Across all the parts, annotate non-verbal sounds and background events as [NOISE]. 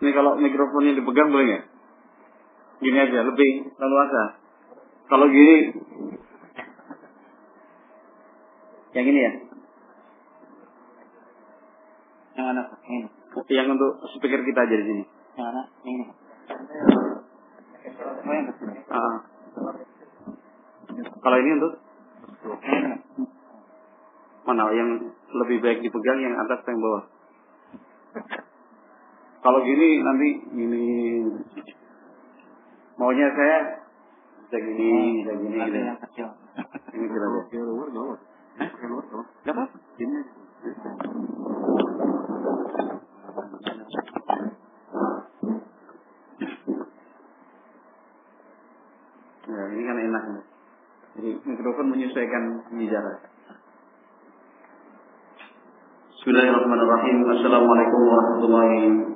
Ini kalau mikrofonnya dipegang boleh nggak? Gini aja, lebih leluasa. Kalau gini, yang ini ya? Yang mana? Ini. Yang untuk speaker kita aja di sini. Yang mana? Ini. Oh. Ah. Kalau ini untuk mana yang lebih baik dipegang yang atas atau yang bawah? Kalau gini nanti gini maunya saya bisa gini, bisa gini, Ada gitu. yang kecil. Ini kira Gak apa? Ya, ini kan enak. nih. Jadi mikrofon menyesuaikan di jarak. Bismillahirrahmanirrahim. Assalamualaikum warahmatullahi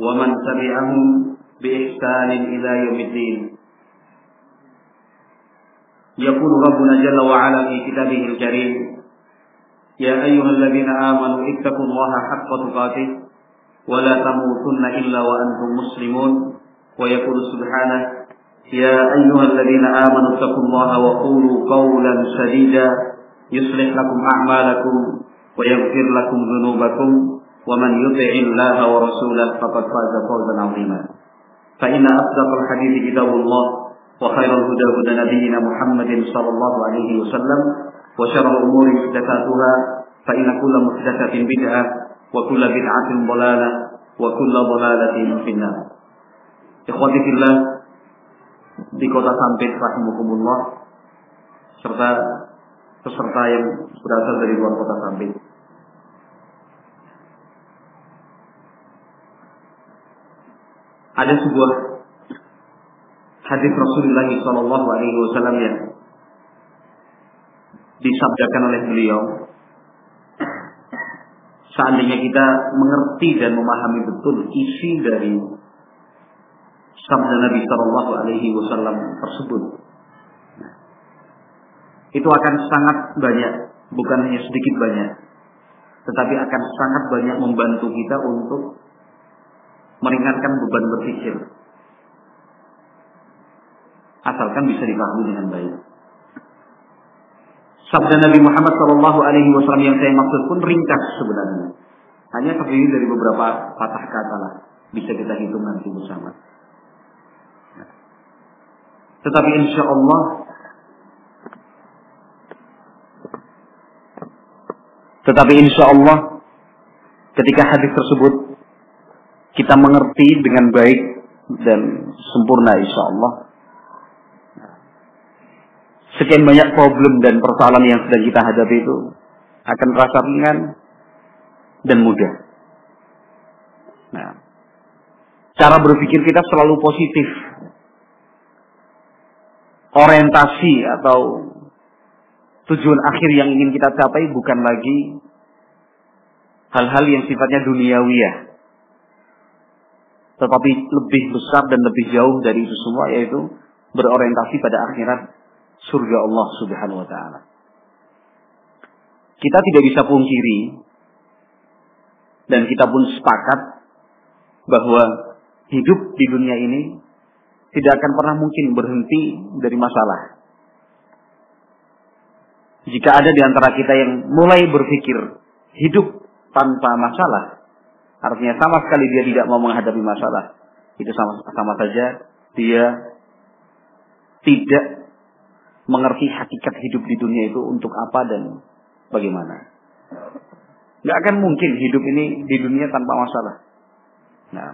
ومن تبعهم بإحسان إلى يوم الدين. يقول ربنا جل وعلا في كتابه الكريم يا أيها الذين آمنوا اتقوا الله حق تقاته ولا تموتن إلا وأنتم مسلمون. ويقول سبحانه يا أيها الذين آمنوا اتقوا الله وقولوا قولا سديدا يصلح لكم أعمالكم ويغفر لكم ذنوبكم. ومن يطع الله ورسوله فقد فاز فوزا عظيما فإن أصدق الحديث كتاب الله وخير الهدى هدى نبينا محمد صلى الله عليه وسلم وشر الأمور محدثاتها فإن كل محدثة بدعة وكل بدعة ضلالة وكل ضلالة في النار إخوتي في الله di kota Sampit rahimakumullah serta peserta yang berasal dari luar kota Sampit. Ada sebuah hadis Rasulullah Shallallahu Alaihi Wasallam yang disabdakan oleh beliau. Seandainya kita mengerti dan memahami betul isi dari sabda Nabi Shallallahu Alaihi Wasallam tersebut. Itu akan sangat banyak, bukan hanya sedikit banyak, tetapi akan sangat banyak membantu kita untuk meringankan beban berpikir. Asalkan bisa dipahami dengan baik. Sabda Nabi Muhammad Shallallahu Alaihi Wasallam yang saya maksud pun ringkas sebenarnya. Hanya terdiri dari beberapa patah kata lah. Bisa kita hitung nanti bersama. Tetapi insya Allah Tetapi insya Allah ketika hadis tersebut kita mengerti dengan baik dan sempurna insya Allah sekian banyak problem dan persoalan yang sedang kita hadapi itu akan terasa ringan dan mudah. Nah, cara berpikir kita selalu positif orientasi atau tujuan akhir yang ingin kita capai bukan lagi hal-hal yang sifatnya duniawiyah. Tetapi lebih besar dan lebih jauh dari itu semua yaitu berorientasi pada akhirat surga Allah Subhanahu wa taala. Kita tidak bisa pungkiri dan kita pun sepakat bahwa hidup di dunia ini tidak akan pernah mungkin berhenti dari masalah. Jika ada di antara kita yang mulai berpikir hidup tanpa masalah, artinya sama sekali dia tidak mau menghadapi masalah, itu sama, sama saja dia tidak mengerti hakikat hidup di dunia itu untuk apa dan bagaimana. Nggak akan mungkin hidup ini di dunia tanpa masalah. Nah,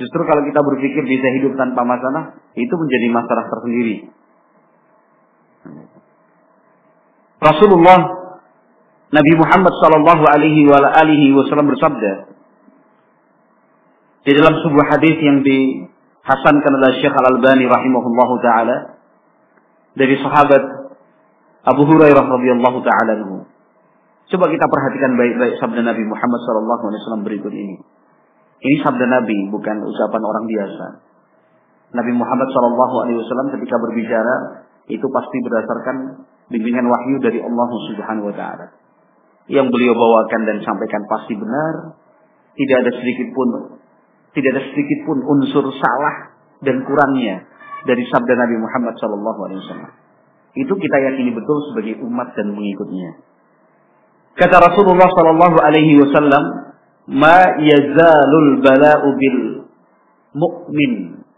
Justru kalau kita berpikir bisa hidup tanpa masalah, itu menjadi masalah tersendiri. Rasulullah Nabi Muhammad Shallallahu Alaihi Wasallam bersabda di dalam sebuah hadis yang di hasankan oleh Syekh Al-Albani rahimahullahu taala dari sahabat Abu Hurairah radhiyallahu taala anhu. Coba kita perhatikan baik-baik sabda Nabi Muhammad sallallahu alaihi wasallam berikut ini. Ini sabda Nabi, bukan ucapan orang biasa. Nabi Muhammad sallallahu alaihi wasallam ketika berbicara itu pasti berdasarkan bimbingan wahyu dari Allah Subhanahu wa taala. Yang beliau bawakan dan sampaikan pasti benar, tidak ada sedikit pun tidak ada sedikit pun unsur salah dan kurangnya dari sabda Nabi Muhammad wasallam. Itu kita yakini betul sebagai umat dan mengikutnya. Kata Rasulullah sallallahu alaihi wasallam, "Ma yazalul bala'u bil mu'min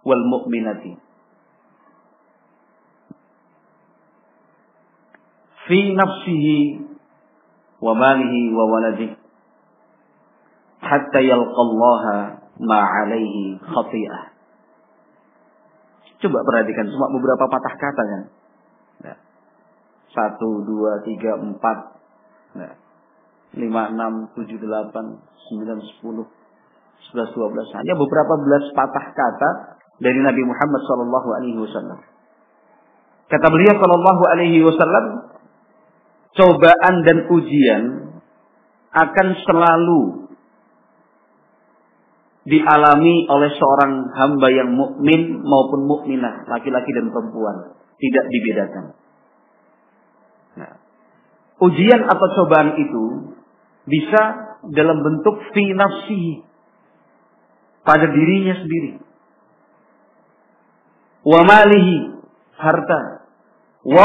wal mu'minati." Fi nafsihi wa malihi wa waladihi hatta yalqallaha ma'alaihi khati'ah. Coba perhatikan cuma beberapa patah kata kan. Nah. Satu, dua, tiga, empat. Nah. Lima, enam, tujuh, delapan, sembilan, sepuluh, sebelas, dua belas. Hanya beberapa belas patah kata dari Nabi Muhammad Wasallam. Kata beliau Sallallahu Alaihi Wasallam, cobaan dan ujian akan selalu dialami oleh seorang hamba yang mukmin maupun mukminah, laki-laki dan perempuan, tidak dibedakan. Nah, ujian atau cobaan itu bisa dalam bentuk fi pada dirinya sendiri. Wa malihi harta, wa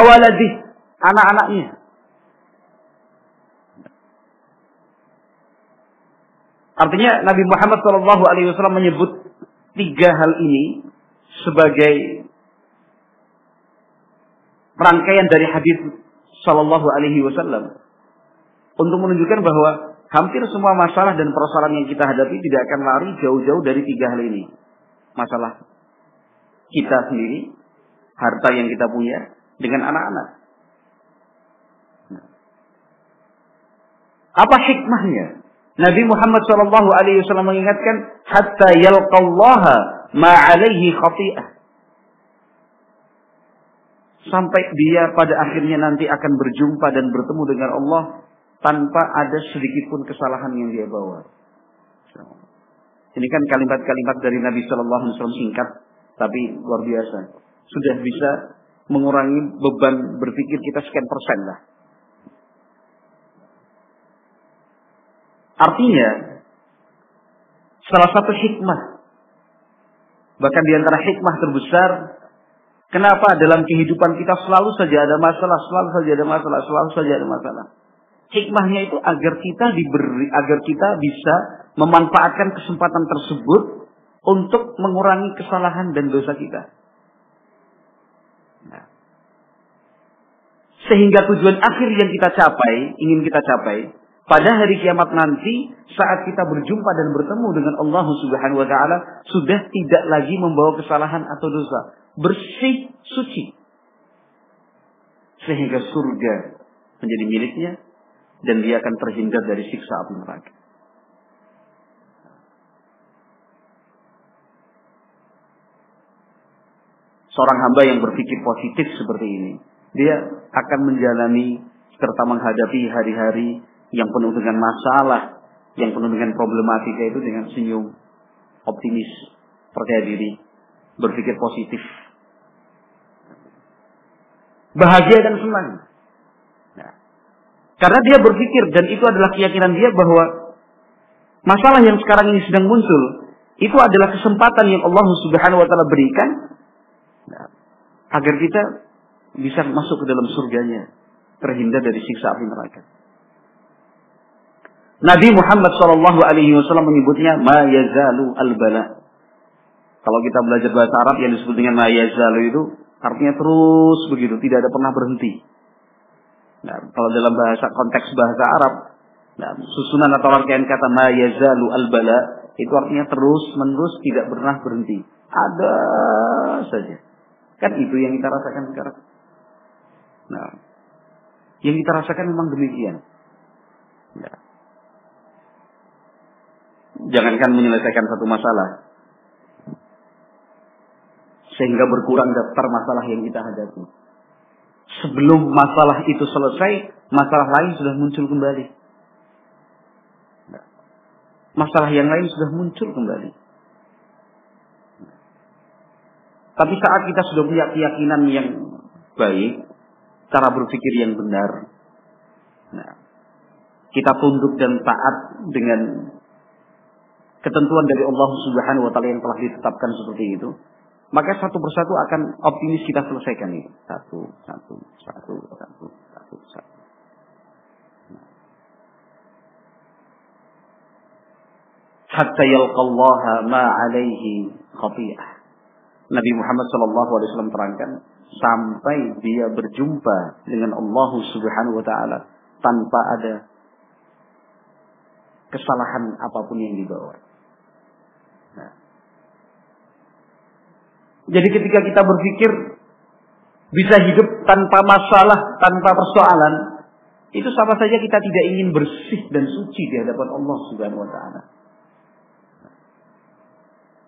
anak-anaknya. Artinya Nabi Muhammad Shallallahu Alaihi Wasallam menyebut tiga hal ini sebagai rangkaian dari hadis Shallallahu Alaihi Wasallam untuk menunjukkan bahwa hampir semua masalah dan persoalan yang kita hadapi tidak akan lari jauh-jauh dari tiga hal ini. Masalah kita sendiri, harta yang kita punya, dengan anak-anak. Apa hikmahnya? Nabi Muhammad Shallallahu Alaihi Wasallam mengingatkan hatta yalqallaha ma'alaihi khati'ah sampai dia pada akhirnya nanti akan berjumpa dan bertemu dengan Allah tanpa ada sedikit pun kesalahan yang dia bawa. Ini kan kalimat-kalimat dari Nabi Shallallahu Alaihi Wasallam singkat, tapi luar biasa. Sudah bisa mengurangi beban berpikir kita sekian persen lah. Artinya, salah satu hikmah, bahkan di antara hikmah terbesar, kenapa dalam kehidupan kita selalu saja ada masalah, selalu saja ada masalah, selalu saja ada masalah. Hikmahnya itu agar kita diberi, agar kita bisa memanfaatkan kesempatan tersebut untuk mengurangi kesalahan dan dosa kita. Nah. Sehingga tujuan akhir yang kita capai, ingin kita capai, pada hari kiamat nanti saat kita berjumpa dan bertemu dengan Allah Subhanahu wa taala sudah tidak lagi membawa kesalahan atau dosa, bersih, suci. Sehingga surga menjadi miliknya dan dia akan terhindar dari siksa api neraka. Seorang hamba yang berpikir positif seperti ini, dia akan menjalani serta menghadapi hari-hari yang penuh dengan masalah, yang penuh dengan problematika itu dengan senyum, optimis, percaya diri, berpikir positif. Bahagia dan senang. Nah, karena dia berpikir dan itu adalah keyakinan dia bahwa masalah yang sekarang ini sedang muncul itu adalah kesempatan yang Allah Subhanahu wa taala berikan nah, agar kita bisa masuk ke dalam surganya, terhindar dari siksa api neraka. Nabi Muhammad Shallallahu Alaihi Wasallam menyebutnya ma yazalu al bala. Kalau kita belajar bahasa Arab yang disebut dengan ma yazalu itu artinya terus begitu, tidak ada pernah berhenti. Nah, kalau dalam bahasa konteks bahasa Arab, nah, susunan atau rangkaian kata ma yazalu al bala itu artinya terus menerus tidak pernah berhenti. Ada saja. Kan itu yang kita rasakan sekarang. Nah, yang kita rasakan memang demikian. Nah, Jangankan menyelesaikan satu masalah. Sehingga berkurang daftar masalah yang kita hadapi. Sebelum masalah itu selesai, masalah lain sudah muncul kembali. Masalah yang lain sudah muncul kembali. Tapi saat kita sudah punya keyakinan yang baik, cara berpikir yang benar, nah, kita tunduk dan taat dengan ketentuan dari Allah Subhanahu wa taala yang telah ditetapkan seperti itu, maka satu persatu akan optimis kita selesaikan ini. Satu, satu, satu, satu, satu, satu. Hatta yalqallaha ma alaihi khati'ah. Nabi Muhammad Shallallahu Alaihi Wasallam terangkan sampai dia berjumpa dengan Allah Subhanahu Wa Taala tanpa ada kesalahan apa pun yang dibawa. Jadi ketika kita berpikir bisa hidup tanpa masalah, tanpa persoalan, itu sama saja kita tidak ingin bersih dan suci di hadapan Allah Subhanahu wa taala.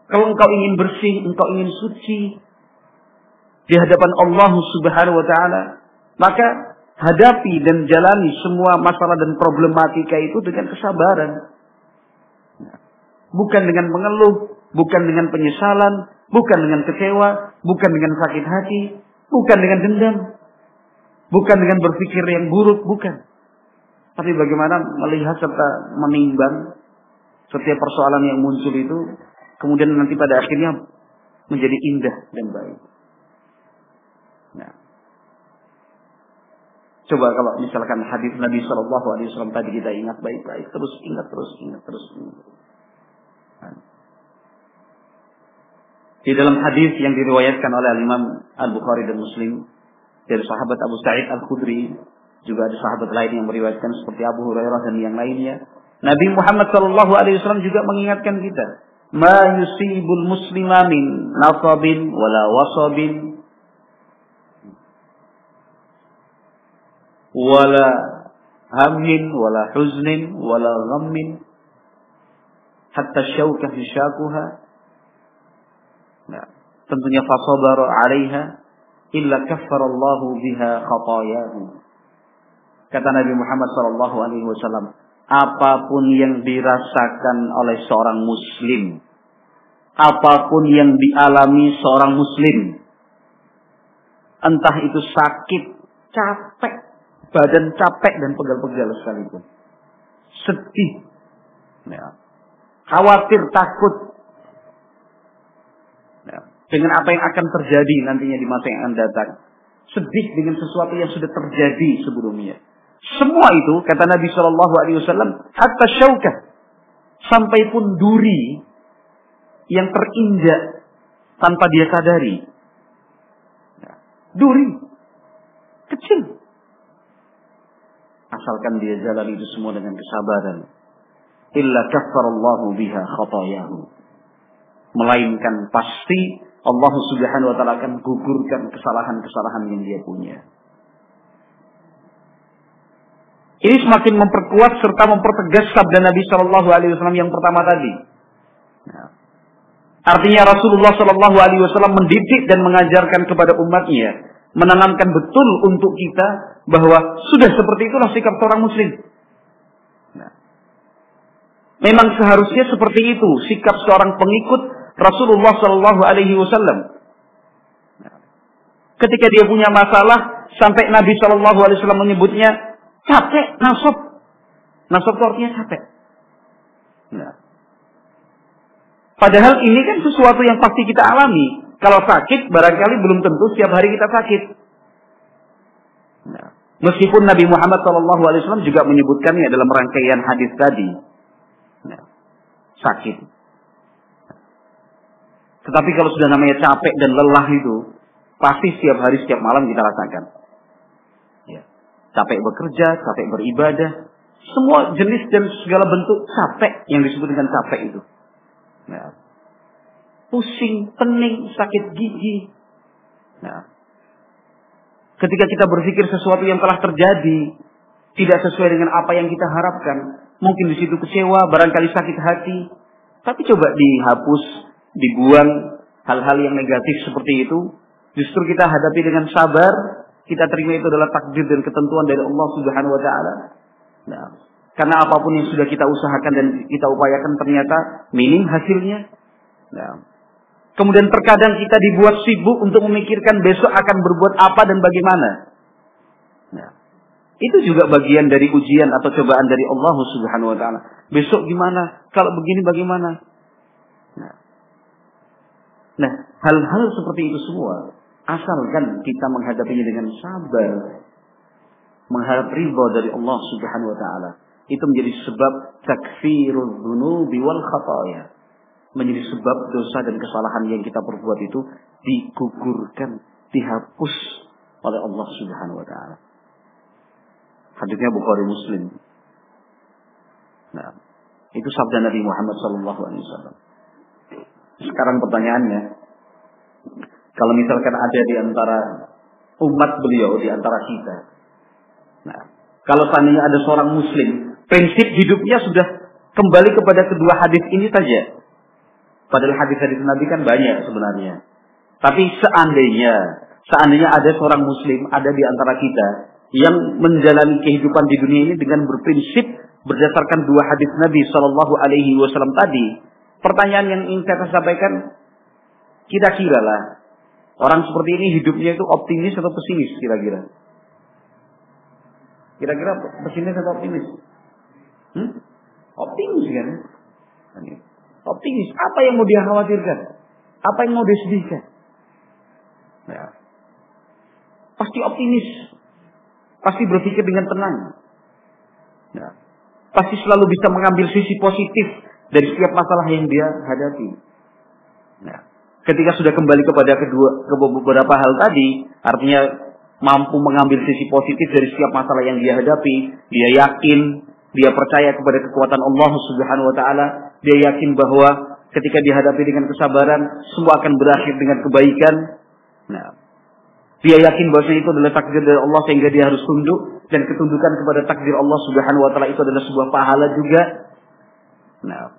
Kalau engkau ingin bersih, engkau ingin suci di hadapan Allah Subhanahu wa taala, maka hadapi dan jalani semua masalah dan problematika itu dengan kesabaran. Bukan dengan mengeluh, bukan dengan penyesalan, bukan dengan kecewa, bukan dengan sakit hati, bukan dengan dendam, bukan dengan berpikir yang buruk, bukan. Tapi bagaimana melihat serta menimbang setiap persoalan yang muncul itu kemudian nanti pada akhirnya menjadi indah dan baik. Nah. Coba kalau misalkan hadis Nabi Shallallahu Alaihi Wasallam tadi kita ingat baik-baik, terus ingat terus ingat terus. Ingat. Nah. Di dalam hadis yang diriwayatkan oleh Imam Al Bukhari dan Muslim dari sahabat Abu Sa'id Al Khudri, juga ada sahabat lain yang meriwayatkan seperti Abu Hurairah dan yang lainnya. Nabi Muhammad Shallallahu Alaihi Wasallam juga mengingatkan kita ma yusibul muslima min nasabin wala wasabin wala hammin wala huznin wala ghammin hatta syauka fi syakuha nah, tentunya fasabar 'alaiha illa kaffara Allah biha khatayahu kata Nabi Muhammad sallallahu alaihi wasallam apa pun yang dirasakan oleh seorang muslim, apa pun yang dialami seorang muslim, entah itu sakit, capek, badan capek dan pegal-pegal sekalipun, sedih, ya. khawatir, takut. Dengan apa yang akan terjadi nantinya di masa yang akan datang, sedih dengan sesuatu yang sudah terjadi sebelumnya semua itu kata Nabi Shallallahu Alaihi Wasallam hatta syaukah sampai pun duri yang terinjak tanpa dia sadari. Duri kecil. Asalkan dia jalan itu semua dengan kesabaran. Illa kaffarallahu biha khatayahu. Melainkan pasti Allah subhanahu wa ta'ala akan gugurkan kesalahan-kesalahan yang dia punya. Ini semakin memperkuat serta mempertegas sabda Nabi Shallallahu Alaihi Wasallam yang pertama tadi. Nah, artinya Rasulullah Shallallahu Alaihi Wasallam mendidik dan mengajarkan kepada umatnya, menanamkan betul untuk kita bahwa sudah seperti itulah sikap seorang Muslim. Nah, memang seharusnya seperti itu sikap seorang pengikut Rasulullah Shallallahu Alaihi Wasallam. Ketika dia punya masalah sampai Nabi Shallallahu Alaihi Wasallam menyebutnya capek, nasab. Nasab artinya capek. Nah. Padahal ini kan sesuatu yang pasti kita alami. Kalau sakit, barangkali belum tentu setiap hari kita sakit. Nah. Meskipun Nabi Muhammad SAW juga menyebutkannya dalam rangkaian hadis tadi. Nah. Sakit. Tetapi kalau sudah namanya capek dan lelah itu, pasti setiap hari, setiap malam kita rasakan capek bekerja, capek beribadah, semua jenis dan segala bentuk capek yang disebut dengan capek itu. Nah, pusing, pening, sakit gigi. Nah, ketika kita berpikir sesuatu yang telah terjadi tidak sesuai dengan apa yang kita harapkan, mungkin di situ kecewa, barangkali sakit hati, tapi coba dihapus, dibuang hal-hal yang negatif seperti itu, justru kita hadapi dengan sabar, kita terima itu adalah takdir dan ketentuan dari Allah Subhanahu wa taala. Nah, karena apa pun yang sudah kita usahakan dan kita upayakan ternyata minim hasilnya. Nah, kemudian terkadang kita dibuat sibuk untuk memikirkan besok akan berbuat apa dan bagaimana. Nah, itu juga bagian dari ujian atau cobaan dari Allah Subhanahu wa taala. Besok gimana? Kalau begini bagaimana? Nah, hal-hal seperti itu semua asalkan kita menghadapinya dengan sabar, mengharap ridho dari Allah Subhanahu wa taala, itu menjadi sebab takfirul dzunubi wal khataya. Menjadi sebab dosa dan kesalahan yang kita perbuat itu digugurkan, dihapus oleh Allah Subhanahu wa taala. Hadisnya Bukhari Muslim. Nah, itu sabda Nabi Muhammad sallallahu alaihi wasallam. Sekarang pertanyaannya, kalau misalkan ada di antara umat beliau, di antara kita. Nah, kalau seandainya ada seorang muslim, prinsip hidupnya sudah kembali kepada kedua hadis ini saja. Padahal hadis-hadis Nabi kan banyak sebenarnya. Tapi seandainya, seandainya ada seorang muslim ada di antara kita yang menjalani kehidupan di dunia ini dengan berprinsip berdasarkan dua hadis Nabi Shallallahu Alaihi Wasallam tadi. Pertanyaan yang ingin saya sampaikan, kira-kira lah orang seperti ini hidupnya itu optimis atau pesimis kira-kira? Kira-kira pesimis atau optimis? Hmm? Optimis kan? Optimis. Apa yang mau dia khawatirkan? Apa yang mau dia sedihkan? Ya. Pasti optimis. Pasti berpikir dengan tenang. Ya. Pasti selalu bisa mengambil sisi positif dari setiap masalah yang dia hadapi. Ya. Ketika sudah kembali kepada kedua ke beberapa hal tadi, artinya mampu mengambil sisi positif dari setiap masalah yang dia hadapi, dia yakin, dia percaya kepada kekuatan Allah Subhanahu wa taala, dia yakin bahwa ketika dihadapi dengan kesabaran, semua akan berakhir dengan kebaikan. Nah, dia yakin bahwa itu adalah takdir dari Allah sehingga dia harus tunduk dan ketundukan kepada takdir Allah Subhanahu wa taala itu adalah sebuah pahala juga. Nah,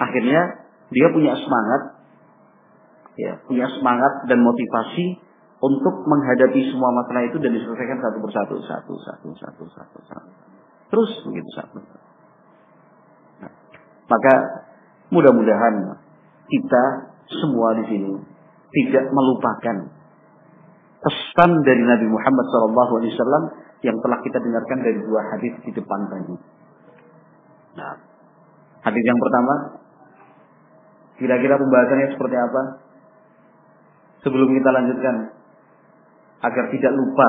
akhirnya dia punya semangat ya, punya semangat dan motivasi untuk menghadapi semua masalah itu dan diselesaikan satu persatu, satu, satu, satu, satu, satu. Terus begitu satu. Nah, maka mudah-mudahan kita semua di sini tidak melupakan pesan dari Nabi Muhammad SAW yang telah kita dengarkan dari dua hadis di depan tadi. Nah, hadis yang pertama, kira-kira pembahasannya seperti apa? Sebelum kita lanjutkan, agar tidak lupa.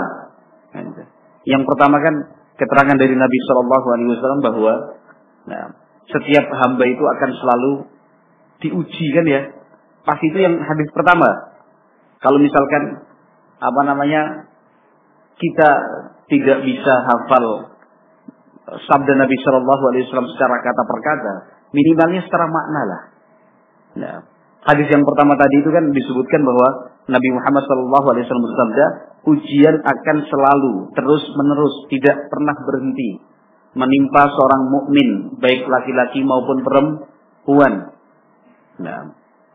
Yang pertama kan keterangan dari Nabi Shallallahu Alaihi Wasallam bahwa nah, setiap hamba itu akan selalu diuji kan ya Pasti itu yang hadis pertama. Kalau misalkan apa namanya kita tidak bisa hafal sabda Nabi Shallallahu Alaihi Wasallam secara kata per kata, minimalnya secara makna lah. Nah, hadis yang pertama tadi itu kan disebutkan bahwa Nabi Muhammad Wasallam bersabda, ujian akan selalu terus menerus tidak pernah berhenti menimpa seorang mukmin baik laki-laki maupun perempuan. Nah,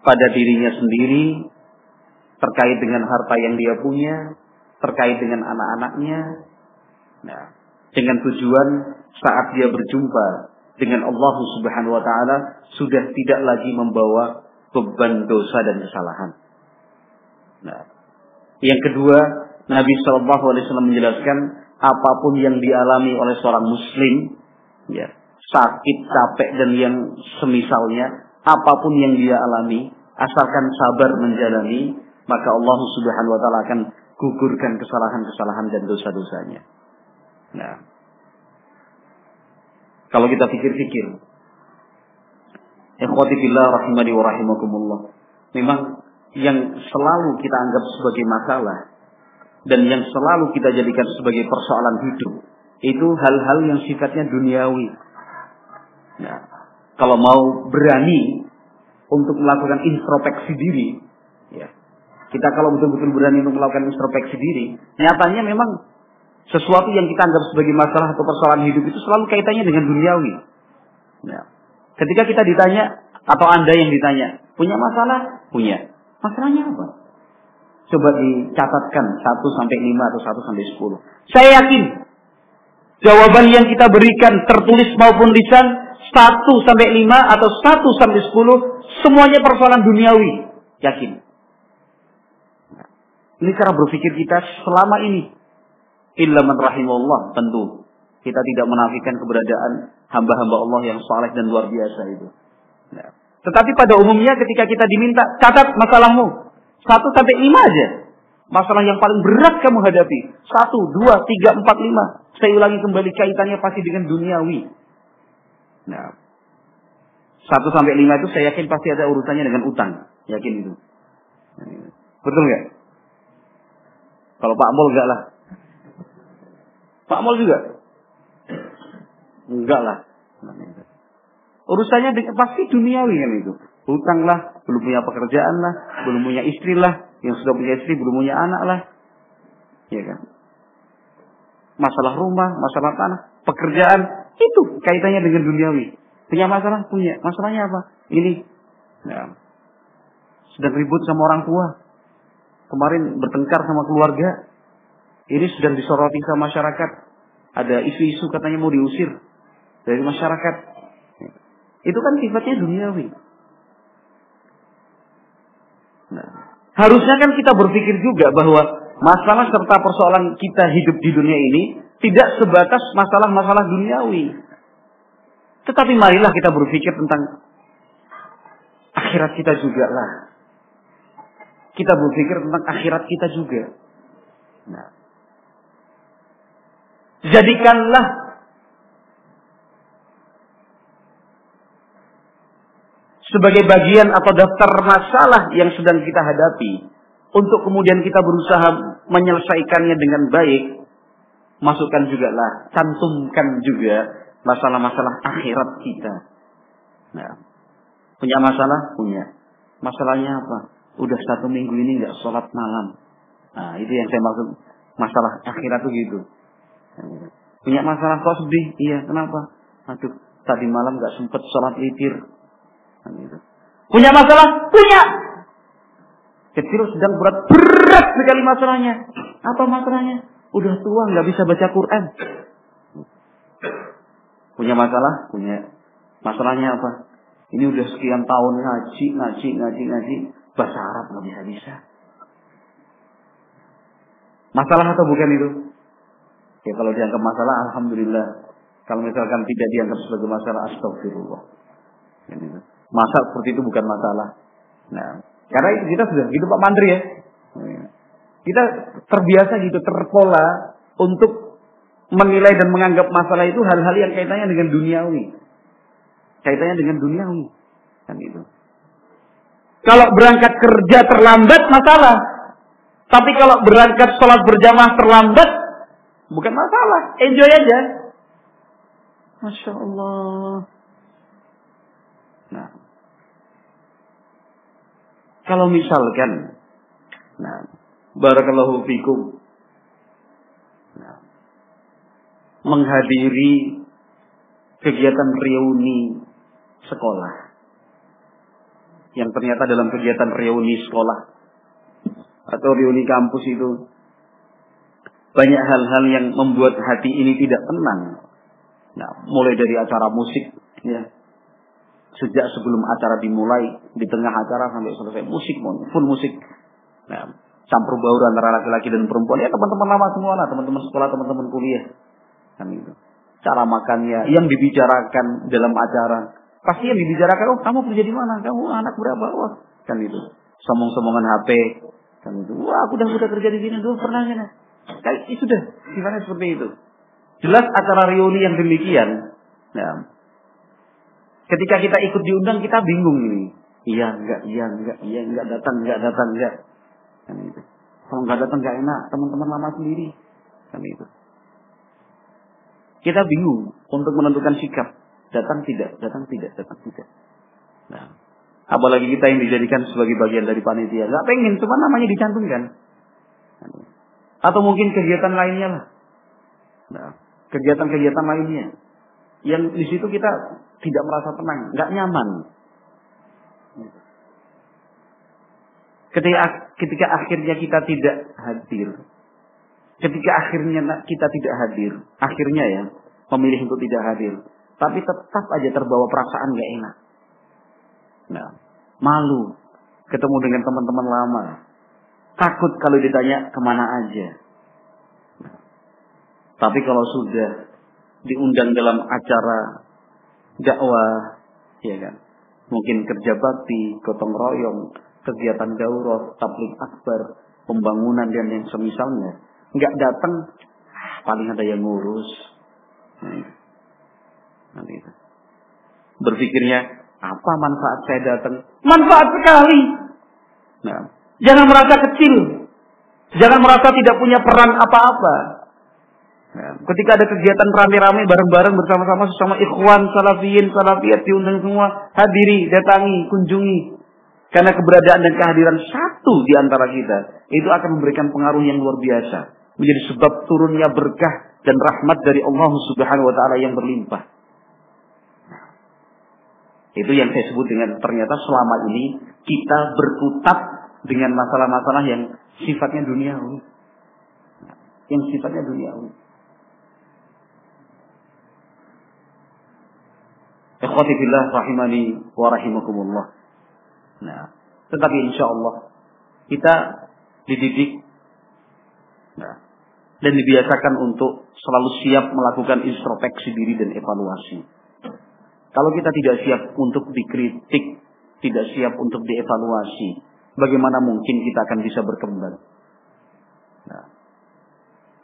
pada dirinya sendiri, terkait dengan harta yang dia punya, terkait dengan anak-anaknya, nah, dengan tujuan saat dia berjumpa dengan Allah Subhanahu wa taala sudah tidak lagi membawa beban dosa dan kesalahan. Nah, yang kedua, Nabi Shallallahu alaihi wasallam menjelaskan apa pun yang dialami oleh seorang muslim, ya, sakit, capek dan yang semisalnya, apa pun yang dia alami, asalkan sabar menjalani, maka Allah Subhanahu wa taala akan gugurkan kesalahan-kesalahan dan dosa-dosanya. Nah, kalau kita pikir-pikir, ikhwati fillah rahimani wa rahimakumullah. Memang yang selalu kita anggap sebagai masalah dan yang selalu kita jadikan sebagai persoalan hidup itu hal-hal yang sifatnya duniawi. Nah, kalau mau berani untuk melakukan introspeksi diri, ya. Kita kalau betul-betul berani untuk melakukan introspeksi diri, nyatanya memang sesuatu yang kita anggap sebagai masalah atau persoalan hidup itu selalu kaitannya dengan duniawi. Ya. Ketika kita ditanya Atau Anda yang ditanya, punya masalah? Punya. Masalahnya apa? Coba dicatatkan 1 sampai 5 atau 1 sampai 10. Saya yakin jawaban yang kita berikan tertulis maupun lisan 1 sampai 5 atau 1 sampai 10 semuanya persoalan duniawi. Yakin. Ini cara berpikir kita selama ini. Illa man rahimullah tentu. Kita tidak menafikan keberadaan hamba-hamba Allah yang saleh dan luar biasa itu. Nah. Tetapi pada umumnya ketika kita diminta catat masalahmu satu sampai lima aja. Masalah yang paling berat kamu hadapi. Satu, dua, tiga, empat, lima. Saya ulangi kembali kaitannya pasti dengan duniawi. Nah, satu sampai lima itu saya yakin pasti ada urusannya dengan utang. Yakin itu. Betul nggak? Kalau Pak Mol enggak lah. Pak Mol juga? Enggak lah. Urusannya pasti duniawi kan itu. Hutang lah, belum punya pekerjaan lah, belum punya istri lah, yang sudah punya istri belum punya anak lah. Ya kan? Masalah rumah, masalah tanah, pekerjaan, itu kaitannya dengan duniawi. Punya masalah? Punya. Masalahnya apa? Ini. Ya. Sedang ribut sama orang tua. Kemarin bertengkar sama keluarga. Ini sedang disoroti sama masyarakat. Ada isu-isu katanya mau diusir dari masyarakat. Itu kan sifatnya duniawi. Nah, harusnya kan kita berpikir juga bahwa masalah serta persoalan kita hidup di dunia ini tidak sebatas masalah-masalah duniawi. Tetapi marilah kita berpikir tentang akhirat kita juga lah. Kita berpikir tentang akhirat kita juga. Nah, jadikanlah sebagai bagian atau daftar masalah yang sedang kita hadapi untuk kemudian kita berusaha menyelesaikannya dengan baik masukkan juga lah cantumkan juga masalah-masalah akhirat kita. Nah, punya masalah? Punya. Masalahnya apa? Udah satu minggu ini nggak sholat malam. Nah itu yang saya maksud. Masalah akhirat tuh gitu punya masalah kok sedih iya kenapa aduh tadi malam nggak sempet sholat witir Gitu. Punya masalah? Punya. Kecil sedang berat, berat sekali masalahnya. Apa masalahnya? Udah tua nggak bisa baca Quran. Punya masalah? Punya. Masalahnya apa? Ini udah sekian tahun ngaji, ngaji, ngaji, ngaji. Bahasa Arab nggak bisa bisa. Masalah atau bukan itu? Ya kalau dianggap masalah, alhamdulillah. Kalau misalkan tidak dianggap sebagai masalah, astagfirullah. Masa seperti itu bukan masalah. Nah, karena kita sudah gitu Pak Mandri ya. Kita terbiasa gitu, terpola untuk menilai dan menganggap masalah itu hal-hal yang kaitannya dengan duniawi. Kaitannya dengan duniawi. Kan itu. Kalau berangkat kerja terlambat masalah. Tapi kalau berangkat sholat berjamaah terlambat bukan masalah. Enjoy aja. Masya Allah. Nah, kalau misalkan, nah, barakallahu fikum, nah, menghadiri kegiatan reuni sekolah, yang ternyata dalam kegiatan reuni sekolah atau reuni kampus itu banyak hal-hal yang membuat hati ini tidak tenang. Nah, mulai dari acara musik, ya, sejak sebelum acara dimulai, di tengah acara sampai selesai musik, full musik. Nah, campur baur antara laki-laki dan perempuan. Ya teman-teman lama semua lah, teman-teman sekolah, teman-teman kuliah. Kan itu. Cara makannya, yang dibicarakan dalam acara. Pasti yang dibicarakan, oh kamu kerja di mana? Kamu anak berapa? Wah, kan itu. Somong-somongan HP. Kan itu. Wah, aku udah udah kerja di sini dulu pernah kan? Kayak itu deh, gimana seperti itu. Jelas acara reuni yang demikian. Nah, Ketika kita ikut diundang kita bingung ini. Iya enggak, iya enggak, iya enggak datang, enggak datang, enggak. Kan itu. Kalau enggak datang enggak enak, teman-teman lama sendiri. Kan itu. Kita bingung untuk menentukan sikap. Datang tidak, datang tidak, datang tidak. Nah, apalagi kita yang dijadikan sebagai bagian dari panitia. Enggak pengen, cuma namanya dicantumkan. Atau mungkin kegiatan lainnya lah. Nah, kegiatan-kegiatan lainnya. Yang di situ kita tidak merasa tenang, nggak nyaman. Ketika, ketika akhirnya kita tidak hadir, ketika akhirnya kita tidak hadir, akhirnya ya memilih untuk tidak hadir, tapi tetap aja terbawa perasaan nggak enak. Nah, malu ketemu dengan teman-teman lama, Takut kalau ditanya ke mana aja. Tapi kalau sudah diundang dalam acara dakwah, ya kan, mungkin kerja bakti, gotong royong, kegiatan daurah, tablik akbar, pembangunan dan yang semisalnya, nggak datang, paling ada yang ngurus. Nah, itu. Berpikirnya, apa manfaat saya datang? Manfaat sekali. Nah, jangan merasa kecil. Jangan merasa tidak punya peran apa-apa. Nah, ketika ada kegiatan rame-rame bareng-bareng bersama-sama sesama ikhwan, salafiyin, salafiyat diundang semua, hadiri, datangi, kunjungi. Karena keberadaan dan kehadiran satu di antara kita itu akan memberikan pengaruh yang luar biasa, menjadi sebab turunnya berkah dan rahmat dari Allah Subhanahu wa taala yang berlimpah. Nah, itu yang saya sebut dengan ternyata selama ini kita berkutat dengan masalah-masalah yang sifatnya duniawi. Yang sifatnya duniawi. Ikhwati fillah rahimani wa rahimakumullah. Nah, tetapi insya Allah kita dididik nah, dan dibiasakan untuk selalu siap melakukan introspeksi diri dan evaluasi. Kalau kita tidak siap untuk dikritik, tidak siap untuk dievaluasi, bagaimana mungkin kita akan bisa berkembang? Nah,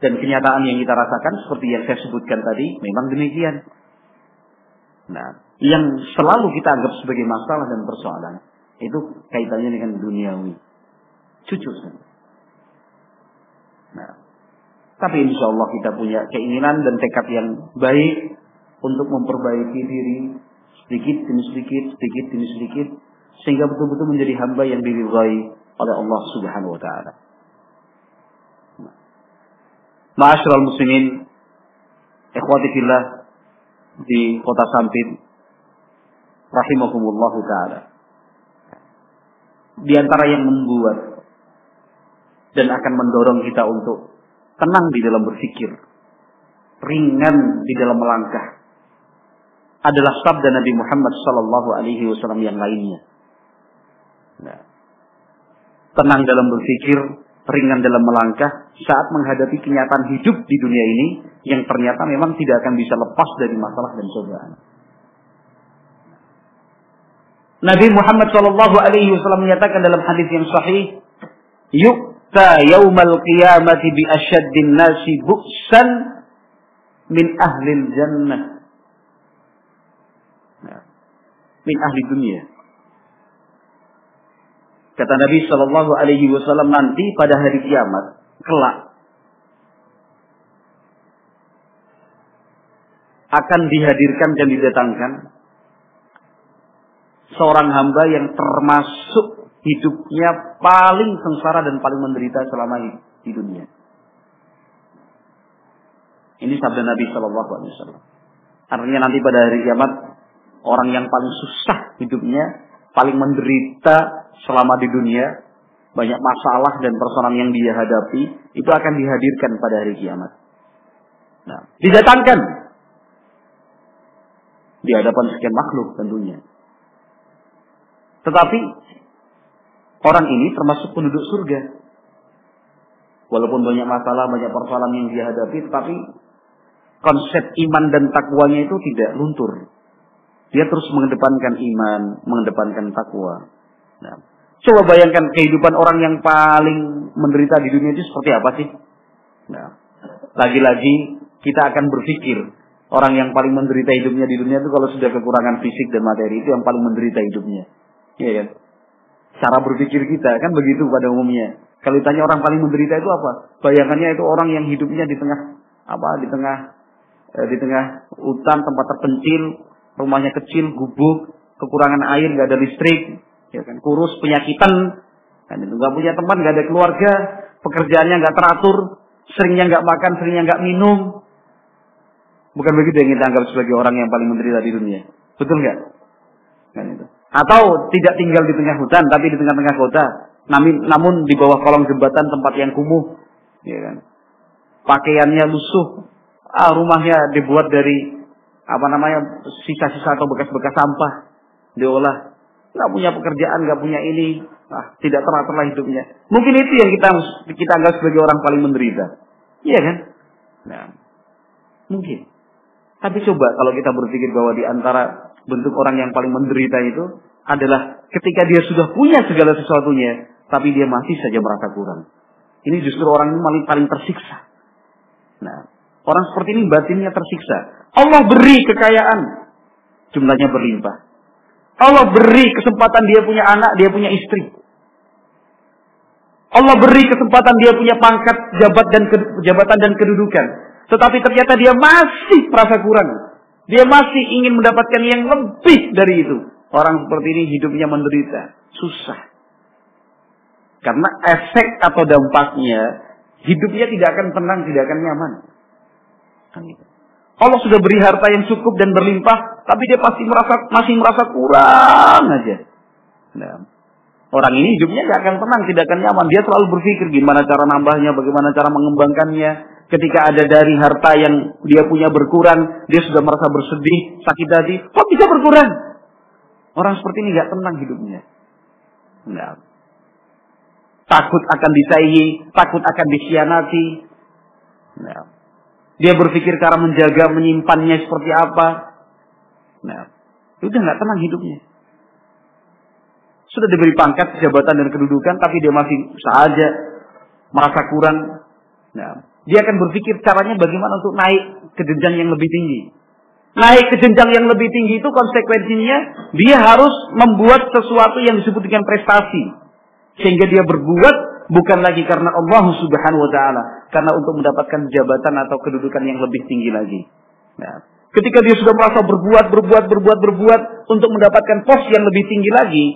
dan kenyataan yang kita rasakan seperti yang saya sebutkan tadi memang demikian. Nah, yang selalu kita anggap sebagai masalah dan persoalan itu kaitannya dengan duniawi. Cucu Nah, tapi insya Allah kita punya keinginan dan tekad yang baik untuk memperbaiki diri sedikit demi sedikit, sedikit demi sedikit, sehingga betul-betul menjadi hamba yang diridhai oleh Allah Subhanahu wa taala. Ma'asyiral muslimin, ikhwati fillah di kota Sampit rahimahumullah taala. Di antara yang membuat dan akan mendorong kita untuk tenang di dalam berpikir, ringan di dalam melangkah, adalah sabda Nabi Muhammad Sallallahu Alaihi Wasallam yang lainnya. Nah, tenang dalam berpikir, ringan dalam melangkah saat menghadapi kenyataan hidup di dunia ini yang ternyata memang tidak akan bisa lepas dari masalah dan cobaan. Nabi Muhammad Shallallahu Alaihi Wasallam menyatakan dalam hadis yang sahih, "Yukta yaumal qiyamati bi asyaddin nasi buksan min ahli jannah." Nah, min ahli dunia. Kata Nabi Shallallahu Alaihi Wasallam nanti pada hari kiamat kelak akan dihadirkan dan didatangkan seorang hamba yang termasuk hidupnya paling sengsara dan paling menderita selama di dunia. Ini sabda Nabi Shallallahu Alaihi Wasallam. Artinya nanti pada hari kiamat orang yang paling susah hidupnya, paling menderita selama di dunia, banyak masalah dan persoalan yang dia hadapi, itu akan dihadirkan pada hari kiamat. Nah, didatangkan di hadapan sekian makhluk tentunya. Tetapi orang ini termasuk penduduk surga. Walaupun banyak masalah, banyak persoalan yang dia hadapi, tetapi konsep iman dan takwanya itu tidak luntur. Dia terus mengedepankan iman, mengedepankan takwa. Nah, coba bayangkan kehidupan orang yang paling menderita di dunia itu seperti apa sih? Nah, lagi-lagi kita akan berpikir orang yang paling menderita hidupnya di dunia itu kalau sudah kekurangan fisik dan materi itu yang paling menderita hidupnya. Iya kan? Cara berpikir kita kan begitu pada umumnya. Kalau ditanya orang paling menderita itu apa? Bayangannya itu orang yang hidupnya di tengah apa? Di tengah eh, di tengah hutan tempat terpencil, rumahnya kecil, gubuk, kekurangan air, nggak ada listrik, ya kan? Kurus, penyakitan, kan itu nggak punya teman, nggak ada keluarga, pekerjaannya nggak teratur, seringnya nggak makan, seringnya nggak minum. Bukan begitu yang kita anggap sebagai orang yang paling menderita di dunia. Betul nggak? Kan itu. Atau tidak tinggal di tengah hutan, tapi di tengah-tengah kota. namun, namun di bawah kolong jembatan tempat yang kumuh, ya kan. Pakaiannya lusuh, ah, rumahnya dibuat dari apa namanya sisa-sisa atau bekas-bekas sampah diolah, nggak punya pekerjaan, nggak punya ini, ah, tidak teratur hidupnya. Mungkin itu yang kita kita anggap sebagai orang paling menderita, iya kan? Nah, mungkin. Tapi coba kalau kita berpikir bahwa di antara bentuk orang yang paling menderita itu adalah ketika dia sudah punya segala sesuatunya, tapi dia masih saja merasa kurang. Ini justru orang yang paling, paling tersiksa. Nah, orang seperti ini batinnya tersiksa. Allah beri kekayaan, jumlahnya berlimpah. Allah beri kesempatan dia punya anak, dia punya istri. Allah beri kesempatan dia punya pangkat, jabat dan jabatan dan kedudukan. Tetapi ternyata dia masih merasa kurang. Dia masih ingin mendapatkan yang lebih dari itu. Orang seperti ini hidupnya menderita, susah. Karena efek atau dampaknya hidupnya tidak akan tenang, tidak akan nyaman. Kan gitu. Allah sudah beri harta yang cukup dan berlimpah, tapi dia pasti merasa masih merasa kurang aja. Nah, orang ini hidupnya tidak akan tenang, tidak akan nyaman. Dia selalu berpikir gimana cara nambahnya, bagaimana cara mengembangkannya, Ketika ada dari harta yang dia punya berkurang, dia sudah merasa bersedih, sakit hati. Kok bisa berkurang? Orang seperti ini nggak tenang hidupnya. Nah. Takut akan disaingi, takut akan disianati. Nah. Dia berpikir cara menjaga, menyimpannya seperti apa. Nah, udah nggak tenang hidupnya. Sudah diberi pangkat, jabatan dan kedudukan, tapi dia masih saja merasa kurang. Nah, dia akan berpikir caranya bagaimana untuk naik ke jenjang yang lebih tinggi. Naik ke jenjang yang lebih tinggi itu konsekuensinya dia harus membuat sesuatu yang disebut dengan prestasi. Sehingga dia berbuat bukan lagi karena Allah Subhanahu wa taala, karena untuk mendapatkan jabatan atau kedudukan yang lebih tinggi lagi. Nah, ketika dia sudah merasa berbuat, berbuat, berbuat, berbuat untuk mendapatkan pos yang lebih tinggi lagi,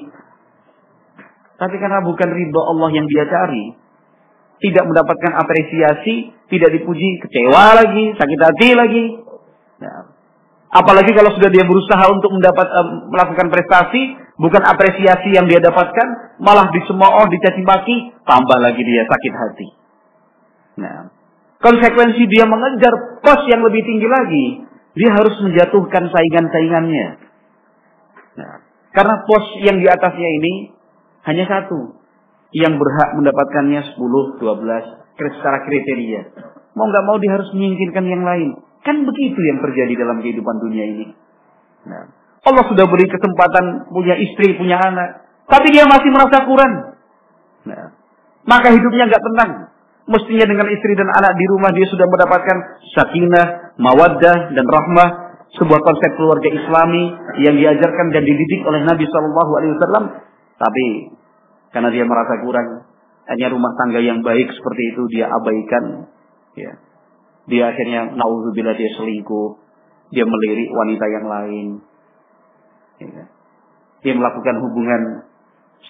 tapi karena bukan ridho Allah yang dia cari, tidak mendapatkan apresiasi, tidak dipuji, kecewa lagi, sakit hati lagi. Nah, apalagi kalau sudah dia berusaha untuk mendapat uh, melakukan prestasi, bukan apresiasi yang dia dapatkan, malah dicemooh, dicaci maki, tambah lagi dia sakit hati. Nah, konsekuensi dia mengejar pos yang lebih tinggi lagi, dia harus menjatuhkan saingan-saingannya. Nah, karena pos yang di atasnya ini hanya satu, yang berhak mendapatkannya 10, 12 secara kriteria. Mau nggak mau dia harus menyingkirkan yang lain. Kan begitu yang terjadi dalam kehidupan dunia ini. Nah, Allah sudah beri kesempatan punya istri, punya anak. Tapi dia masih merasa kurang. Nah, maka hidupnya nggak tenang. Mestinya dengan istri dan anak di rumah dia sudah mendapatkan sakinah, mawaddah, dan rahmah. Sebuah konsep keluarga islami yang diajarkan dan dididik oleh Nabi Shallallahu Alaihi Wasallam. Tapi karena dia merasa kurang. Hanya rumah tangga yang baik seperti itu dia abaikan. Ya. Dia akhirnya naudzubillah dia selingkuh. Dia melirik wanita yang lain. Ya. Dia melakukan hubungan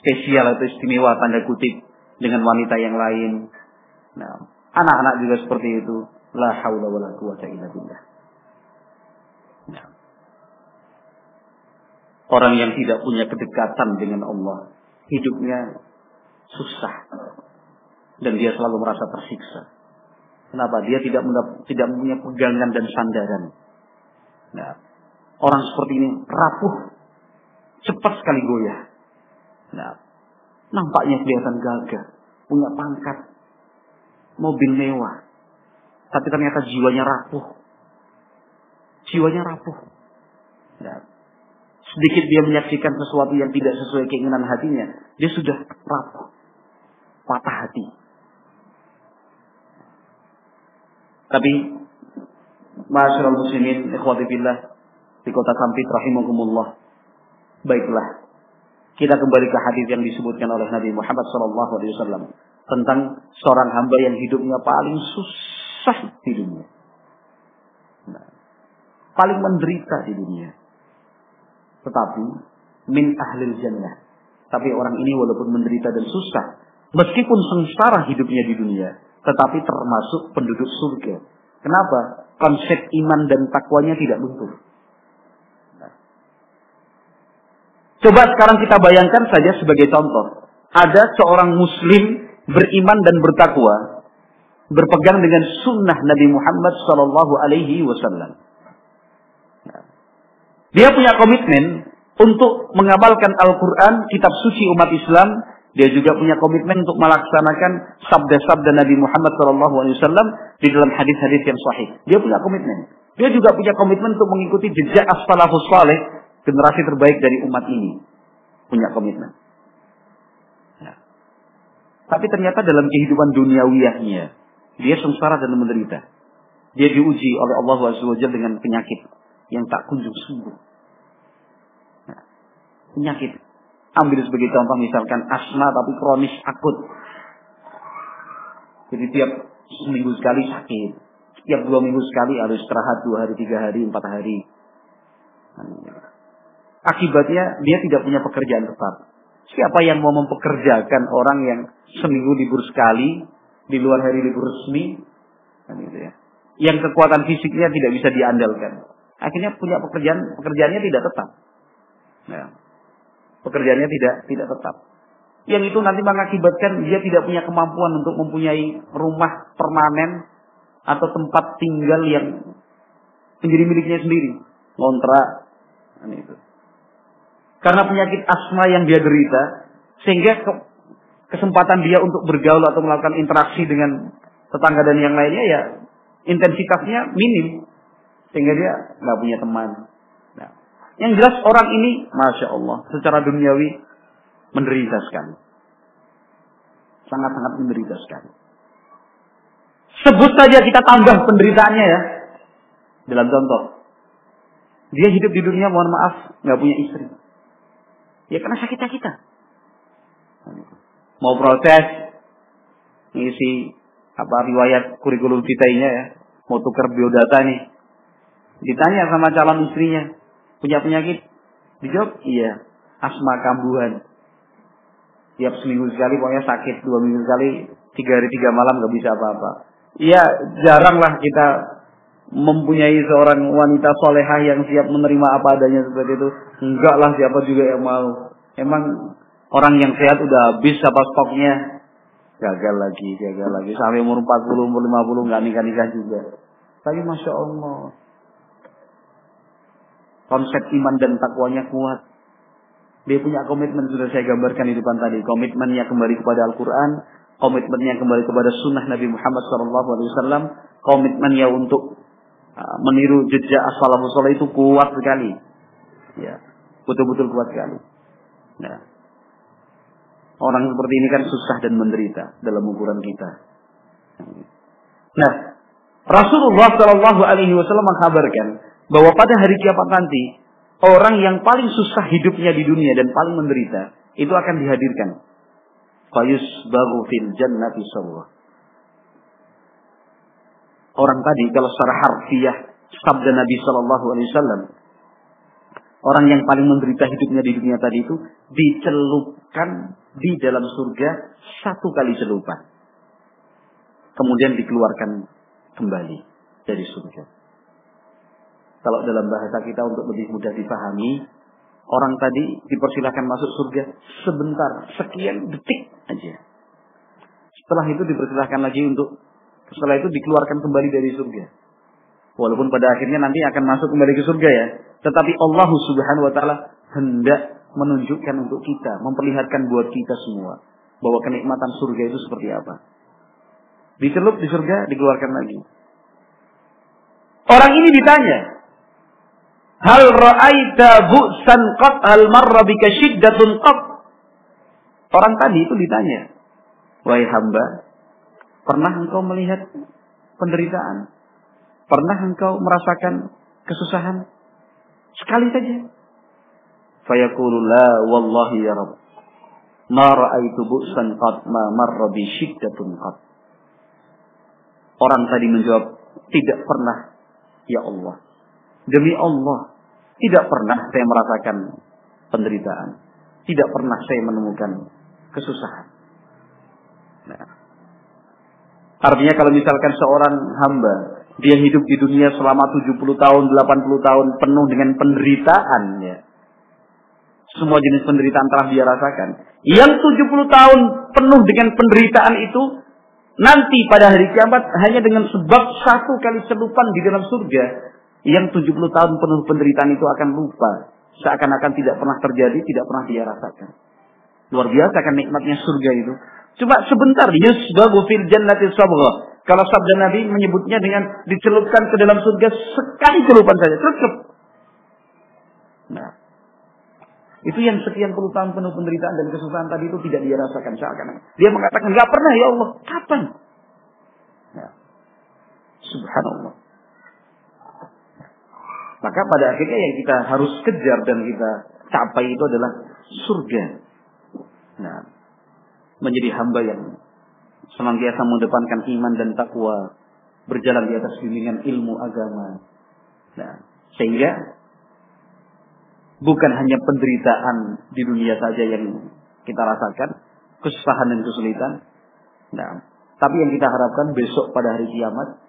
spesial atau istimewa tanda kutip dengan wanita yang lain. Nah, anak-anak juga seperti itu. La haula wala quwata illa billah. Nah. Orang yang tidak punya kedekatan dengan Allah hidupnya susah dan dia selalu merasa tersiksa. Kenapa? Dia tidak tidak punya pegangan dan sandaran. Nah, orang seperti ini rapuh, cepat sekali goyah. Nah, nampaknya kelihatan gagah, punya pangkat, mobil mewah, tapi ternyata jiwanya rapuh. Jiwanya rapuh. Nah, sedikit dia menyaksikan sesuatu yang tidak sesuai keinginan hatinya, dia sudah rapuh, patah hati. Tapi Masyarakat muslimin ikhwati billah di kota Sampit rahimakumullah. Baiklah. Kita kembali ke hadis yang disebutkan oleh Nabi Muhammad SAW tentang seorang hamba yang hidupnya paling susah di dunia. Nah, paling menderita di dunia tetapi min ahlil jannah. Tapi orang ini walaupun menderita dan susah, meskipun sengsara hidupnya di dunia, tetapi termasuk penduduk surga. Kenapa? Konsep iman dan takwanya tidak luntur. Nah. Coba sekarang kita bayangkan saja sebagai contoh. ada seorang muslim beriman dan bertakwa berpegang dengan sunnah Nabi Muhammad Sallallahu Alaihi Wasallam. Dia punya komitmen untuk mengamalkan Al-Quran, kitab suci umat Islam. Dia juga punya komitmen untuk melaksanakan sabda-sabda Nabi Muhammad SAW di dalam hadis-hadis yang sahih. Dia punya komitmen. Dia juga punya komitmen untuk mengikuti jejak as-salafus saleh, generasi terbaik dari umat ini. Punya komitmen. Ya. Tapi ternyata dalam kehidupan duniawiyahnya, dia sengsara dan menderita. Dia diuji oleh Allah SWT dengan penyakit yang tak kunjung sembuh penyakit. Ambil sebagai contoh misalkan asma tapi kronis akut. Jadi tiap seminggu sekali sakit. Tiap dua minggu sekali harus istirahat dua hari, tiga hari, empat hari. Akibatnya dia tidak punya pekerjaan tetap. Siapa yang mau mempekerjakan orang yang seminggu libur sekali, di luar hari libur resmi, kan gitu ya. Yang kekuatan fisiknya tidak bisa diandalkan. Akhirnya punya pekerjaan, pekerjaannya tidak tetap. Nah, pekerjaannya tidak tidak tetap. Yang itu nanti mengakibatkan dia tidak punya kemampuan untuk mempunyai rumah permanen atau tempat tinggal yang menjadi miliknya sendiri, kontrak, itu. Karena penyakit asma yang dia derita, sehingga ke, kesempatan dia untuk bergaul atau melakukan interaksi dengan tetangga dan yang lainnya ya intensitasnya minim, sehingga dia nggak punya teman, yang jelas orang ini, Masya Allah, secara duniawi menderita sekali. Sangat-sangat menderita sekali. Sebut saja kita tambah penderitaannya ya. Dalam contoh. Dia hidup di dunia, mohon maaf, nggak punya istri. Ya karena sakit kita. Mau proses, ngisi apa riwayat kurikulum vitae-nya ya, mau tukar biodata nih. Ditanya sama calon istrinya, Punya penyakit? Dijawab, iya. Asma kambuhan. Tiap seminggu sekali pokoknya sakit. Dua minggu sekali, tiga hari tiga malam gak bisa apa-apa. Iya, jarang lah kita mempunyai seorang wanita solehah yang siap menerima apa adanya seperti itu. Enggak lah siapa juga yang mau. Emang orang yang sehat udah habis apa stoknya. Gagal lagi, gagal lagi. Sampai umur 40, umur 50 nggak nikah-nikah juga. Tapi Masya Allah. Konsep iman dan takwanya kuat. Dia punya komitmen sudah saya gambarkan di depan tadi. Komitmennya kembali kepada Al-Quran. Komitmennya kembali kepada sunnah Nabi Muhammad SAW. Komitmennya untuk meniru jejak as-salafus itu kuat sekali. Ya, betul-betul kuat sekali. Ya. Orang seperti ini kan susah dan menderita dalam ukuran kita. Nah, Rasulullah Shallallahu Alaihi Wasallam mengkabarkan bahwa pada hari kiamat nanti orang yang paling susah hidupnya di dunia dan paling menderita itu akan dihadirkan. Fayus baru fil. Orang tadi kalau secara harfiah sabda Nabi Shallallahu Alaihi Wasallam orang yang paling menderita hidupnya di dunia tadi itu dicelupkan di dalam surga satu kali celupan. Kemudian dikeluarkan kembali dari surga. Kalau dalam bahasa kita untuk lebih mudah dipahami, orang tadi dipersilahkan masuk surga sebentar, sekian detik aja. Setelah itu dipersilahkan lagi untuk setelah itu dikeluarkan kembali dari surga. Walaupun pada akhirnya nanti akan masuk kembali ke surga ya. Tetapi Allah subhanahu wa ta'ala hendak menunjukkan untuk kita, memperlihatkan buat kita semua. Bahwa kenikmatan surga itu seperti apa. Dicelup di surga, dikeluarkan lagi. Orang ini ditanya, Hal ra'aita bu'san qat hal marra bika syiddatun qat. Orang tadi itu ditanya, "Wahai hamba, pernah engkau melihat penderitaan? Pernah engkau merasakan kesusahan? Sekali saja." Fayaqulu la wallahi ya Rabb. Ma ra'aitu bu'san qat ma marra bi syiddatun qat. Orang tadi menjawab, "Tidak pernah, ya Allah." Demi Allah, tidak pernah saya merasakan penderitaan. Tidak pernah saya menemukan kesusahan. Nah. Artinya kalau misalkan seorang hamba, dia hidup di dunia selama 70 tahun, 80 tahun penuh dengan penderitaan ya. Semua jenis penderitaan telah dia rasakan. Yang 70 tahun penuh dengan penderitaan itu nanti pada hari kiamat hanya dengan sebab satu kali celupan di dalam surga yang 70 tahun penuh penderitaan itu akan lupa seakan-akan tidak pernah terjadi, tidak pernah dia rasakan. Luar biasa kan nikmatnya surga itu. Cuma sebentar yusbagu fil jannati sabgha. Kalau sabda Nabi menyebutnya dengan dicelupkan ke dalam surga sekali celupan saja, cukup. Nah, itu yang sekian puluh tahun penuh penderitaan dan kesusahan tadi itu tidak dia rasakan seakan Dia mengatakan, nggak pernah ya Allah. Kapan? Nah, subhanallah. Maka pada akhirnya yang kita harus kejar dan kita capai itu adalah surga. Nah, menjadi hamba yang senantiasa mengedepankan iman dan takwa, berjalan di atas bimbingan ilmu agama. Nah, sehingga bukan hanya penderitaan di dunia saja yang kita rasakan, kesusahan dan kesulitan. Nah, tapi yang kita harapkan besok pada hari kiamat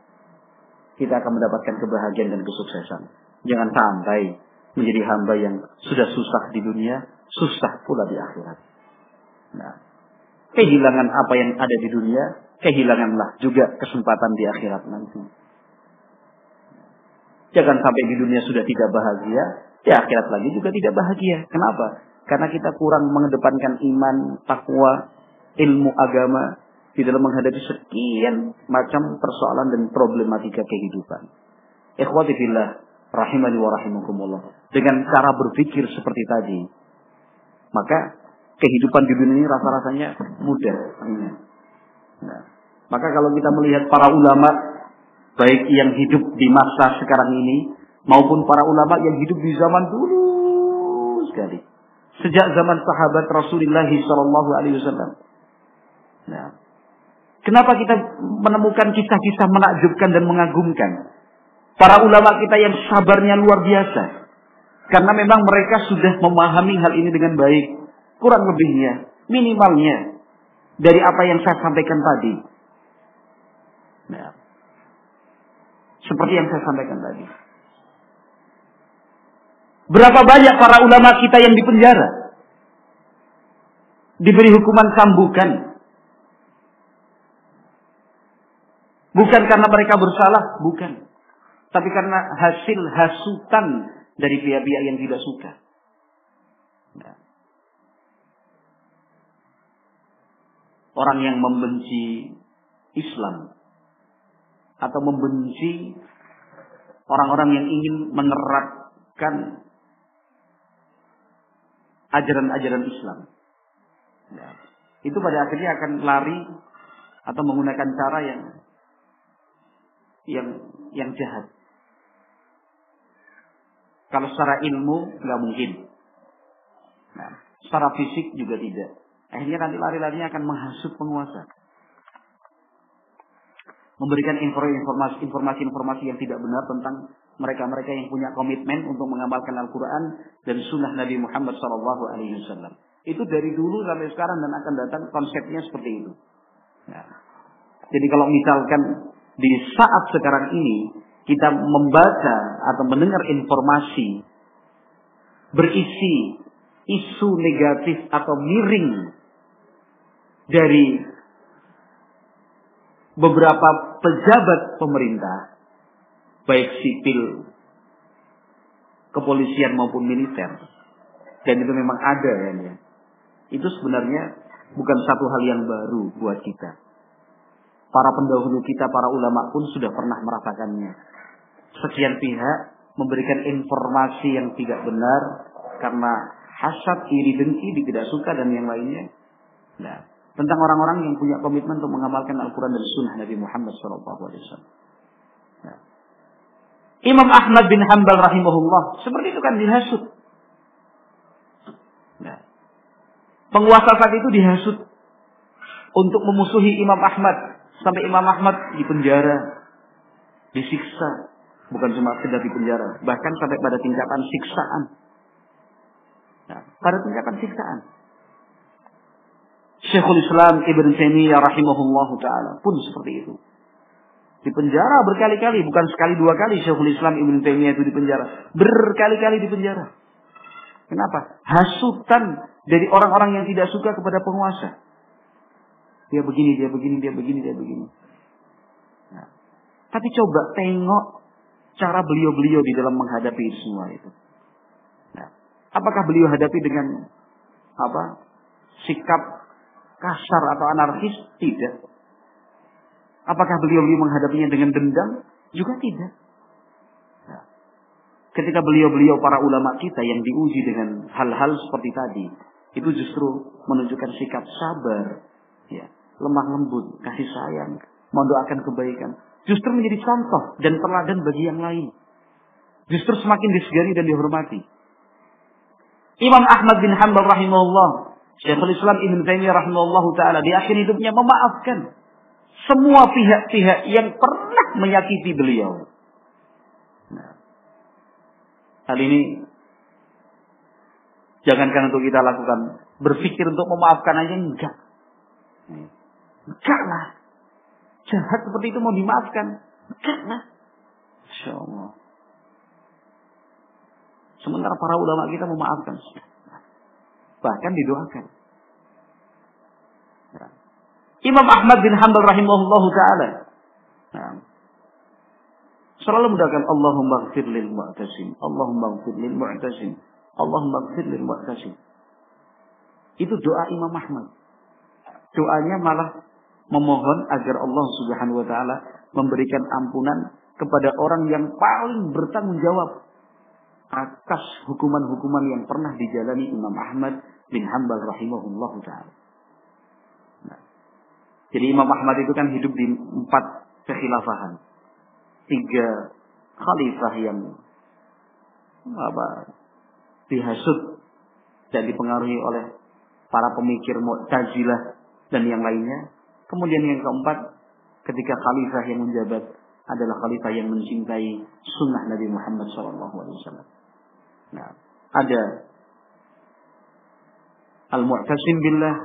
kita akan mendapatkan kebahagiaan dan kesuksesan. Jangan sampai menjadi hamba yang sudah susah di dunia, susah pula di akhirat. Nah, kehilangan apa yang ada di dunia, kehilanganlah juga kesempatan di akhirat nanti. Jangan sampai di dunia sudah tidak bahagia, di akhirat lagi juga tidak bahagia. Kenapa? Karena kita kurang mengedepankan iman, takwa, ilmu agama di dalam menghadapi sekian macam persoalan dan problematika kehidupan. Ikhwati fillah, rahimani wa rahimakumullah. Dengan cara berpikir seperti tadi, maka kehidupan di dunia ini rasa-rasanya mudah. Nah, maka kalau kita melihat para ulama, baik yang hidup di masa sekarang ini, maupun para ulama yang hidup di zaman dulu sekali. Sejak zaman sahabat Rasulullah Shallallahu Alaihi Wasallam. Nah, kenapa kita menemukan kisah-kisah menakjubkan dan mengagumkan? Para ulama kita yang sabarnya luar biasa. Karena memang mereka sudah memahami hal ini dengan baik kurang lebihnya, minimalnya dari apa yang saya sampaikan tadi. Nah, seperti yang saya sampaikan tadi. Berapa banyak para ulama kita yang dipenjara? Diberi hukuman sambukan. Bukan karena mereka bersalah, bukan. Tapi karena hasil hasutan dari pihak-pihak yang tidak suka. Nah. Orang yang membenci Islam atau membenci orang-orang yang ingin menerapkan ajaran-ajaran Islam. Ya. Itu pada akhirnya akan lari atau menggunakan cara yang yang yang jahat. Kalau secara ilmu nggak mungkin. Nah, secara fisik juga tidak. Akhirnya nanti lari-larinya akan menghasut penguasa. Memberikan informasi-informasi yang tidak benar tentang mereka-mereka yang punya komitmen untuk mengamalkan Al-Quran dan Sunnah Nabi Muhammad SAW. Itu dari dulu sampai sekarang dan akan datang konsepnya seperti itu. Ya. Jadi kalau misalkan di saat sekarang ini kita membaca atau mendengar informasi berisi isu negatif atau miring dari beberapa pejabat pemerintah, baik sipil, kepolisian maupun militer, dan itu memang ada ya, itu sebenarnya bukan satu hal yang baru buat kita. Para pendahulu kita, para ulama pun sudah pernah merasakannya. Sekian pihak memberikan informasi yang tidak benar karena hasad, iri, dengki, tidak suka dan yang lainnya. Nah, tentang orang-orang yang punya komitmen untuk mengamalkan Al-Quran dan Sunnah Nabi Muhammad SAW. Ya. Imam Ahmad bin Hanbal rahimahullah seperti itu kan dihasut. Ya. Penguasa saat itu dihasut untuk memusuhi Imam Ahmad sampai Imam Ahmad dipenjara, disiksa, bukan cuma sekedar dipenjara, bahkan sampai pada tingkatan siksaan. Nah, pada tingkatan siksaan. Syekhul Islam Ibn Taimiyah rahimahullah taala pun seperti itu. Di penjara berkali-kali, bukan sekali dua kali Syekhul Islam Ibn Taimiyah itu di penjara, berkali-kali di penjara. Kenapa? Hasutan dari orang-orang yang tidak suka kepada penguasa. Dia begini, dia begini, dia begini, dia begini. Nah, tapi coba tengok cara beliau-beliau di dalam menghadapi semua itu. Nah, apakah beliau hadapi dengan apa? Sikap kasar atau anarkis? Tidak. Apakah beliau-beliau menghadapinya dengan dendam? Juga tidak. Nah, ketika beliau-beliau para ulama kita yang diuji dengan hal-hal seperti tadi, itu justru menunjukkan sikap sabar, ya, lemah lembut, kasih sayang, mendoakan kebaikan. Justru menjadi contoh dan teladan bagi yang lain. Justru semakin disegani dan dihormati. Imam Ahmad bin Hanbal rahimahullah, Syekhul Islam Ibn Taimiyah rahimahullah taala di akhir hidupnya memaafkan semua pihak-pihak yang pernah menyakiti beliau. Nah, hal ini jangankan untuk kita lakukan, berpikir untuk memaafkan aja enggak. Enggak lah. Jahat seperti itu mau dimaafkan. Enggak lah. Insya. Sementara para ulama kita memaafkan. Bahkan didoakan. Ya. Imam Ahmad bin Hanbal rahimahullah ta'ala. Ya. Selalu mendoakan Allahumma gfir lil mu'tasim. Allahumma gfir lil mu'tasim. Allahumma gfir lil mu'tasim. Itu doa Imam Ahmad. Doanya malah memohon agar Allah Subhanahu wa taala memberikan ampunan kepada orang yang paling bertanggung jawab atas hukuman-hukuman yang pernah dijalani Imam Ahmad bin Hambal rahimahullah taala. Nah, jadi Imam Ahmad itu kan hidup di empat kekhilafahan. Tiga khalifah yang apa dihasut dan dipengaruhi oleh para pemikir Mu'tazilah dan yang lainnya Kemudian yang keempat, ketika khalifah yang menjabat adalah khalifah yang mencintai sunnah Nabi Muhammad SAW. Nah, ada al-mu'tasim billah.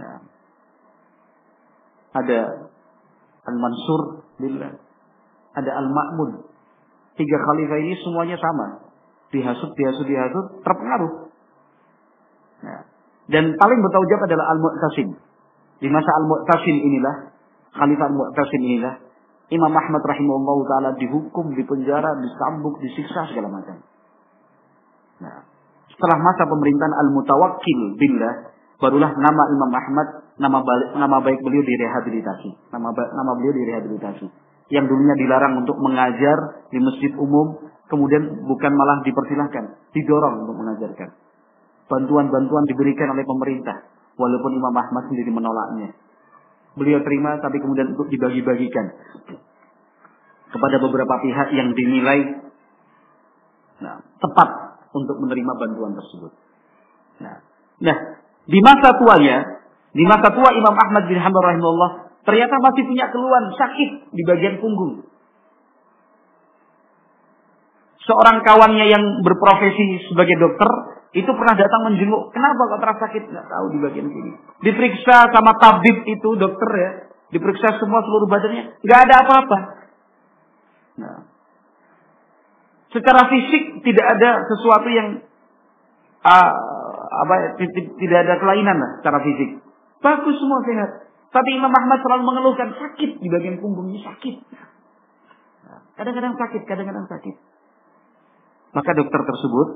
Nah, ada al-mansur billah. Ada al-ma'mun. Tiga khalifah ini semuanya sama. Dihasut, dihasut, dihasut, terpengaruh. Nah, dan paling bertanggung jawab adalah al-mu'tasim. Di masa Al-Mu'tasim inilah, Khalifah Al-Mu'tasim inilah, Imam Ahmad rahimahullah taala dihukum, dipenjara, disambuk, disiksa segala macam. Nah, setelah masa pemerintahan Al-Mutawakkil billah, barulah nama Imam Ahmad, nama balik, nama baik beliau direhabilitasi. Nama nama beliau direhabilitasi. Yang dulunya dilarang untuk mengajar di masjid umum, kemudian bukan malah dipersilahkan, didorong untuk mengajarkan. Bantuan-bantuan diberikan oleh pemerintah Walaupun Imam Ahmad sendiri menolaknya. Beliau terima tapi kemudian untuk dibagi-bagikan kepada beberapa pihak yang dinilai nah, tepat untuk menerima bantuan tersebut. Nah, nah, di masa tuanya, di masa tua Imam Ahmad bin Hanbal rahimahullah ternyata masih punya keluhan sakit di bagian punggung. Seorang kawannya yang berprofesi sebagai dokter itu pernah datang menjenguk. Kenapa kok terasa sakit? Nggak tahu di bagian sini. Diperiksa sama tabib itu dokter ya. Diperiksa semua seluruh badannya. Nggak ada apa-apa. Nah. Secara fisik tidak ada sesuatu yang uh, apa tidak ada kelainan lah secara fisik. Bagus semua sehat. Tapi Imam Ahmad selalu mengeluhkan sakit di bagian punggungnya sakit. Nah, kadang-kadang sakit, kadang-kadang sakit. Maka dokter tersebut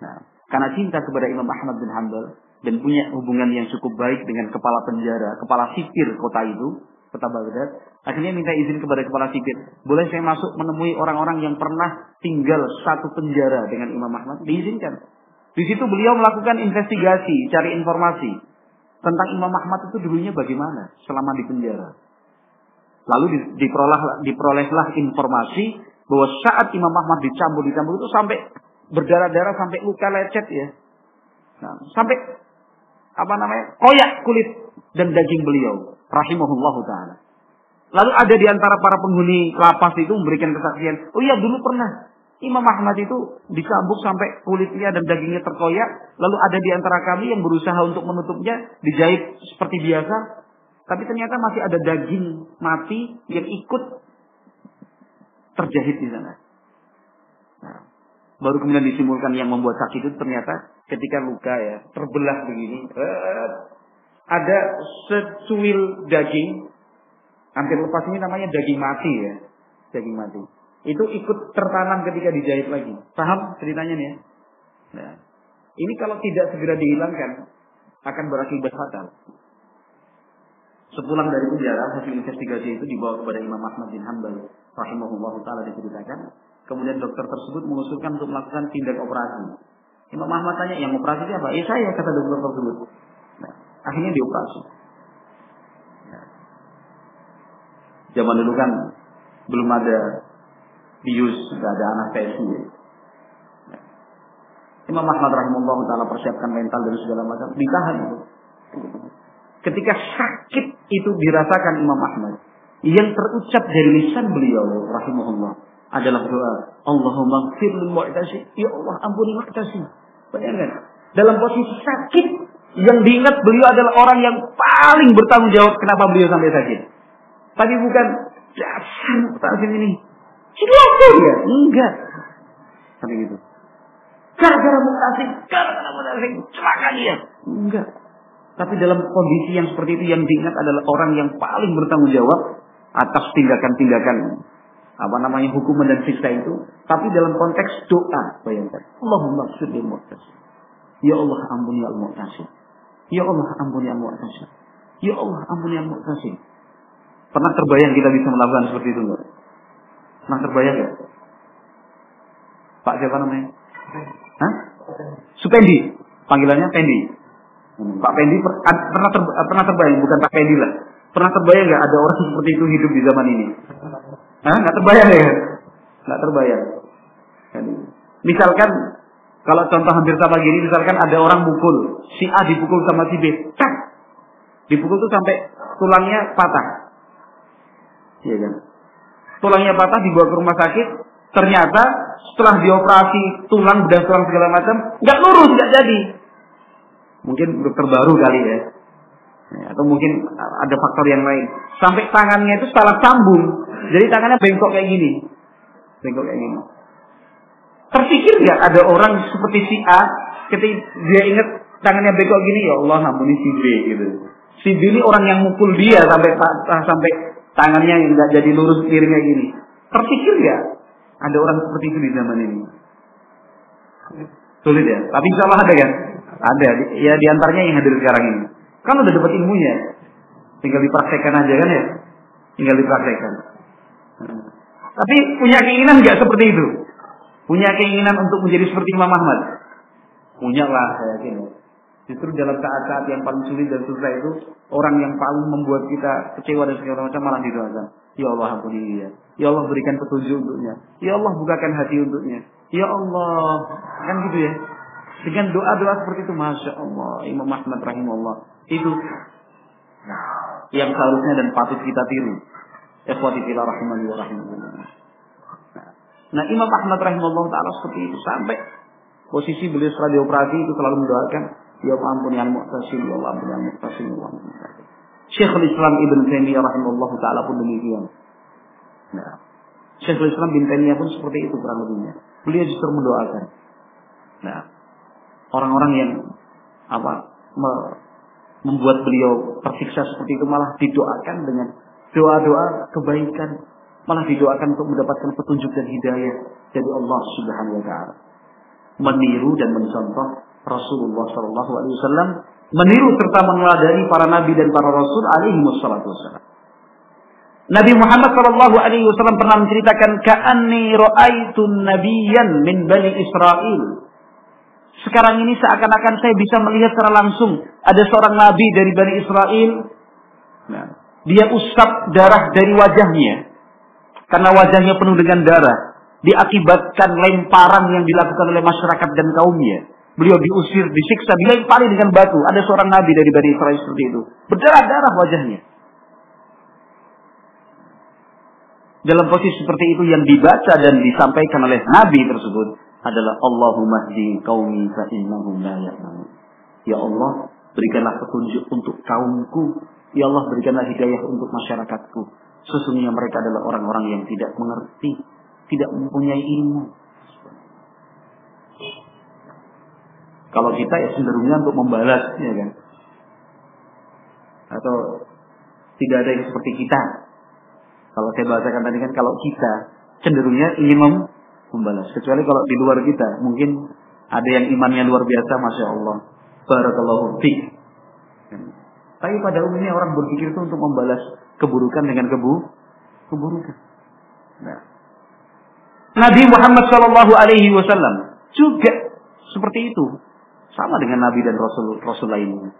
nah, karena cinta kepada Imam Ahmad bin Hanbal dan punya hubungan yang cukup baik dengan kepala penjara, kepala sipir kota itu, kota Baghdad, akhirnya minta izin kepada kepala sipir, boleh saya masuk menemui orang-orang yang pernah tinggal satu penjara dengan Imam Ahmad? Diizinkan. Di situ beliau melakukan investigasi, cari informasi tentang Imam Ahmad itu dulunya bagaimana selama di penjara. Lalu diperoleh, diperolehlah informasi bahwa saat Imam Ahmad dicambuk-dicambuk itu sampai berdarah-darah sampai luka lecet ya. Nah, sampai apa namanya? koyak kulit dan daging beliau rahimahullahu taala. Lalu ada di antara para penghuni lapas itu memberikan kesaksian, "Oh iya dulu pernah Imam Ahmad itu dicambuk sampai kulitnya dan dagingnya terkoyak, lalu ada di antara kami yang berusaha untuk menutupnya, dijahit seperti biasa, tapi ternyata masih ada daging mati yang ikut terjahit di sana." Nah, Baru kemudian disimpulkan yang membuat sakit itu ternyata ketika luka ya, terbelah begini, eh, ada secuil daging, hampir lepas ini namanya daging mati ya, daging mati. Itu ikut tertanam ketika dijahit lagi. Paham ceritanya nih ya? Nah, ini kalau tidak segera dihilangkan, akan berakibat fatal. Sepulang dari penjara, hasil investigasi itu dibawa kepada Imam Ahmad bin Hanbal rahimahullah taala diceritakan. Kemudian dokter tersebut mengusulkan untuk melakukan tindak operasi. Imam Ahmad tanya, yang operasi apa? Ya saya, kata dokter tersebut. Akhirnya dioperasi. Zaman dulu kan belum ada bius, tidak ada anak. Nah. Imam Ahmad rahimahullah taala persiapkan mental dan segala macam, ditahan itu. Ketika sakit itu dirasakan Imam Ahmad, yang terucap dari lisan beliau rahimahullah adalah doa Allahumma gfir mu'tasi ya Allah ampuni mu'tasi bayangkan dalam posisi sakit yang diingat beliau adalah orang yang paling bertanggung jawab kenapa beliau sampai sakit. Tapi bukan dasar mu'tasim ini. Cilaka ya enggak. Tapi gitu. Gara-gara mu'tasim gara-gara mu'tasim celaka dia. Enggak. Tapi dalam kondisi yang seperti itu yang diingat adalah orang yang paling bertanggung jawab atas tindakan-tindakan apa namanya hukuman dan siksa itu, tapi dalam konteks doa, bayangkan. Allahumma sholli. Ya Allah ampuni al mu'tasim. Ya Allah ampuni al mu'tasim. Ya Allah ampuni al mu'tasim. Pernah terbayang kita bisa melakukan seperti itu enggak? Pernah terbayang enggak? Pak siapa namanya? Hah? Supendi. Panggilannya Pendi. Pak Pendi pernah ter, pernah terbayang bukan Pak Pendi lah. Pernah terbayang nggak ada orang seperti itu hidup di zaman ini? Hah? Nggak terbayang ya? Nggak terbayang. Misalkan kalau contoh hampir sama gini, misalkan ada orang mukul, si A dipukul sama si B, tak, dipukul tuh sampai tulangnya patah, iya kan? Tulangnya patah dibawa ke rumah sakit, ternyata setelah dioperasi tulang dan tulang segala macam, nggak lurus, nggak jadi. Mungkin dokter baru kali ya, Ya, atau mungkin ada faktor yang lain. Sampai tangannya itu salah sambung. Jadi tangannya bengkok kayak gini. Bengkok kayak gini. Terpikir nggak ada orang seperti si A ketika dia ingat tangannya bengkok gini, ya Allah ampuni si B gitu. Si B ini orang yang mukul dia sampai sampai tangannya nggak jadi lurus miring kayak gini. Terpikir nggak ada orang seperti itu di zaman ini? Sulit ya. Tapi insya Allah ada kan? Ada. Ya di antaranya yang hadir sekarang ini. Kan udah dapat ilmunya. Tinggal dipraktekkan aja kan ya. Tinggal dipraktekkan. Tapi punya keinginan nggak seperti itu? Punya keinginan untuk menjadi seperti Imam Ahmad? Punya lah saya yakin. Justru dalam saat-saat yang paling sulit dan susah itu orang yang paling membuat kita kecewa dan segala macam malah didoakan. Ya Allah ampuni dia. Ya Allah berikan petunjuk untuknya. Ya Allah bukakan hati untuknya. Ya Allah kan gitu ya. Dengan doa-doa seperti itu, masya Allah, Imam Ahmad rahimahullah itu yang seharusnya dan patut kita tiru. Ikhwati fillah rahimani wa rahimahullah. Nah, Imam Ahmad rahimahullah taala seperti itu sampai posisi beliau setelah dioperasi itu selalu mendoakan Ya ampun yang mu'tasim, ya ampun yang mu'tasim, ya Allah mu'tasim. Syekhul Islam Ibn Taimiyah rahimahullah taala pun demikian. Nah, Syekhul Islam bin Taimiyah pun seperti itu kurang lebihnya. Beliau justru mendoakan. Nah, orang-orang yang apa me, membuat beliau tersiksa seperti itu malah didoakan dengan doa-doa kebaikan malah didoakan untuk mendapatkan petunjuk dan hidayah dari Allah Subhanahu wa taala. Meniru dan mencontoh Rasulullah Shallallahu alaihi wasallam, meniru serta meneladani para nabi dan para rasul alaihi wasallam. Nabi Muhammad Shallallahu alaihi wasallam pernah menceritakan ka'anni ra'aitun nabiyyan min bani Israel sekarang ini seakan-akan saya bisa melihat secara langsung ada seorang nabi dari Bani Israel. Nah, dia usap darah dari wajahnya. Karena wajahnya penuh dengan darah. Diakibatkan lemparan yang dilakukan oleh masyarakat dan kaumnya. Beliau diusir, disiksa, dilempari dengan batu. Ada seorang nabi dari Bani Israel seperti itu. Berdarah-darah wajahnya. Dalam posisi seperti itu yang dibaca dan disampaikan oleh nabi tersebut adalah Allahumma di qaumi fa innahum la ya'lamun. Ya Allah, berikanlah petunjuk untuk kaumku. Ya Allah, berikanlah hidayah untuk masyarakatku. Sesungguhnya mereka adalah orang-orang yang tidak mengerti, tidak mempunyai ilmu. Kalau kita ya cenderungnya untuk membalas, ya kan? Atau tidak ada yang seperti kita. Kalau saya bahasakan tadi kan kalau kita cenderungnya ingin mem membalas. Kecuali kalau di luar kita, mungkin ada yang imannya luar biasa, masya Allah. Barakallahu fiqh. Tapi pada umumnya orang berpikir itu untuk membalas keburukan dengan kebu keburukan. Nah. Nabi Muhammad Shallallahu Alaihi Wasallam juga seperti itu, sama dengan Nabi dan Rasul Rasul lainnya.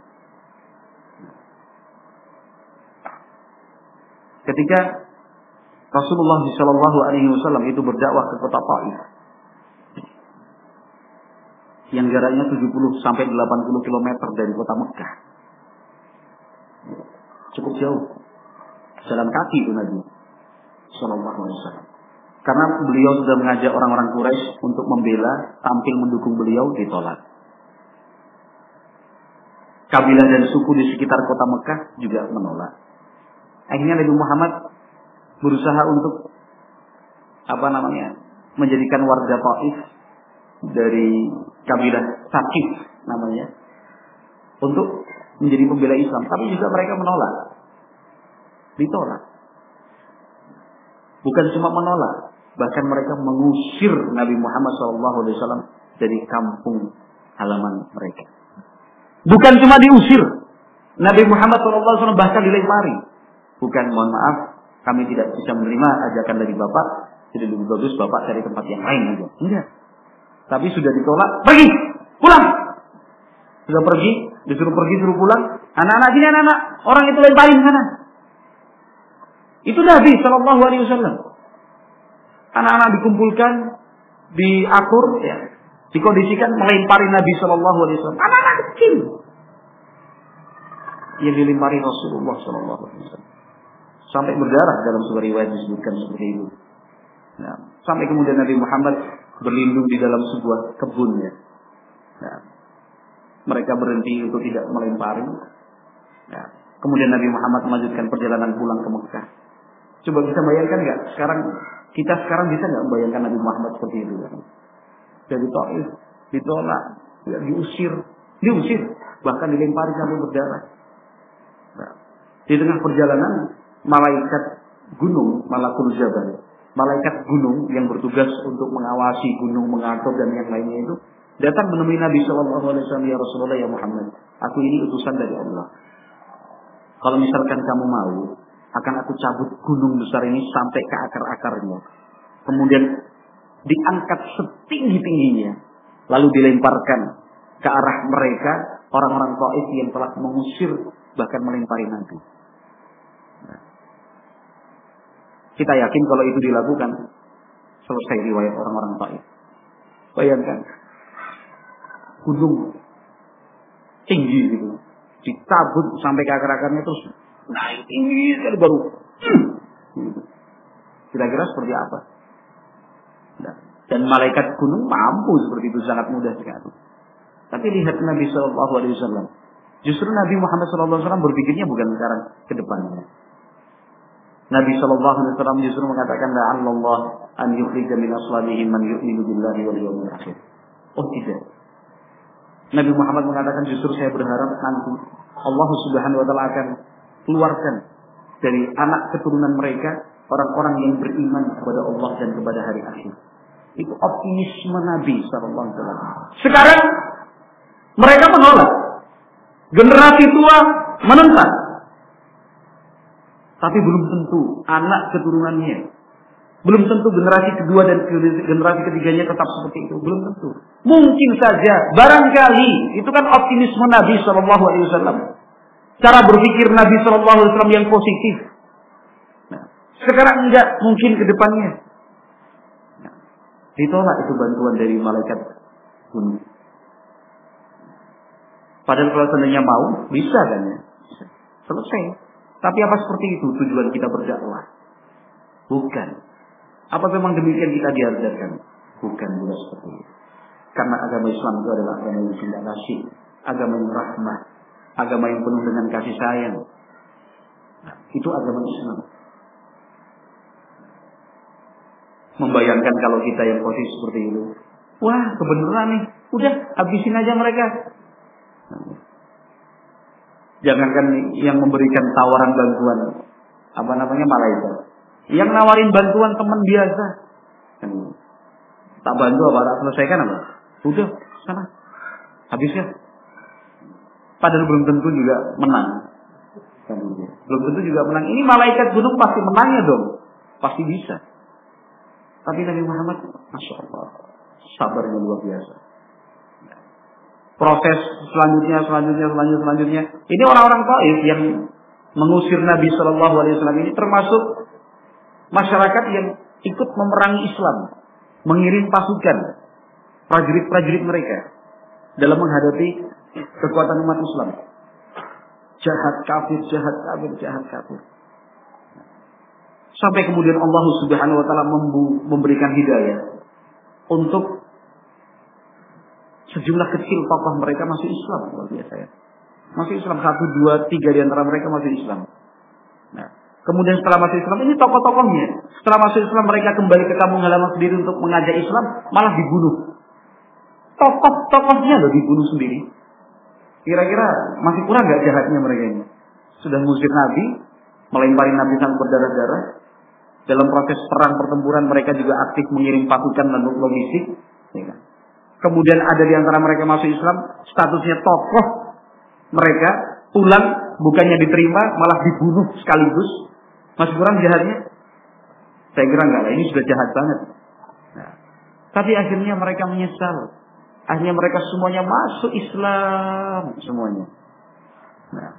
Ketika Rasulullah Shallallahu Alaihi Wasallam itu berdakwah ke kota Taif, yang jaraknya 70 sampai 80 km dari kota Mekah. Cukup jauh. Jalan kaki itu Nabi Sallallahu Alaihi Wasallam. Karena beliau sudah mengajak orang-orang Quraisy untuk membela, tampil mendukung beliau ditolak. Kabilah dan suku di sekitar kota Mekah juga menolak. Akhirnya Nabi Muhammad berusaha untuk apa namanya menjadikan warga Taif dari kabilah Sakif namanya untuk menjadi pembela Islam, tapi juga mereka menolak. Ditolak. Bukan cuma menolak, bahkan mereka mengusir Nabi Muhammad SAW dari kampung halaman mereka. Bukan cuma diusir, Nabi Muhammad SAW bahkan dilempari. Bukan mohon maaf, kami tidak bisa menerima ajakan dari Bapak, jadi lebih bagus Bapak cari tempat yang lain aja. Enggak. Tapi sudah ditolak, pergi, pulang. Sudah pergi, disuruh pergi, suruh pulang. Anak-anak sini anak-anak, orang itu lemparin sana. Itu Nabi Shallallahu Alaihi Wasallam. Anak-anak dikumpulkan, diatur, ya, dikondisikan melempari Nabi Shallallahu Alaihi Wasallam. Anak-anak kecil yang dilempari Rasulullah Shallallahu Alaihi Wasallam sampai berdarah dalam sebuah riwayat disebutkan seperti itu. Nah, sampai kemudian Nabi Muhammad berlindung di dalam sebuah kebun ya. Nah, mereka berhenti untuk tidak melempari. Nah, kemudian Nabi Muhammad melanjutkan perjalanan pulang ke Mekah. Coba bisa bayangkan nggak? Sekarang kita sekarang bisa nggak membayangkan Nabi Muhammad seperti itu? Kan? Dari Taif ditolak, ya, diusir, diusir, bahkan dilempari sampai berdarah. Nah, di tengah perjalanan malaikat gunung, malakul jabal, malaikat gunung yang bertugas untuk mengawasi gunung, mengatur dan yang lainnya itu datang menemui Nabi Shallallahu Alaihi Wasallam ya Rasulullah ya Muhammad, aku ini utusan dari Allah. Kalau misalkan kamu mau, akan aku cabut gunung besar ini sampai ke akar-akarnya. Kemudian diangkat setinggi-tingginya. Lalu dilemparkan ke arah mereka, orang-orang Taif yang telah mengusir, bahkan melempari Nabi. Kita yakin kalau itu dilakukan, selesai riwayat orang-orang Taif. Bayangkan, gunung tinggi gitu, dicabut sampai ke akar-akarnya terus naik tinggi sekali baru. Hmm. Kira-kira seperti apa? Nah, dan malaikat gunung mampu seperti itu sangat mudah sekali. Tapi lihat Nabi Shallallahu Alaihi Wasallam. Justru Nabi Muhammad Shallallahu Alaihi Wasallam berpikirnya bukan sekarang ke depannya. Nabi Shallallahu Alaihi Wasallam justru mengatakan Allah an yukhrija min aslamihim man yu'minu billahi wal yawmil akhir. Oh tidak. Nabi Muhammad mengatakan justru saya berharap nanti Allah Subhanahu wa taala akan keluarkan dari anak keturunan mereka orang-orang yang beriman kepada Allah dan kepada hari akhir. Itu optimisme Nabi Wasallam. Sekarang mereka menolak. Generasi tua menentang. Tapi belum tentu anak keturunannya. Belum tentu generasi kedua dan generasi ketiganya tetap seperti itu. Belum tentu. Mungkin saja, barangkali itu kan optimisme Nabi Wasallam. Cara berpikir Nabi Shallallahu Alaihi Wasallam yang positif. Nah, sekarang enggak mungkin ke depannya. Nah, ditolak itu bantuan dari malaikat gunung. Padahal kalau seandainya mau, bisa kan ya. Selesai. Tapi apa seperti itu tujuan kita berdakwah? Bukan. Apa memang demikian kita diajarkan? Bukan juga seperti itu. Karena agama Islam itu adalah agama yang cinta kasih, agama yang rahmat, agama yang penuh dengan kasih sayang. Nah, itu agama Islam. Membayangkan kalau kita yang posisi seperti itu, wah kebenaran nih, Udah, habisin aja mereka. Jangankan yang memberikan tawaran bantuan, apa namanya malaikat. Yang nawarin bantuan teman biasa. Tak bantu apa, tak selesaikan apa? Udah, sana. Habisnya. Padahal belum tentu juga menang. Belum tentu juga menang. Ini malaikat gunung pasti menangnya dong. Pasti bisa. Tapi Nabi Muhammad, Masya Allah, sabarnya luar biasa. Proses selanjutnya, selanjutnya, selanjutnya, selanjutnya. Ini orang-orang Taif yang mengusir Nabi Shallallahu Alaihi Wasallam ini termasuk masyarakat yang ikut memerangi Islam, mengirim pasukan prajurit-prajurit mereka dalam menghadapi kekuatan umat Islam. Jahat kafir, jahat kafir, jahat kafir. Sampai kemudian Allah Subhanahu wa taala memberikan hidayah untuk sejumlah kecil tokoh mereka masih Islam luar biasa ya. Masih Islam satu, dua, tiga di antara mereka masih Islam. Nah, kemudian setelah masuk Islam ini tokoh-tokohnya. Setelah masuk Islam mereka kembali ke kampung halaman sendiri untuk mengajak Islam, malah dibunuh. Tokoh-tokohnya loh dibunuh sendiri. Kira-kira masih kurang gak jahatnya mereka ini? Sudah mengusir Nabi, melempari Nabi sampai berdarah-darah. Dalam proses perang pertempuran mereka juga aktif mengirim pasukan dan logistik. Ya kan? Kemudian ada di antara mereka masuk Islam, statusnya tokoh mereka pulang bukannya diterima malah dibunuh sekaligus. Masih kurang jahatnya? Saya kira enggak lah, ini sudah jahat banget. Nah, tapi akhirnya mereka menyesal. Akhirnya mereka semuanya masuk Islam semuanya. Nah,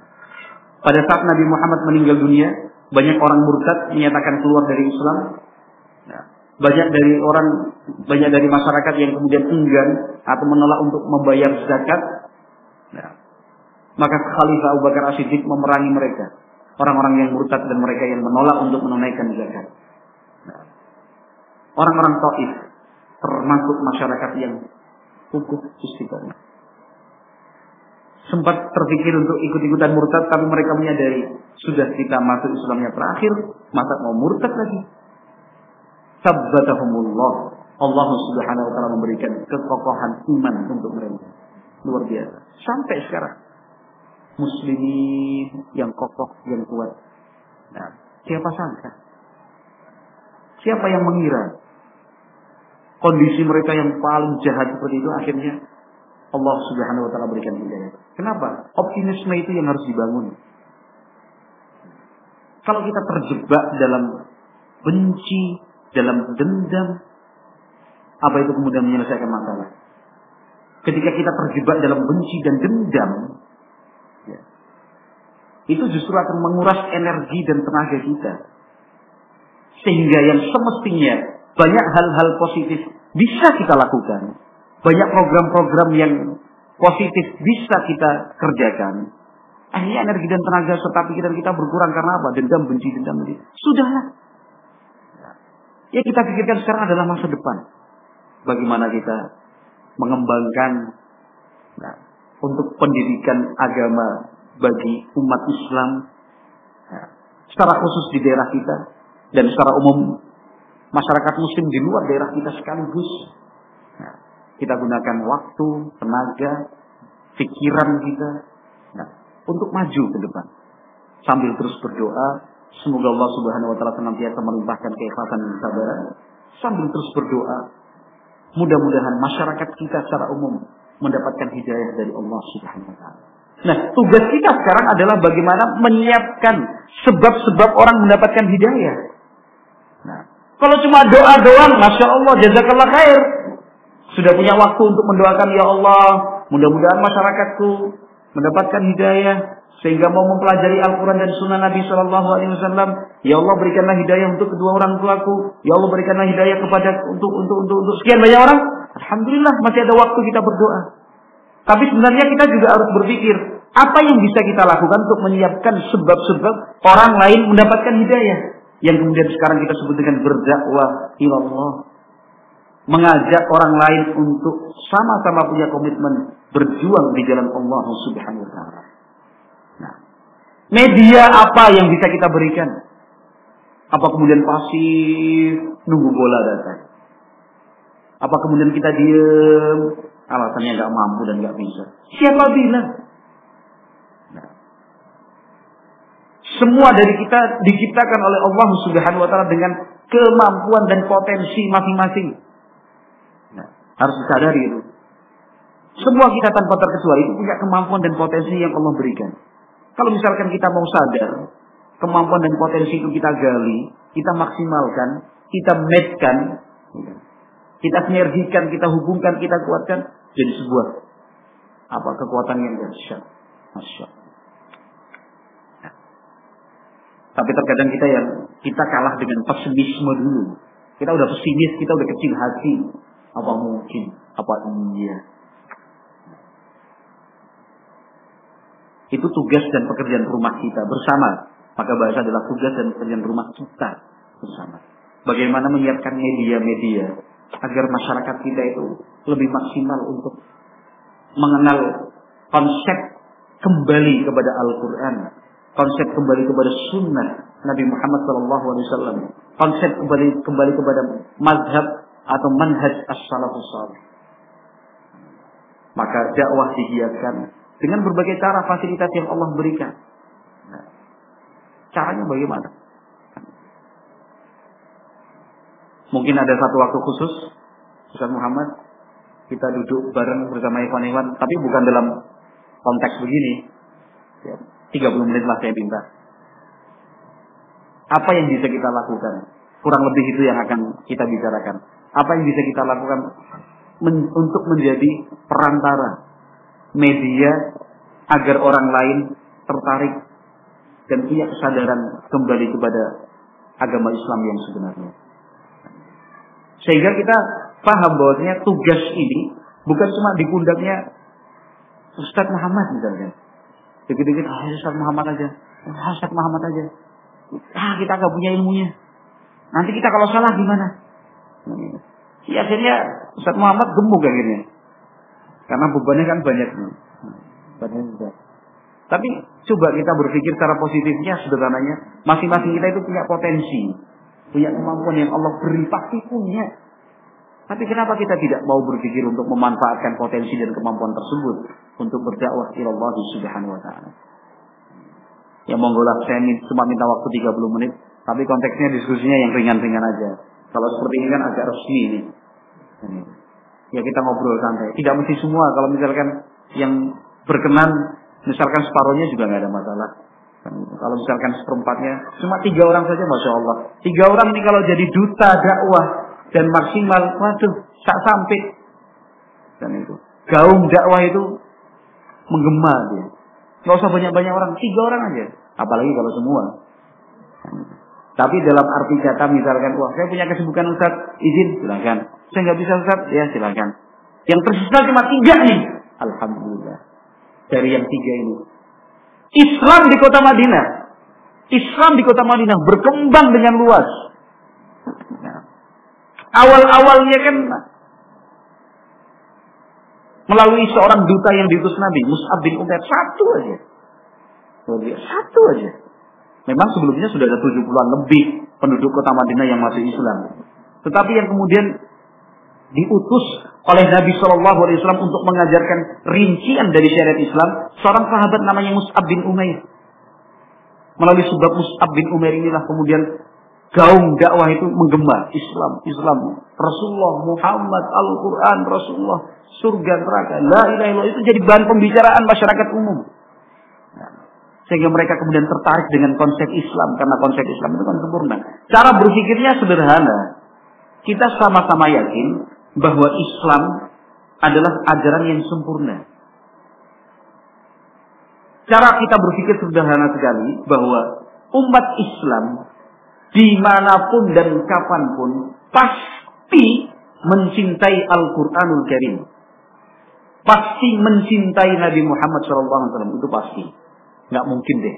pada saat Nabi Muhammad meninggal dunia, banyak orang murtad menyatakan keluar dari Islam. Nah, banyak dari orang, banyak dari masyarakat yang kemudian enggan atau menolak untuk membayar zakat. Nah, maka Khalifah Abu Bakar As-Siddiq memerangi mereka. Orang-orang yang murtad dan mereka yang menolak untuk menunaikan zakat. Nah, orang-orang Taif termasuk masyarakat yang kukuh istiqomah. Sempat terpikir untuk ikut-ikutan murtad, tapi mereka menyadari sudah kita masuk Islamnya terakhir, masa mau murtad lagi? Sabbatahumullah. Allah Subhanahu wa taala memberikan kekokohan iman untuk mereka. Luar biasa. Sampai sekarang muslimin yang kokoh, yang kuat. Nah, siapa sangka? Siapa yang mengira kondisi mereka yang paling jahat seperti itu akhirnya Allah Subhanahu wa taala berikan hidayah. Kenapa? Optimisme itu yang harus dibangun. Kalau kita terjebak dalam benci, dalam dendam, apa itu kemudian menyelesaikan masalah? Ketika kita terjebak dalam benci dan dendam, ya, itu justru akan menguras energi dan tenaga kita. Sehingga yang semestinya banyak hal-hal positif bisa kita lakukan. Banyak program-program yang positif bisa kita kerjakan. Akhirnya energi dan tenaga serta pikiran kita berkurang karena apa? Dendam, benci, dendam, benci. Sudahlah. Ya kita pikirkan sekarang adalah masa depan. Bagaimana kita mengembangkan nah, untuk pendidikan agama bagi umat Islam. Nah, secara khusus di daerah kita dan secara umum masyarakat muslim di luar daerah kita sekaligus. Nah, kita gunakan waktu, tenaga, pikiran kita nah, untuk maju ke depan. Sambil terus berdoa, semoga Allah Subhanahu wa taala senantiasa melimpahkan keikhlasan dan kesabaran. Sambil terus berdoa, mudah-mudahan masyarakat kita secara umum mendapatkan hidayah dari Allah Subhanahu wa taala. Nah, tugas kita sekarang adalah bagaimana menyiapkan sebab-sebab orang mendapatkan hidayah. Kalau cuma doa doang, masya Allah, jazakallah khair. Sudah punya waktu untuk mendoakan ya Allah, mudah-mudahan masyarakatku mendapatkan hidayah sehingga mau mempelajari Al-Quran dan Sunnah Nabi Shallallahu Alaihi Wasallam. Ya Allah berikanlah hidayah untuk kedua orang tuaku. Ya Allah berikanlah hidayah kepada untuk untuk untuk untuk sekian banyak orang. Alhamdulillah masih ada waktu kita berdoa. Tapi sebenarnya kita juga harus berpikir apa yang bisa kita lakukan untuk menyiapkan sebab-sebab orang lain mendapatkan hidayah yang kemudian sekarang kita sebut dengan berdakwah ilallah mengajak orang lain untuk sama-sama punya komitmen berjuang di jalan Allah Subhanahu wa taala. Nah, media apa yang bisa kita berikan? Apa kemudian pasif nunggu bola datang? Apa kemudian kita diem? Alasannya nggak mampu dan nggak bisa. Siapa bilang? Nah. Semua dari kita diciptakan oleh Allah Subhanahu wa taala dengan kemampuan dan potensi masing-masing. Nah, harus disadari itu. Semua kita tanpa terkecuali itu punya kemampuan dan potensi yang Allah berikan. Kalau misalkan kita mau sadar, kemampuan dan potensi itu kita gali, kita maksimalkan, kita matchkan, kita sinergikan, kita hubungkan, kita kuatkan, jadi sebuah apa kekuatan yang dahsyat. Masya nah. Tapi terkadang kita yang kita kalah dengan pesimisme dulu. Kita udah pesimis, kita udah kecil hati. Apa mungkin? Apa iya? Itu tugas dan pekerjaan rumah kita bersama. Maka bahasa adalah tugas dan pekerjaan rumah kita bersama. Bagaimana menyiapkan media-media agar masyarakat kita itu lebih maksimal untuk mengenal konsep kembali kepada Al-Quran, konsep kembali kepada Sunnah Nabi Muhammad SAW, konsep kembali kembali kepada mazhab atau manhaj as-salafus salih. Maka dakwah digiatkan dengan berbagai cara fasilitas yang Allah berikan. Nah, caranya bagaimana? Mungkin ada satu waktu khusus, Ustaz Muhammad, kita duduk bareng bersama Ikhwan-Ikhwan, tapi bukan dalam konteks begini. Ya, 30 menit lah saya minta. Apa yang bisa kita lakukan? Kurang lebih itu yang akan kita bicarakan. Apa yang bisa kita lakukan men untuk menjadi perantara media agar orang lain tertarik dan punya kesadaran kembali kepada agama Islam yang sebenarnya. Sehingga kita paham bahwasanya tugas ini bukan cuma di pundaknya Ustadz Muhammad misalnya. Dikit-dikit, ah Ustadz Muhammad aja. Ah, Ustadz Muhammad aja. Ah, kita nggak punya ilmunya. Nanti kita kalau salah gimana? Ya akhirnya Ustadz Muhammad gemuk akhirnya. Karena bebannya kan banyak. Banyak juga. Tapi coba kita berpikir secara positifnya sederhananya. Masing-masing kita itu punya potensi. Punya kemampuan yang Allah beri. Pasti punya. Tapi kenapa kita tidak mau berpikir untuk memanfaatkan potensi dan kemampuan tersebut untuk berdakwah ila Allah Subhanahu wa taala. Ya monggo lah saya cuma minta waktu 30 menit, tapi konteksnya diskusinya yang ringan-ringan aja. Kalau seperti ini kan agak resmi ini. Ya kita ngobrol santai. Tidak mesti semua kalau misalkan yang berkenan misalkan separuhnya juga nggak ada masalah. Kalau misalkan seperempatnya cuma tiga orang saja, masya Allah. Tiga orang ini kalau jadi duta dakwah dan maksimal, waduh, tak sampai. Dan itu gaung dakwah itu menggema dia. Gak usah banyak-banyak orang, tiga orang aja. Apalagi kalau semua. Tapi dalam arti kata misalkan, wah saya punya kesibukan Ustaz, izin, silakan. Saya nggak bisa Ustaz, ya silakan. Yang tersisa cuma tiga nih. Alhamdulillah. Dari yang tiga ini. Islam di kota Madinah. Islam di kota Madinah berkembang dengan luas. Awal-awalnya kan melalui seorang duta yang diutus Nabi, Mus'ab bin Umair. Satu aja. Satu aja. Memang sebelumnya sudah ada 70-an lebih penduduk kota Madinah yang masuk Islam. Tetapi yang kemudian diutus oleh Nabi Shallallahu Alaihi Wasallam untuk mengajarkan rincian dari syariat Islam, seorang sahabat namanya Mus'ab bin Umair. Melalui sebab Mus'ab bin Umair inilah kemudian gaung dakwah itu menggema Islam, Islam, Rasulullah Muhammad, Al-Quran, Rasulullah, surga neraka, la ilaha illallah itu jadi bahan pembicaraan masyarakat umum. Nah, sehingga mereka kemudian tertarik dengan konsep Islam karena konsep Islam itu kan sempurna. Cara berpikirnya sederhana. Kita sama-sama yakin bahwa Islam adalah ajaran yang sempurna. Cara kita berpikir sederhana sekali bahwa umat Islam di mana pun dan kapan pun pasti mencintai Al-Quranul Karim. Pasti mencintai Nabi Muhammad SAW. Itu pasti. Nggak mungkin deh.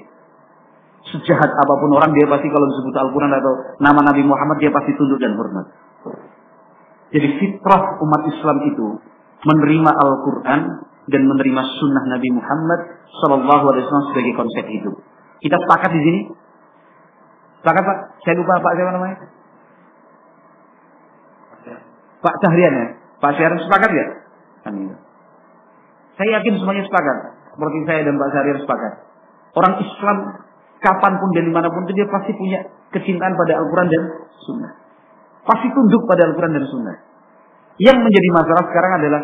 Sejahat apa pun orang dia pasti kalau disebut Al-Quran atau nama Nabi Muhammad dia pasti tunduk dan hormat. Jadi fitrah umat Islam itu menerima Al-Quran dan menerima sunnah Nabi Muhammad SAW sebagai konsep hidup. Kita sepakat di sini? Sepakat Pak? Saya lupa Pak siapa namanya? Pak Cahrian ya? Pak Syahrir sepakat ya? Gitu. Saya yakin semuanya sepakat. Seperti saya dan Pak Syahrir sepakat. Orang Islam kapan pun dan di mana pun itu dia pasti punya kecintaan pada Al-Quran dan Sunnah. Pasti tunduk pada Al-Quran dan Sunnah. Yang menjadi masalah sekarang adalah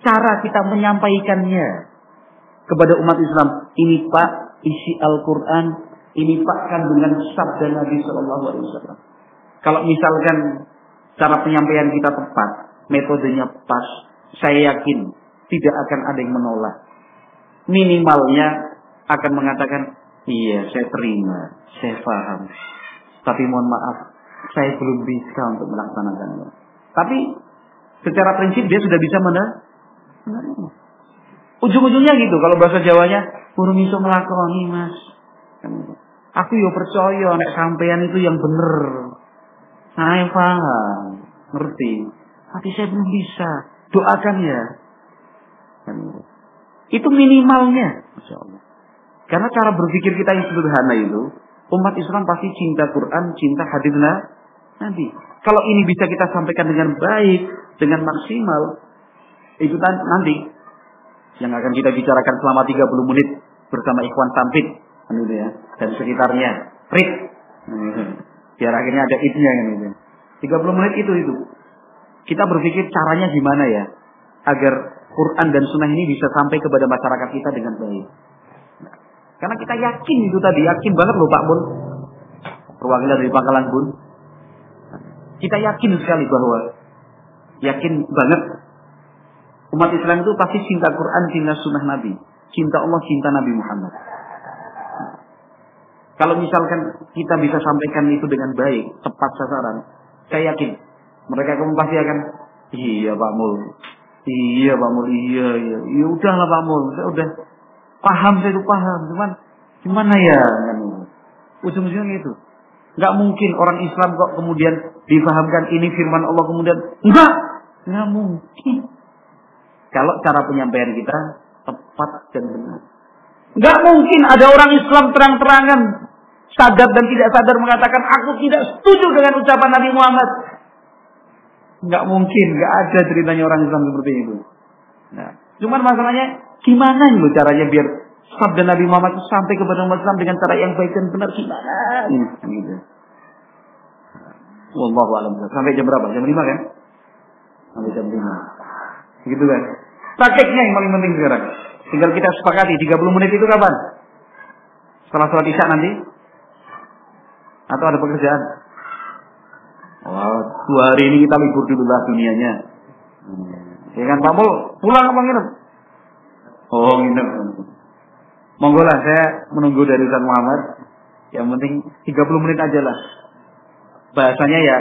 cara kita menyampaikannya kepada umat Islam. Ini Pak, isi Al-Quran, ini Pak kandungan sabda Nabi Shallallahu Alaihi Wasallam. Kalau misalkan cara penyampaian kita tepat, metodenya pas, saya yakin tidak akan ada yang menolak. Minimalnya akan mengatakan, iya saya terima, saya paham. Tapi mohon maaf, saya belum bisa untuk melaksanakannya. Tapi secara prinsip dia sudah bisa mana? Ujung-ujungnya gitu, kalau bahasa Jawanya, burung iso melakoni mas. Kan gitu. Aku yo percaya nek sampean itu yang bener. Saya paham, ngerti. Tapi saya belum bisa. Doakan ya. Itu minimalnya, Masya Allah. Karena cara berpikir kita yang sederhana itu, umat Islam pasti cinta Quran, cinta hadis Nabi. Kalau ini bisa kita sampaikan dengan baik, dengan maksimal, itu nanti yang akan kita bicarakan selama 30 menit bersama Ikhwan Sampit gitu ya, dan sekitarnya. Rit. Biar akhirnya ada itnya kan gitu. 30 menit itu itu. Kita berpikir caranya gimana ya agar Quran dan Sunnah ini bisa sampai kepada masyarakat kita dengan baik. Karena kita yakin itu tadi, yakin banget loh Pak Bun. Perwakilan dari Pangkalan Bun. Kita yakin sekali bahwa yakin banget umat Islam itu pasti cinta Quran, cinta sunnah Nabi. Cinta Allah, cinta Nabi Muhammad. Kalau misalkan kita bisa sampaikan itu dengan baik, tepat sasaran, saya yakin mereka kamu pasti akan, iya Pak Mul, iya Pak Mul, iya, iya, iya udahlah Pak Mul, saya udah paham, saya itu paham, cuman gimana ya, kan? ujung-ujungnya itu. Gak mungkin orang Islam kok kemudian difahamkan ini firman Allah kemudian enggak, nggak mungkin. Kalau cara penyampaian kita tepat dan benar. Nggak mungkin ada orang Islam terang-terangan sadar dan tidak sadar mengatakan aku tidak setuju dengan ucapan Nabi Muhammad. Nggak mungkin, nggak ada ceritanya orang Islam seperti itu. Nah, cuman masalahnya gimana nih caranya biar sabda Nabi Muhammad itu sampai kepada umat Islam dengan cara yang baik dan benar gimana? Ini, gitu. Wallahu a'lam. Sampai jam berapa? Jam 5 kan? Sampai jam 5. Gitu kan? Prakteknya yang paling penting sekarang. Tinggal kita sepakati 30 menit itu kapan? Setelah sholat isya nanti? Atau ada pekerjaan? Oh, dua hari ini kita libur dulu lah dunianya. Ya kan Pak Mul, pulang apa nginep? Oh nginep. Monggo lah saya menunggu dari Ustaz Muhammad. Yang penting 30 menit aja lah. Bahasanya ya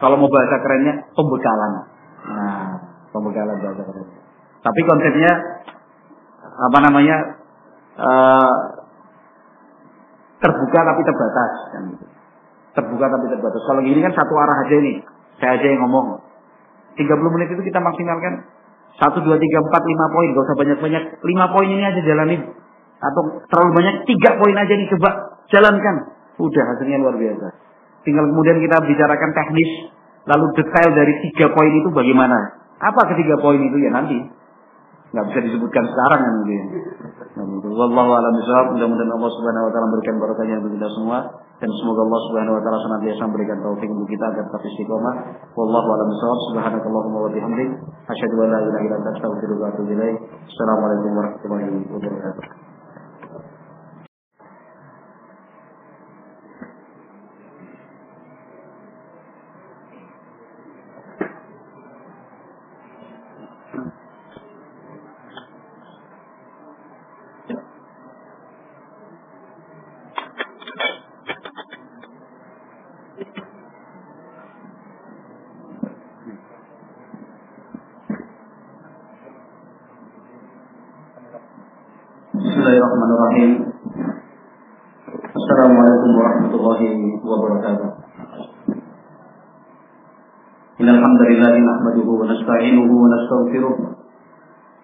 kalau mau bahasa kerennya pembekalan. Nah, pembekalan bahasa keren. Tapi konsepnya apa namanya uh, terbuka tapi terbatas kan gitu. Terbuka tapi terbatas. Kalau gini kan satu arah aja nih. Saya aja yang ngomong. 30 menit itu kita maksimalkan satu dua tiga empat lima poin, gak usah banyak-banyak. lima poin ini aja jalanin. Atau terlalu banyak, tiga poin aja nih coba jalankan. Udah hasilnya luar biasa. Tinggal kemudian kita bicarakan teknis, lalu detail dari tiga poin itu bagaimana. Apa ketiga poin itu ya nanti nggak bisa disebutkan sekarang kan gitu ya. Nah, gitu. Wallahu a'lam bishawab. Mudah-mudahan Allah Subhanahu wa taala memberikan barokahnya untuk kita semua dan semoga Allah Subhanahu wa taala senantiasa memberikan taufik untuk kita agar tetap istiqomah. Wallahu a'lam bishawab. Subhanakallahumma wa bihamdik asyhadu an la ilaha illa anta astaghfiruka wa atubu ilaik. Assalamualaikum warahmatullahi wabarakatuh. نستغفره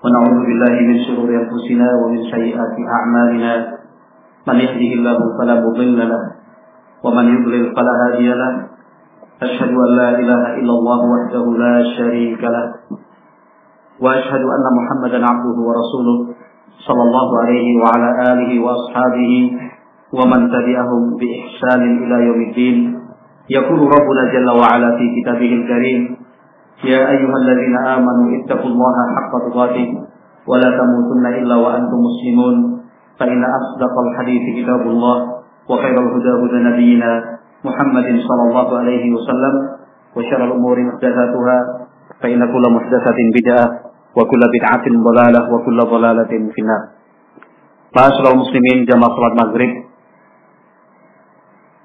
ونعوذ بالله من شرور أنفسنا ومن سيئات أعمالنا. من يهده الله فلا مضل له ومن يضلل فلا هادي له. أشهد أن لا إله إلا الله وحده لا شريك له وأشهد أن محمدا عبده ورسوله صلى الله عليه وعلى آله وأصحابه ومن تبعهم بإحسان إلى يوم الدين. يقول ربنا جل وعلا في كتابه الكريم يا أيها الذين آمنوا اتقوا الله حق تقاته ولا تموتن إلا وأنتم مسلمون فإن أصدق الحديث كتاب الله وخير الهدى هدى نبينا محمد صلى الله عليه وسلم وشر الأمور محدثاتها فإن كل محدثة بدعة وكل بدعة ضلالة وكل ضلالة في النار. Ma'asyiral muslimin jamaah salat maghrib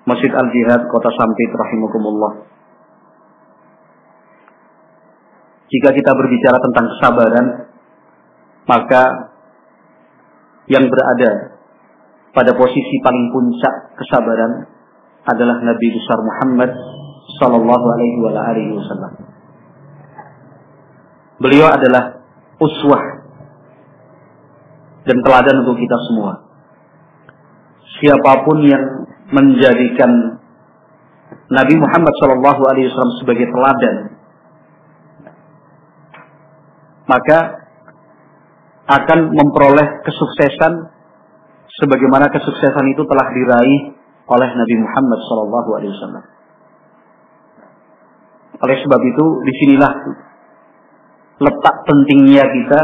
Masjid Al-Jihad Kota Sampit rahimakumullah. Jika kita berbicara tentang kesabaran maka yang berada pada posisi paling puncak kesabaran adalah Nabi besar Muhammad sallallahu alaihi wasallam. Beliau adalah uswah dan teladan untuk kita semua. Siapa pun yang menjadikan Nabi Muhammad sallallahu alaihi wasallam sebagai teladan maka akan memperoleh kesuksesan sebagaimana kesuksesan itu telah diraih oleh Nabi Muhammad SAW. Oleh sebab itu, di sinilah letak pentingnya kita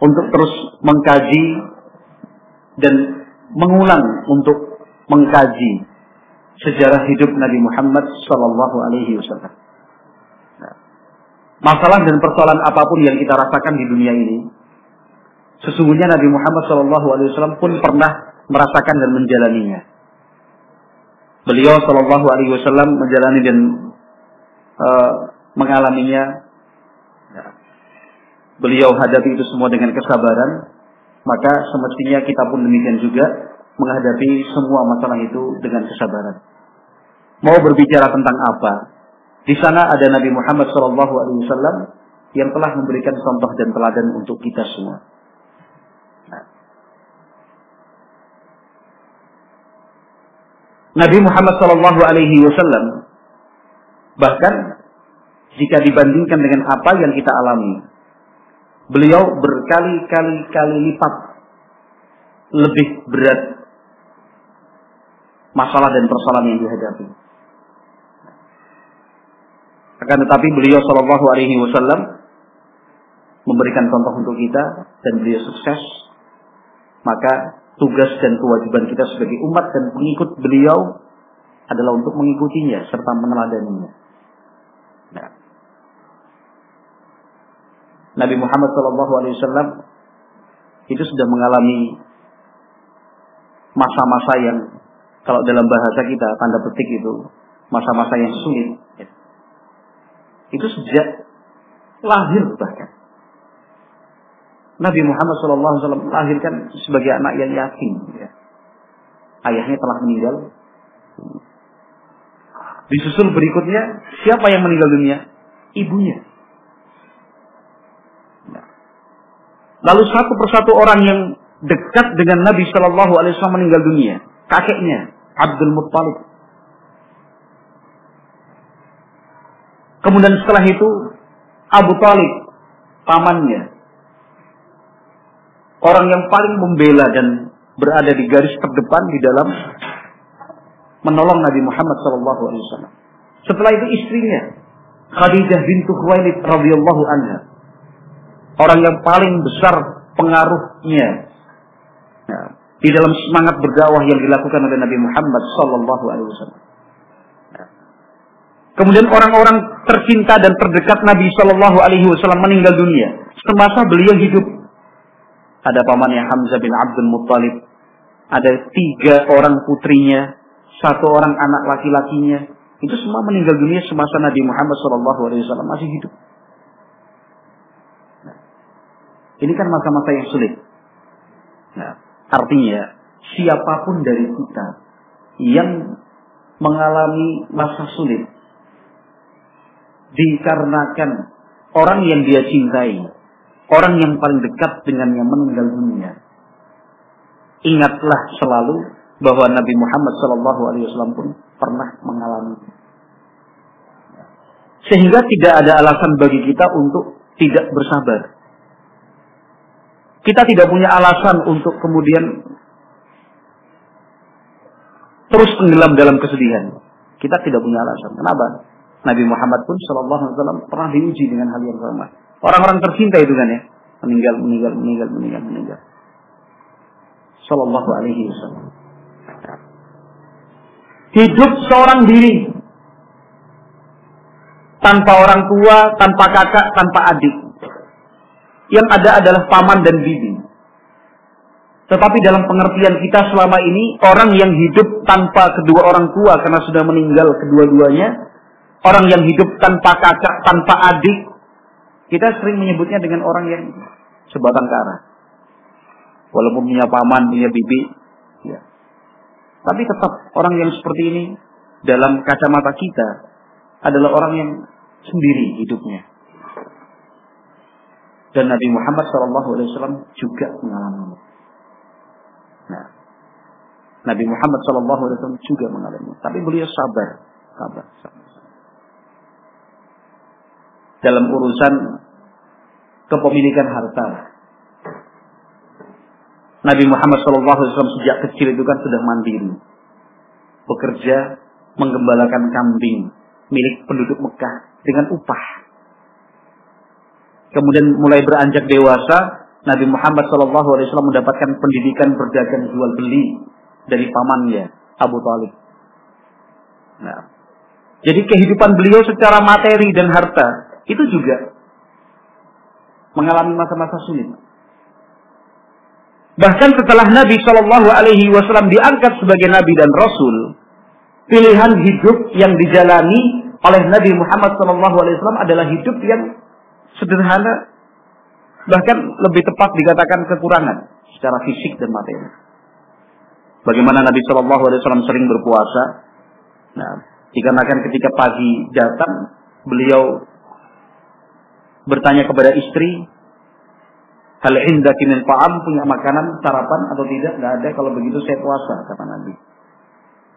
untuk terus mengkaji dan mengulang untuk mengkaji sejarah hidup Nabi Muhammad Sallallahu Alaihi. Masalah dan persoalan apa pun yang kita rasakan di dunia ini, Sesungguhnya Nabi Muhammad SAW pun pernah merasakan dan menjalaninya. Beliau Shallallahu Alaihi Wasallam menjalani dan uh, mengalaminya. Beliau hadapi itu semua dengan kesabaran. Maka semestinya kita pun demikian juga menghadapi semua masalah itu dengan kesabaran. Mau berbicara tentang apa? Di sana ada Nabi Muhammad SAW yang telah memberikan contoh dan teladan untuk kita semua. Nabi Muhammad Wasallam bahkan jika dibandingkan dengan apa yang kita alami, beliau berkali-kali kali lipat lebih berat masalah dan persoalan yang dihadapi. Akan tetapi beliau Shallallahu Alaihi Wasallam memberikan contoh untuk kita dan beliau sukses, maka tugas dan kewajiban kita sebagai umat dan pengikut beliau adalah untuk mengikutinya serta meneladaninya. Nah. Nabi Muhammad SAW itu sudah mengalami masa-masa yang kalau dalam bahasa kita tanda petik itu masa-masa yang sulit. Itu sejak lahir bahkan. Nabi Muhammad SAW melahirkan sebagai anak yang yatim. Ya. Ayahnya telah meninggal. Disusul berikutnya, siapa yang meninggal dunia? Ibunya. Ya. Lalu satu persatu orang yang dekat dengan Nabi Shallallahu Alaihi Wasallam meninggal dunia, kakeknya Abdul Muttalib. Kemudian setelah itu Abu Talib, pamannya, orang yang paling membela dan berada di garis terdepan di dalam menolong Nabi Muhammad SAW. Setelah itu istrinya Khadijah bintu Khuwailid radhiyallahu anha. Orang yang paling besar pengaruhnya ya, di dalam semangat berdakwah yang dilakukan oleh Nabi Muhammad sallallahu alaihi wasallam. Kemudian orang-orang tercinta dan terdekat Nabi Shallallahu Alaihi Wasallam meninggal dunia semasa beliau hidup ada pamannya Hamzah bin Abdul Muttalib, ada tiga orang putrinya, satu orang anak laki-lakinya. Itu semua meninggal dunia semasa Nabi Muhammad SAW masih hidup. Nah, ini kan masa-masa yang sulit. Nah, artinya siapa pun dari kita yang mengalami masa sulit dikarenakan orang yang dia cintai orang yang paling dekat dengan yang meninggal dunia. Ingatlah selalu bahwa Nabi Muhammad SAW pun pernah mengalami. Sehingga tidak ada alasan bagi kita untuk tidak bersabar. Kita tidak punya alasan untuk kemudian terus tenggelam dalam kesedihan. Kita tidak punya alasan. Kenapa? Nabi Muhammad pun Shallallahu Alaihi Wasallam pernah diuji dengan hal yang sama. Orang-orang tercinta itu kan ya, meninggal, meninggal, meninggal, meninggal, meninggal. Shallallahu Alaihi Wasallam. Hidup seorang diri tanpa orang tua, tanpa kakak, tanpa adik. Yang ada adalah paman dan bibi. Tetapi dalam pengertian kita selama ini, orang yang hidup tanpa kedua orang tua karena sudah meninggal kedua-duanya, orang yang hidup tanpa kakak, tanpa adik, kita sering menyebutnya dengan orang yang sebatang kara. Walaupun punya paman, punya bibi, ya. Tapi tetap orang yang seperti ini dalam kacamata kita adalah orang yang sendiri hidupnya. Dan Nabi Muhammad SAW juga mengalaminya. Nah, Nabi Muhammad SAW juga mengalami. Tapi beliau sabar, sabar, sabar. Dalam urusan kepemilikan harta. Nabi Muhammad SAW sejak kecil itu kan sudah mandiri. Bekerja menggembalakan kambing milik penduduk Mekah dengan upah. Kemudian mulai beranjak dewasa, Nabi Muhammad SAW mendapatkan pendidikan berdagang jual beli dari pamannya Abu Talib. Nah, jadi kehidupan beliau secara materi dan harta itu juga mengalami masa-masa sulit. Bahkan setelah Nabi Shallallahu Alaihi Wasallam diangkat sebagai Nabi dan Rasul, pilihan hidup yang dijalani oleh Nabi Muhammad Shallallahu Alaihi Wasallam adalah hidup yang sederhana Bahkan lebih tepat dikatakan kekurangan secara fisik dan materi. Bagaimana Nabi Shallallahu Alaihi Wasallam sering berpuasa. Nah, dikarenakan ketika pagi datang, beliau bertanya kepada istri, hal indah min ta'am punya makanan sarapan atau tidak? Tidak ada. Kalau begitu saya puasa kata Nabi.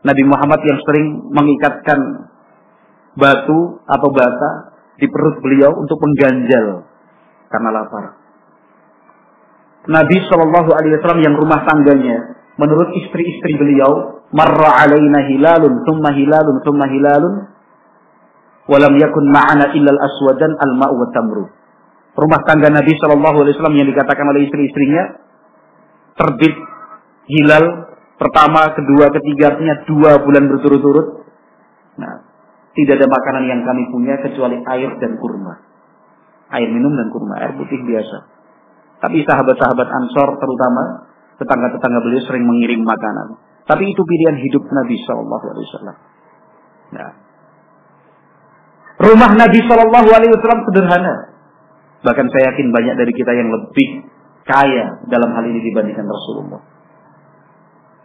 Nabi Muhammad yang sering mengikatkan batu atau bata di perut beliau untuk mengganjal karena lapar. Nabi Shallallahu Alaihi Wasallam yang rumah tangganya, menurut istri-istri beliau, marra alaina hilalun, thumma hilalun, thumma hilalun, walam yakun ma'ana illa al-aswadan al-ma'u wa tamru. Rumah tangga Nabi Shallallahu Alaihi Wasallam yang dikatakan oleh istri-istrinya terbit hilal pertama, kedua, ketiga, artinya dua bulan berturut-turut. Nah, tidak ada makanan yang kami punya kecuali air dan kurma air minum dan kurma, air putih biasa. Tapi sahabat-sahabat Ansor terutama tetangga-tetangga beliau sering mengirim makanan. Tapi itu pilihan hidup Nabi Shallallahu Alaihi Wasallam. Nah, rumah Nabi Shallallahu Alaihi Wasallam sederhana. Bahkan saya yakin banyak dari kita yang lebih kaya dalam hal ini dibandingkan Rasulullah.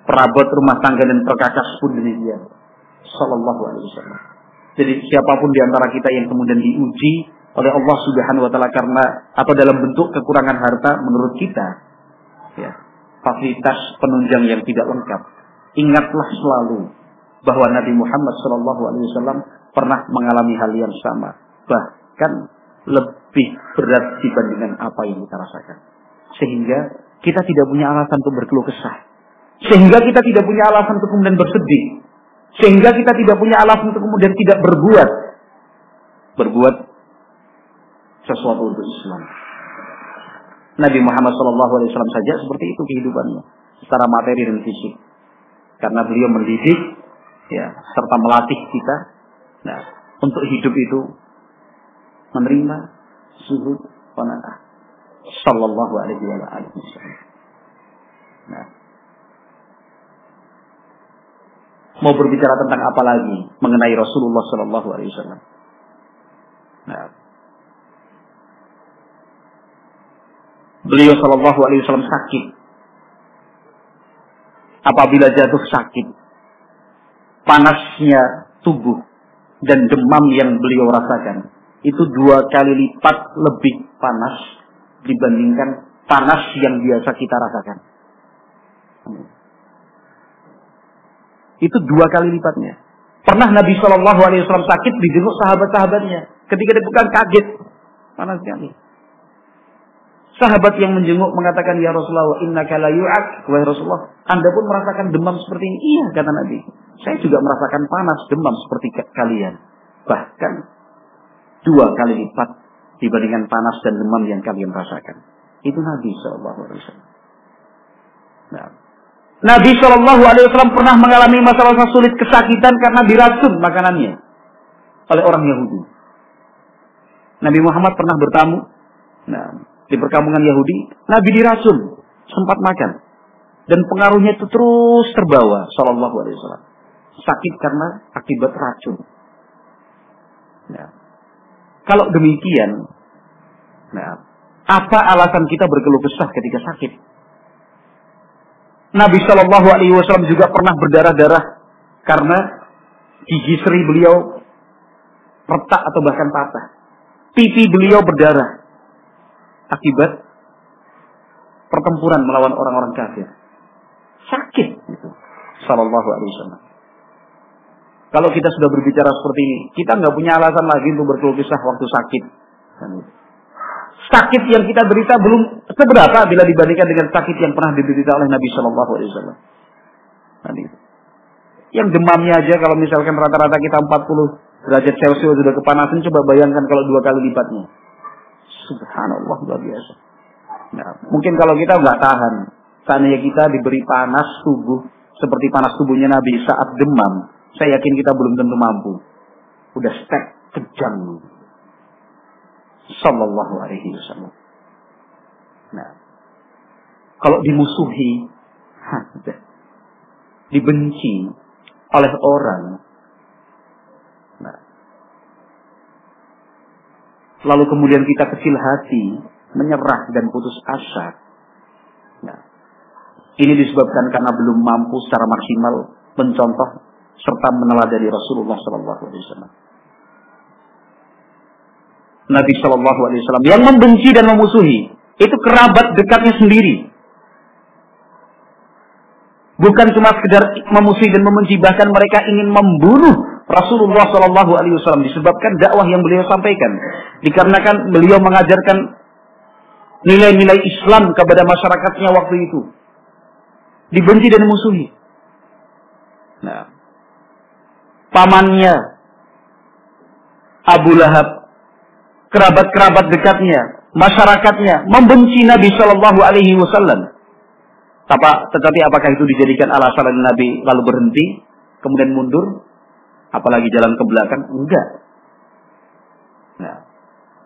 Perabot rumah tangga dan perkakas pun demikian. Shallallahu Alaihi Wasallam. Jadi siapa pun di antara kita yang kemudian diuji oleh Allah Subhanahu wa taala karena atau dalam bentuk kekurangan harta menurut kita ya fasilitas penunjang yang tidak lengkap ingatlah selalu bahwa Nabi Muhammad Shallallahu alaihi wasallam pernah mengalami hal yang sama. Bahkan lebih berat dibandingkan apa yang kita rasakan. Sehingga kita tidak punya alasan untuk berkeluh kesah. Sehingga kita tidak punya alasan untuk kemudian bersedih. Sehingga kita tidak punya alasan untuk kemudian tidak berbuat. Berbuat sesuatu untuk Islam. Nabi Muhammad SAW saja seperti itu kehidupannya secara materi dan fisik. Karena beliau mendidik ya serta melatih kita nah untuk hidup itu menerima suhu panah sallallahu alaihi wasallam. Nah, mau berbicara tentang apa lagi mengenai Rasulullah Sallallahu Alaihi Wasallam. Nah, beliau Shallallahu Alaihi Wasallam sakit. Apabila jatuh sakit, panasnya tubuh dan demam yang beliau rasakan itu dua kali lipat lebih panas dibandingkan panas yang biasa kita rasakan. Itu dua kali lipatnya. Pernah Nabi Shallallahu Alaihi Wasallam sakit dijenguk sahabat-sahabatnya. Ketika dia bukan kaget, panas sekali. Sahabat yang menjenguk mengatakan, Ya Rasulullah, inna la yu'ak. Wahai Rasulullah, Anda pun merasakan demam seperti ini. Iya, kata Nabi. Saya juga merasakan panas, demam seperti kalian. Bahkan dua kali lipat dibandingkan panas dan demam yang kalian rasakan. Itu Nabi Shallallahu Alaihi Wasallam. Nah, Nabi Shallallahu Alaihi Wasallam pernah mengalami masalah sulit kesakitan karena diracun makanannya oleh orang Yahudi. Nabi Muhammad pernah bertamu nah, di perkampungan Yahudi. Nabi diracun, sempat makan. Dan pengaruhnya itu terus terbawa, Shallallahu Alaihi Wasallam. Sakit karena akibat racun. Nah, kalau demikian, nah, apa alasan kita berkeluh kesah ketika sakit? Nabi Shallallahu Alaihi Wasallam juga pernah berdarah-darah karena gigi seri beliau retak atau bahkan patah. Pipi beliau berdarah akibat pertempuran melawan orang-orang kafir. Sakit itu. Shallallahu Alaihi Wasallam. Kalau kita sudah berbicara seperti ini, kita nggak punya alasan lagi untuk berkeluh kesah waktu sakit sakit yang kita derita belum seberapa bila dibandingkan dengan sakit yang pernah diderita oleh Nabi Shallallahu Alaihi Wasallam. Yang demamnya aja kalau misalkan rata-rata kita 40 derajat Celcius sudah kepanasan, coba bayangkan kalau dua kali lipatnya. Subhanallah luar biasa. Nah, mungkin kalau kita nggak tahan, seandainya kita diberi panas tubuh seperti panas tubuhnya Nabi saat demam, saya yakin kita belum tentu mampu. Udah stek kejam Sallallahu alaihi wasallam. Nah, kalau dimusuhi, [LAUGHS] dibenci oleh orang, nah, lalu kemudian kita kecil hati, menyerah dan putus asa. Nah, ini disebabkan karena belum mampu secara maksimal mencontoh serta meneladani Rasulullah Sallallahu Alaihi Wasallam. Nabi Shallallahu Alaihi Wasallam yang membenci dan memusuhi itu kerabat dekatnya sendiri. Bukan cuma sekedar memusuhi dan membenci, bahkan mereka ingin membunuh Rasulullah Shallallahu Alaihi Wasallam disebabkan dakwah yang beliau sampaikan. Dikarenakan beliau mengajarkan nilai-nilai Islam kepada masyarakatnya waktu itu. Dibenci dan memusuhi. Nah, pamannya Abu Lahab kerabat-kerabat dekatnya, masyarakatnya membenci Nabi Shallallahu Alaihi Wasallam. Tetapi apakah itu dijadikan alasan Nabi lalu berhenti, kemudian mundur, apalagi jalan ke belakang? Enggak. Nah,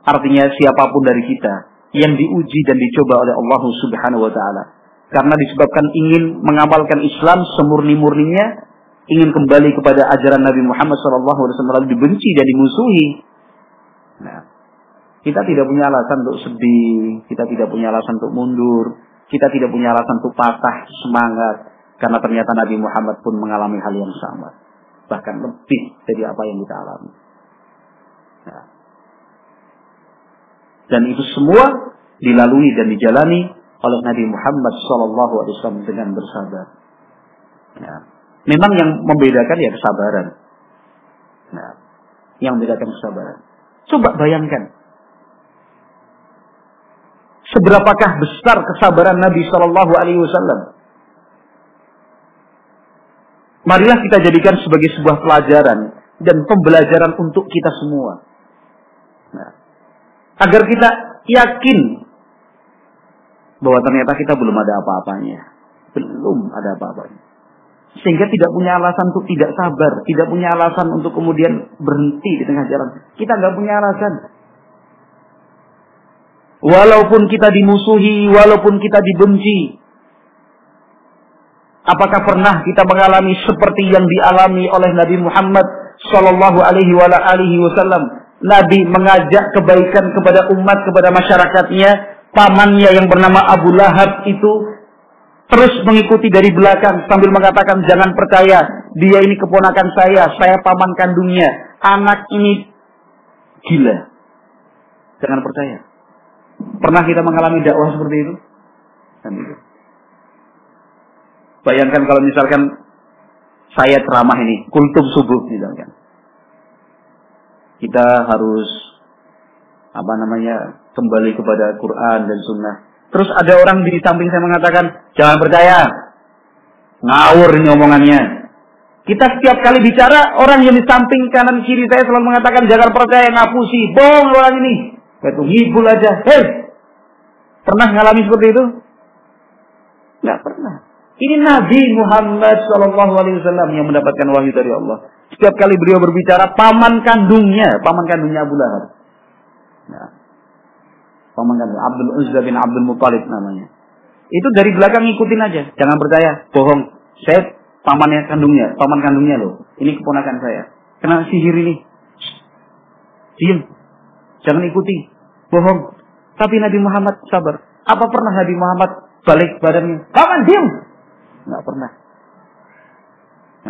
artinya siapa pun dari kita yang diuji dan dicoba oleh Allah Subhanahu Wa Taala, karena disebabkan ingin mengamalkan Islam semurni-murninya, ingin kembali kepada ajaran Nabi Muhammad SAW lalu dibenci dan dimusuhi. Nah, kita tidak punya alasan untuk sedih, kita tidak punya alasan untuk mundur, kita tidak punya alasan untuk patah semangat, karena ternyata Nabi Muhammad pun mengalami hal yang sama. Bahkan lebih dari apa yang kita alami. Nah. Dan itu semua dilalui dan dijalani oleh Nabi Muhammad SAW dengan bersabar. Nah. Memang yang membedakan ya kesabaran. Nah, yang membedakan kesabaran. Coba bayangkan, seberapakah besar kesabaran Nabi Shallallahu Alaihi Wasallam. Marilah kita jadikan sebagai sebuah pelajaran dan pembelajaran untuk kita semua. Nah, agar kita yakin bahwa ternyata kita belum ada apa-apanya. Belum ada apa-apanya. Sehingga tidak punya alasan untuk tidak sabar. Tidak punya alasan untuk kemudian berhenti di tengah jalan. Kita nggak punya alasan. Walaupun kita dimusuhi, walaupun kita dibenci. Apakah pernah kita mengalami seperti yang dialami oleh Nabi Muhammad Sallallahu Alaihi Wasallam? Nabi mengajak kebaikan kepada umat, kepada masyarakatnya. Pamannya yang bernama Abu Lahab itu terus mengikuti dari belakang sambil mengatakan jangan percaya dia ini keponakan saya, saya paman kandungnya, anak ini gila. Jangan percaya. Pernah kita mengalami dakwah seperti itu? Kan itu. Bayangkan kalau misalkan saya ceramah ini, kultum subuh misalkan. Kita harus apa namanya kembali kepada Quran dan Sunnah. Terus ada orang di samping saya mengatakan jangan percaya, ngawur ini omongannya. Kita setiap kali bicara orang yang di samping kanan kiri saya selalu mengatakan jangan percaya ngapusi, bohong orang ini. Itu ngibul aja. Hei, pernah ngalami seperti itu? Nggak pernah. Ini Nabi Muhammad Wasallam yang mendapatkan wahyu dari Allah. Setiap kali beliau berbicara, paman kandungnya, paman kandungnya Abu Lahab. Paman kandung Abdul Uzza bin Abdul Muthalib namanya. Itu dari belakang ngikutin aja, jangan percaya, bohong. Saya pamannya kandungnya, paman kandungnya loh. Ini keponakan saya. Kena sihir ini. Diam. Jangan ikuti. Bohong. Tapi Nabi Muhammad sabar. Apa pernah Nabi Muhammad balik badannya? Paman diam. Nggak pernah.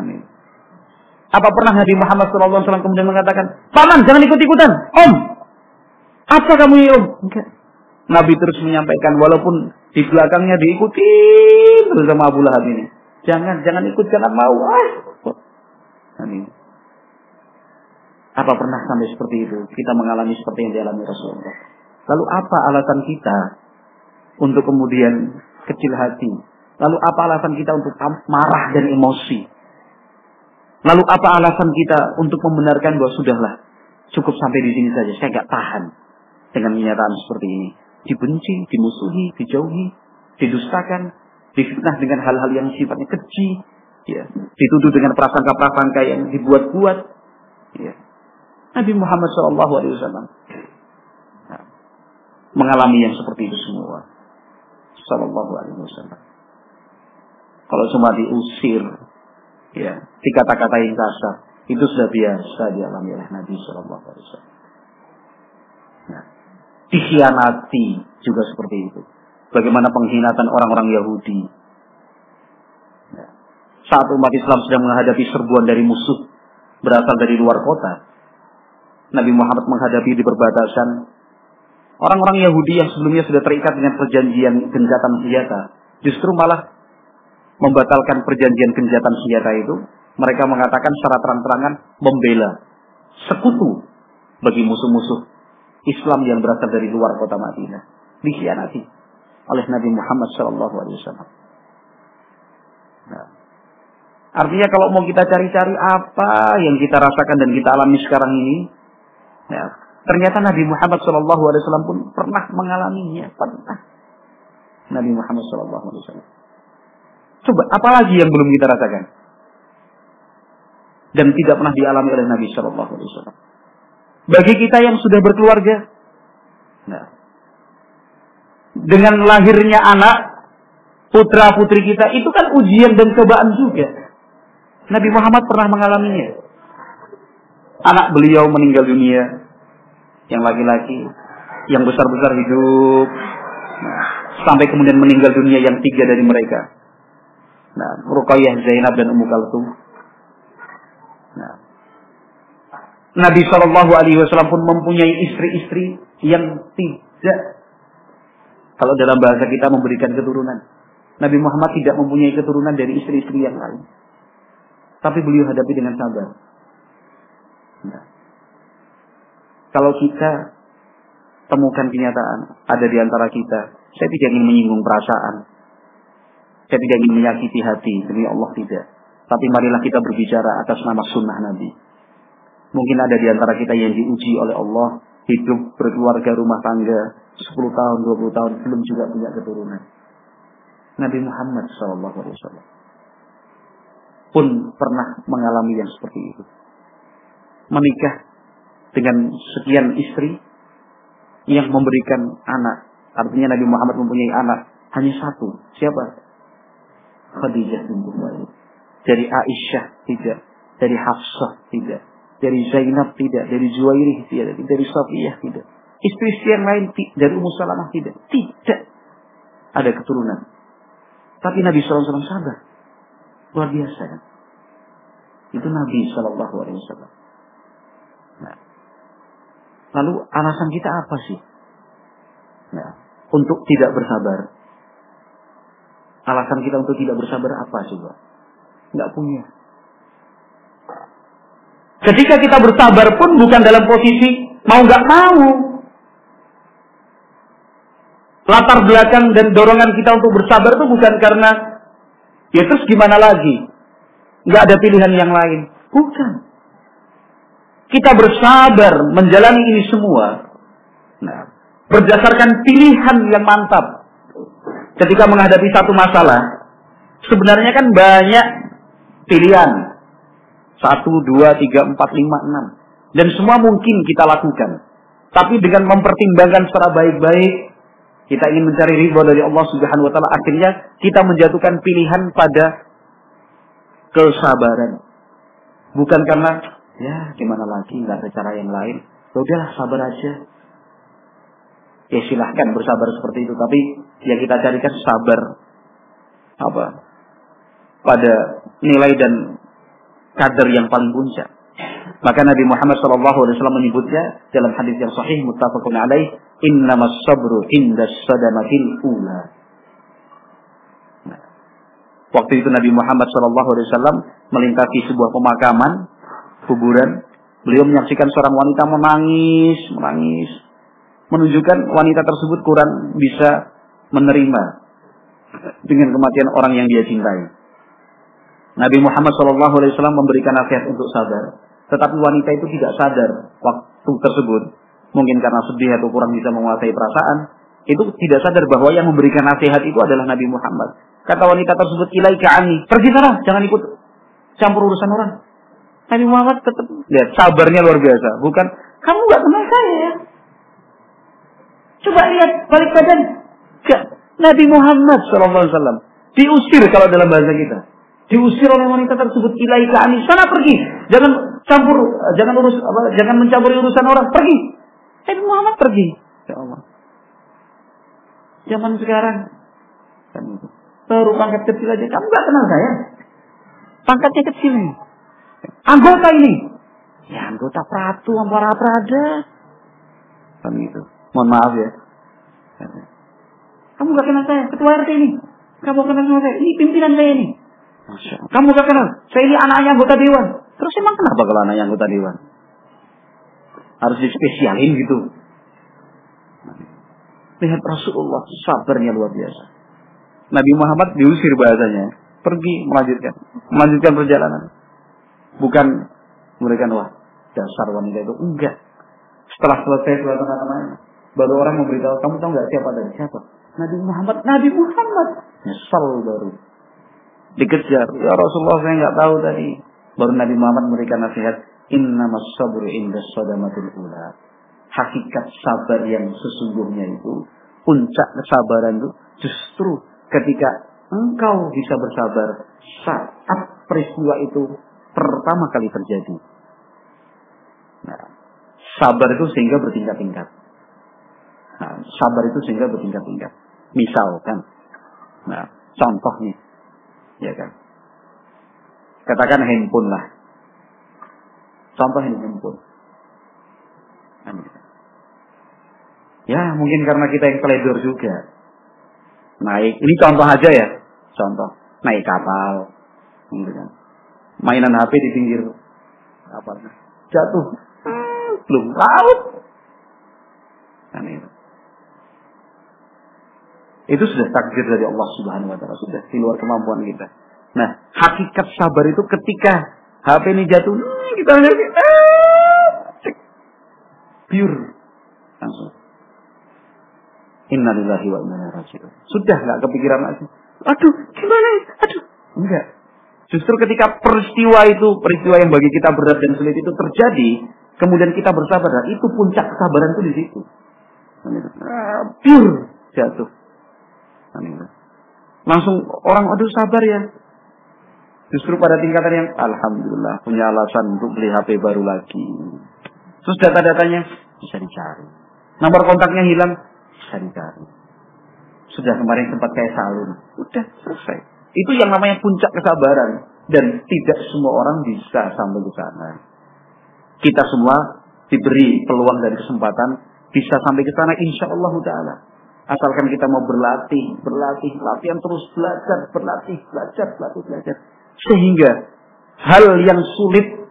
Amin. Apa pernah Nabi Muhammad SAW kemudian mengatakan, Paman jangan ikut-ikutan, Om. Apa kamu ini Om? Enggak. Nabi terus menyampaikan, walaupun di belakangnya diikuti bersama Abu Lahab ini. Jangan, jangan ikut karena mau. Ah. Apa pernah sampai seperti itu? Kita mengalami seperti yang dialami Rasulullah. Lalu apa alasan kita untuk kemudian kecil hati, Lalu apa alasan kita untuk marah dan emosi? Lalu apa alasan kita untuk membenarkan bahwa sudahlah, cukup sampai di sini saja, saya nggak tahan dengan kenyataan seperti ini. Dibenci, dimusuhi, dijauhi, didustakan, difitnah dengan hal-hal yang sifatnya keji, ya, dituduh dengan prasangka-prasangka yang dibuat-buat. Ya. Nabi Muhammad SAW nah, mengalami yang seperti itu semua. Sallallahu Alaihi Wasallam. Kalau cuma diusir, ya, dikata-katain kasar, itu sudah biasa dialami oleh Nabi Shallallahu Alaihi Wasallam. Nah, dikhianati juga seperti itu. Bagaimana pengkhianatan orang-orang Yahudi. Ya. Saat umat Islam sedang menghadapi serbuan dari musuh berasal dari luar kota, Nabi Muhammad menghadapi di perbatasan orang-orang Yahudi yang sebelumnya sudah terikat dengan perjanjian gencatan senjata, justru malah membatalkan perjanjian genjatan senjata itu, mereka mengatakan secara terang-terangan membela sekutu bagi musuh-musuh Islam yang berasal dari luar kota Madinah. Dikhianati oleh Nabi Muhammad SAW. Nah, artinya kalau mau kita cari-cari apa yang kita rasakan dan kita alami sekarang ini, ya, ternyata Nabi Muhammad SAW pun pernah mengalaminya. Pernah. Nabi Muhammad SAW. Coba, apalagi yang belum kita rasakan? Dan tidak pernah dialami oleh Nabi Wasallam. Bagi kita yang sudah berkeluarga, nah, dengan lahirnya anak, putra putri kita itu kan ujian dan cobaan juga. Nabi Muhammad pernah mengalaminya. Anak beliau meninggal dunia, yang laki-laki, yang besar-besar hidup, nah, sampai kemudian meninggal dunia yang tiga dari mereka. Nah, Ruqayyah Zainab dan Ummu Kalsum. Nah, Nabi Shallallahu Alaihi Wasallam pun mempunyai istri-istri yang tidak, kalau dalam bahasa kita memberikan keturunan. Nabi Muhammad tidak mempunyai keturunan dari istri-istri yang lain. Tapi beliau hadapi dengan sabar. Nah, kalau kita temukan kenyataan ada di antara kita, saya tidak ingin menyinggung perasaan, saya tidak ingin menyakiti hati, demi Allah tidak. Tapi marilah kita berbicara atas nama sunnah Nabi. Mungkin ada di antara kita yang diuji oleh Allah, hidup berkeluarga rumah tangga, 10 tahun, 20 tahun, belum juga punya keturunan. Nabi Muhammad SAW pun pernah mengalami yang seperti itu. Menikah dengan sekian istri yang memberikan anak. Artinya Nabi Muhammad mempunyai anak hanya satu. Siapa? Khadijah Khuwailid. Dari Aisyah tidak, dari Hafsah tidak, dari Zainab tidak, dari Juwairih tidak, dari Safiyah tidak. Istri-istri yang lain dari Ummu Salamah tidak. Tidak ada keturunan. Tapi Nabi SAW sabar. Luar biasa kan? Itu Nabi SAW. Nah, lalu alasan kita apa sih? Nah, untuk tidak bersabar. Alasan kita untuk tidak bersabar apa coba? Nggak punya. Ketika kita bersabar pun bukan dalam posisi mau nggak mau. latar belakang dan dorongan kita untuk bersabar itu bukan karena ya terus gimana lagi? Nggak ada pilihan yang lain. Bukan. Kita bersabar menjalani ini semua. Nah, berdasarkan pilihan yang mantap. Ketika menghadapi satu masalah, sebenarnya kan banyak pilihan. Satu, dua, tiga, empat, lima, enam. Dan semua mungkin kita lakukan. Tapi dengan mempertimbangkan secara baik-baik, kita ingin mencari ridho dari Allah Subhanahu wa taala, akhirnya kita menjatuhkan pilihan pada kesabaran. Bukan karena ya gimana lagi nggak ada cara yang lain. Ya udahlah sabar aja. Ya silahkan bersabar seperti itu, tapi ya kita carikan sabar apa pada nilai dan kadar yang paling puncak. Maka Nabi Muhammad SAW menyebutnya dalam hadis yang sahih muttafaqun alaih, "Innamas sabru indas sadamatil ula." Nah, waktu itu Nabi Muhammad SAW melintasi sebuah pemakaman, kuburan. Beliau menyaksikan seorang wanita menangis, menangis, menunjukkan wanita tersebut kurang bisa menerima dengan kematian orang yang dia cintai. Nabi Muhammad SAW memberikan nasihat untuk sabar. Tetapi wanita itu tidak sadar waktu tersebut. Mungkin karena sedih atau kurang bisa menguasai perasaan. Itu tidak sadar bahwa yang memberikan nasihat itu adalah Nabi Muhammad. Kata wanita tersebut, ilaika ani. Pergi sana, jangan ikut campur urusan orang. Nabi Muhammad tetap lihat sabarnya luar biasa. Bukan kamu nggak kenal saya ya. Coba lihat balik badan. Gak. Nabi Muhammad SAW diusir kalau dalam bahasa kita. Diusir oleh wanita tersebut. Ilaika ani sana pergi. Jangan campur jangan urus apa jangan mencampuri urusan orang. Pergi. Nabi Muhammad pergi. Ya Allah. Zaman sekarang. Kan baru pangkat kecil aja. Kamu gak kenal saya? Pangkatnya kecil nih anggota ini. Ya anggota Pratu Ampara Prada. Kan itu. Mohon maaf ya. Kamu gak kenal saya? Ketua RT ini. Kamu kenal sama saya. Ini pimpinan saya ini kamu gak kenal saya ini anaknya anggota dewan Terus emang kenapa kalau anaknya anggota dewan? Harus dispesialin gitu. Lihat Rasulullah sabarnya luar biasa. Nabi Muhammad diusir bahasanya. Pergi melanjutkan. Melanjutkan perjalanan. Bukan memberikan wah dasar wanita itu. Enggak. Setelah selesai dua tengah-tengahnya. Baru orang memberitahu, kamu tahu nggak siapa dari siapa? Nabi Muhammad. Nabi Muhammad. Nyesal baru. Dikejar. Ya Rasulullah saya nggak tahu tadi. Baru Nabi Muhammad memberikan nasihat, Innamas sabru inda sadamatul ula. Hakikat sabar yang sesungguhnya itu, puncak kesabaran itu justru ketika engkau bisa bersabar saat peristiwa itu pertama kali terjadi. Nah, sabar itu sehingga bertingkat-tingkat. Nah, sabar itu sehingga bertingkat-tingkat. Misalkan, nah, contohnya, ya kan, Katakan handphone lah. Contoh handphone. Kan gitu. Ya mungkin karena kita yang teledor juga. Naik, ini contoh aja ya. Contoh, naik kapal. Gitu kan. Mainan HP di pinggir kapal. Jatuh. Hmm, belum laut. Kan itu. Itu sudah takdir dari Allah Subhanahu wa taala, sudah di luar kemampuan kita. Nah, hakikat sabar itu ketika HP ini jatuh, hmm, kita ngerti, ah, pure langsung. Innalillahi wa inna rajiun. Sudah nggak kepikiran lagi. Aduh, gimana? Aduh, enggak. Justru ketika peristiwa itu, peristiwa yang bagi kita berat dan sulit itu terjadi, kemudian kita bersabar, itu puncak kesabaran itu di situ. Ah, pure jatuh. Langsung orang, aduh sabar ya. Justru pada tingkatan yang Alhamdulillah punya alasan untuk beli HP baru lagi. Terus data-datanya bisa dicari. Nomor kontaknya hilang, bisa dicari. Sudah kemarin sempat kayak salun. Udah selesai. Itu yang namanya puncak kesabaran. Dan tidak semua orang bisa sampai ke sana. Kita semua diberi peluang dan kesempatan bisa sampai ke sana insya Allah ta'ala. Asalkan kita mau berlatih, berlatih, latihan terus belajar, berlatih, belajar, belajar, belajar. Sehingga hal yang sulit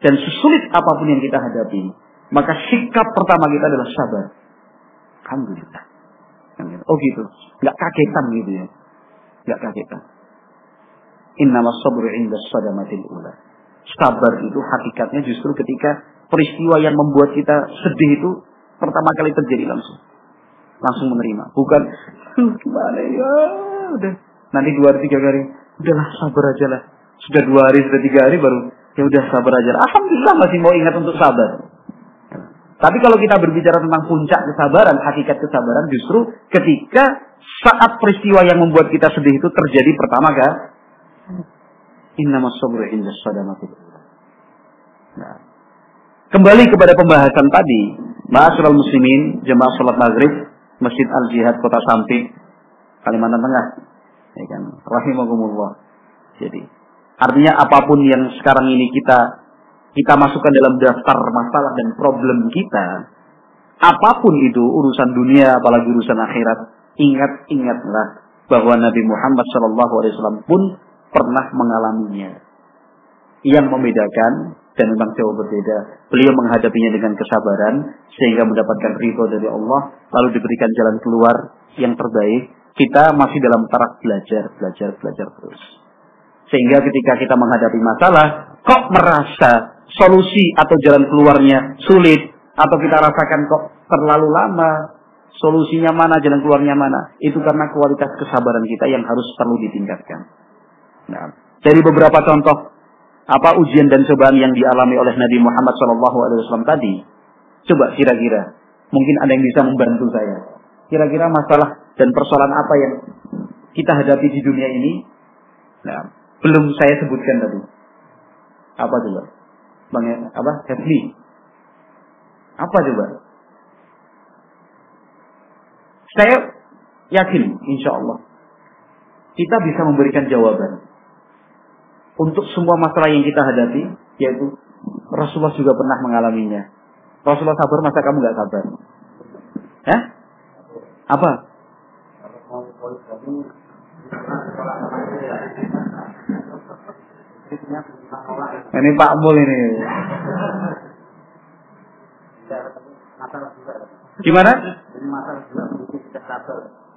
dan sesulit apa pun yang kita hadapi, maka sikap pertama kita adalah sabar. Alhamdulillah. Oh gitu. Nggak kagetan gitu ya. Nggak kagetan. Innama sabru inda sadamatil ula. Sabar itu hakikatnya justru ketika peristiwa yang membuat kita sedih itu pertama kali terjadi langsung. Langsung menerima. Bukan, gimana ya, udah. Nanti dua hari, tiga hari, udahlah sabar aja lah. Sudah dua hari, sudah tiga hari baru, ya udah sabar aja. Alhamdulillah masih mau ingat untuk sabar. Tapi kalau kita berbicara tentang puncak kesabaran, hakikat kesabaran justru ketika saat peristiwa yang membuat kita sedih itu terjadi pertama kan? Inna sabru inda Nah, kembali kepada pembahasan tadi, Ma'asyiral muslimin, jemaah salat maghrib, Masjid Al-Jihad Kota Samping, Kalimantan Tengah. Ya kan? Rahimahumullah. Jadi, artinya apa pun yang sekarang ini kita kita masukkan dalam daftar masalah dan problem kita, apa pun itu urusan dunia apalagi urusan akhirat, ingat-ingatlah bahwa Nabi Muhammad SAW pun pernah mengalaminya. Yang membedakan dan memang jauh berbeda. Beliau menghadapinya dengan kesabaran sehingga mendapatkan ridho dari Allah, lalu diberikan jalan keluar yang terbaik. Kita masih dalam taraf belajar, belajar, belajar terus. Sehingga ketika kita menghadapi masalah, kok merasa solusi atau jalan keluarnya sulit atau kita rasakan kok terlalu lama solusinya mana jalan keluarnya mana itu karena kualitas kesabaran kita yang harus perlu ditingkatkan nah dari beberapa contoh apa ujian dan cobaan yang dialami oleh Nabi Muhammad SAW tadi? Coba kira-kira. Mungkin ada yang bisa membantu saya. Kira-kira masalah dan persoalan apa yang kita hadapi di dunia ini? Nah belum saya sebutkan tadi. Apa coba? Bang apa? Hefli. Apa coba? Saya yakin insya Allah kita bisa memberikan jawaban untuk semua masalah yang kita hadapi, yaitu Rasulullah juga pernah mengalaminya. Rasulullah sabar, masa kamu nggak sabar? Ya? Apa? Ini Pak Mul ini. Gimana?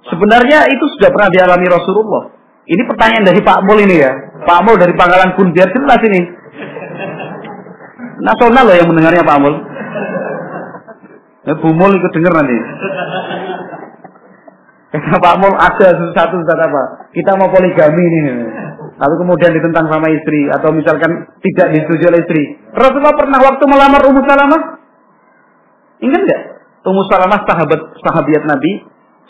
Sebenarnya itu sudah pernah dialami Rasulullah. Ini pertanyaan dari Pak Mul ini ya. Pak Mul dari Pangkalan pun biar jelas ini. Nasional loh yang mendengarnya Pak Mul. Ya, Bu Mul ikut dengar nanti. Kata Pak Mul ada satu satu apa? Kita mau poligami ini lalu kemudian ditentang sama istri atau misalkan tidak disetujui oleh istri. Rasulullah pernah waktu melamar Ummu Salamah? Ingat nggak? Ummu Salamah sahabat sahabiat Nabi,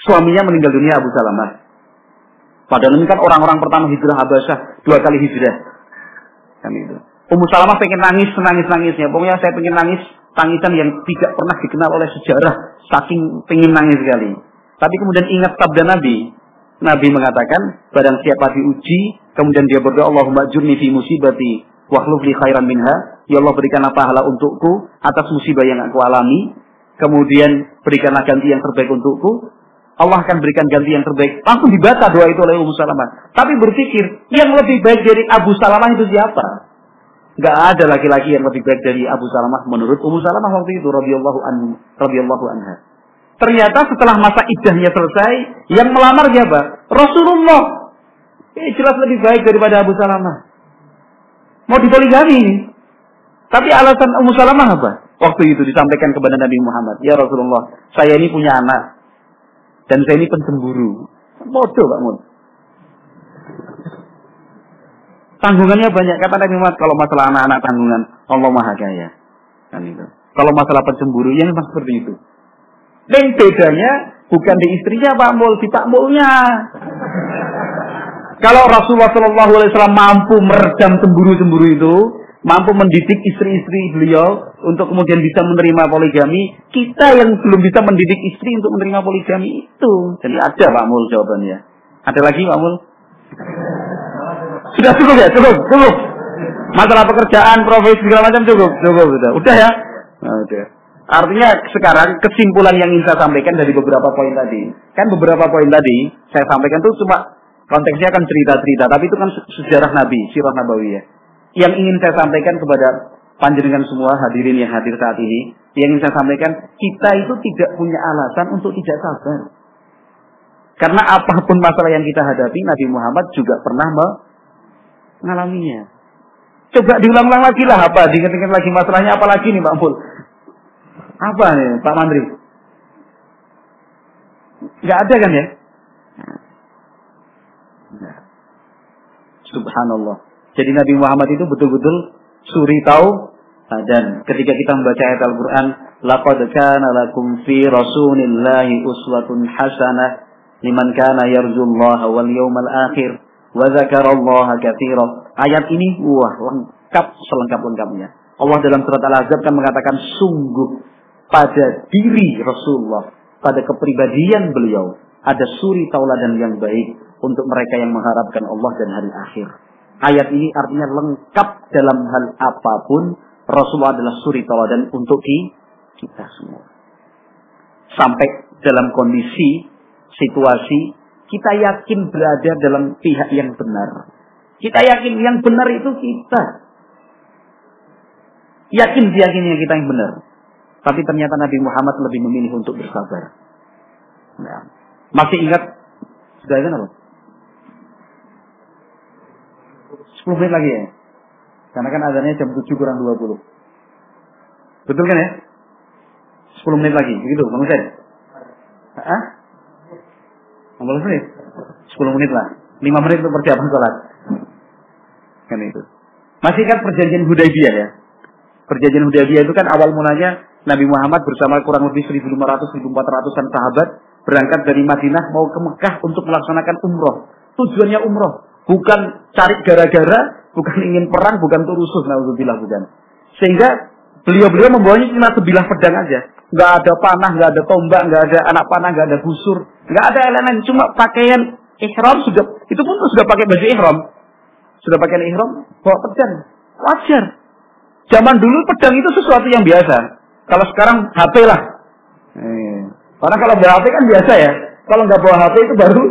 suaminya meninggal dunia Abu Salamah. Padahal ini kan orang-orang pertama hijrah Habasyah, dua kali hijrah. Kan itu. Ummu Salamah pengen nangis, nangis-nangisnya. Pokoknya saya pengen nangis, tangisan yang tidak pernah dikenal oleh sejarah, saking pengen nangis sekali. Tapi kemudian ingat sabda Nabi, Nabi mengatakan, barang siapa diuji, kemudian dia berdoa, Allahumma jurni fi musibati, wa li khairan minha. Ya Allah berikanlah pahala untukku atas musibah yang aku alami. Kemudian berikanlah ganti yang terbaik untukku. Allah akan berikan ganti yang terbaik. Langsung dibaca doa itu oleh Ummu Salamah. Tapi berpikir, yang lebih baik dari Abu Salamah itu siapa? Gak ada laki-laki yang lebih baik dari Abu Salamah menurut Ummu Salamah waktu itu radhiyallahu anhu radhiyallahu anha. Ternyata setelah masa idahnya selesai, yang melamar siapa? Rasulullah. Ini jelas lebih baik daripada Abu Salamah. Mau dipoligami Tapi alasan Ummu Salamah apa? Waktu itu disampaikan kepada Nabi Muhammad. Ya Rasulullah, saya ini punya anak. Dan saya ini pencemburu. Bodoh Pak Mun. Tanggungannya banyak. Kata Nabi Muhammad, kalau masalah anak-anak tanggungan, Allah Maha Kaya. Kan itu. Kalau masalah pencemburu, ya memang seperti itu. Dan bedanya bukan di istrinya Pak Mul, di Pak Mulnya. Kalau Rasulullah Shallallahu Alaihi Wasallam mampu meredam cemburu-cemburu itu, mampu mendidik istri-istri beliau untuk kemudian bisa menerima poligami, kita yang belum bisa mendidik istri untuk menerima poligami itu. Jadi ada Pak Mul jawabannya. Ada lagi Pak Mul? Sudah cukup ya, cukup, cukup. Masalah pekerjaan, profesi segala macam cukup, cukup sudah. Udah ya? Nah, udah. Artinya sekarang kesimpulan yang ingin saya sampaikan dari beberapa poin tadi. Kan beberapa poin tadi saya sampaikan itu cuma konteksnya kan cerita-cerita. Tapi itu kan sejarah Nabi, sirah Nabawiyah. Yang ingin saya sampaikan kepada panjenengan semua hadirin yang hadir saat ini. Yang ingin saya sampaikan, kita itu tidak punya alasan untuk tidak sabar. Karena apa pun masalah yang kita hadapi, Nabi Muhammad juga pernah mengalaminya. Coba diulang-ulang lagi lah apa, diingat-ingat lagi masalahnya apa lagi nih Pak Mul? Apa nih Pak Mandri? Gak ada kan ya? Subhanallah. Jadi Nabi Muhammad itu betul-betul suri tahu dan ketika kita membaca ayat Al-Qur'an, laqad kana lakum fi rasulillahi uswatun hasanah liman kana yarjullaha wal yawmal akhir wa dzakarallaha katsira. Ayat ini wah lengkap selengkap-lengkapnya. Allah dalam surat Al-Ahzab kan mengatakan sungguh pada diri Rasulullah, pada kepribadian beliau ada suri tauladan yang baik untuk mereka yang mengharapkan Allah dan hari akhir. Ayat ini artinya lengkap dalam hal apa pun. Rasulullah adalah suri tauladan untuk kita semua. Sampai dalam kondisi, situasi, kita yakin berada dalam pihak yang benar. Kita yakin yang benar itu kita. Yakin yakinnya kita yang benar. Tapi ternyata Nabi Muhammad lebih memilih untuk bersabar. Nah, masih ingat sudah kan apa? 10 menit lagi ya. Karena kan adanya jam 7 kurang 20. Betul kan ya? 10 menit lagi, begitu Bang Hussein? Hah? 15 menit? 10 menit lah. 5 menit untuk persiapan sholat. Kan itu. Masih kan perjanjian Hudaybiyah ya? Perjanjian Hudaybiyah itu kan awal mulanya Nabi Muhammad bersama kurang lebih 1500-1400an sahabat berangkat dari Madinah mau ke Mekah untuk melaksanakan umroh. Tujuannya umroh. Bukan cari gara-gara, bukan ingin perang, bukan turusuh, naudzubillah bukan. Sehingga beliau-beliau membawanya cuma sebilah pedang aja. Nggak ada panah, nggak ada tombak, nggak ada anak panah, nggak ada busur, nggak ada elemen, cuma pakaian ihram sudah, itu pun sudah pakai baju ihram. Sudah pakai ihram, bawa pedang. Wajar. Zaman dulu pedang itu sesuatu yang biasa. Kalau sekarang HP lah. Eh. Karena kalau bawa HP kan biasa ya. Kalau nggak bawa HP itu baru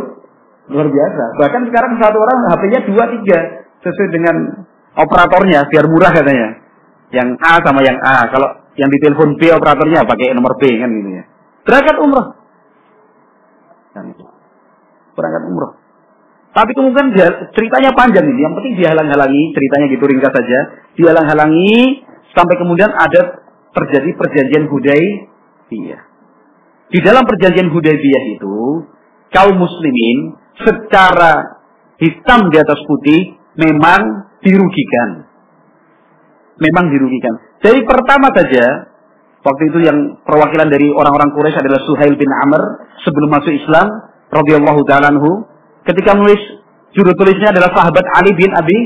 Luar biasa. Bahkan sekarang satu orang HP-nya dua tiga sesuai dengan operatornya biar murah katanya. Yang A sama yang A. Kalau yang di telepon B operatornya pakai nomor B kan gitu ya. Berangkat umroh. Kan Berangkat umroh. Tapi kemudian dia, ceritanya panjang ini. Yang penting dihalang-halangi, ceritanya gitu ringkas saja. Dihalang-halangi sampai kemudian ada terjadi perjanjian Hudaybiyah. Di dalam perjanjian Hudaybiyah itu kaum muslimin secara hitam di atas putih memang dirugikan. Memang dirugikan. Jadi pertama saja, waktu itu yang perwakilan dari orang-orang Quraisy adalah Suhail bin Amr sebelum masuk Islam, radhiyallahu taala ketika menulis juru tulisnya adalah sahabat Ali bin Abi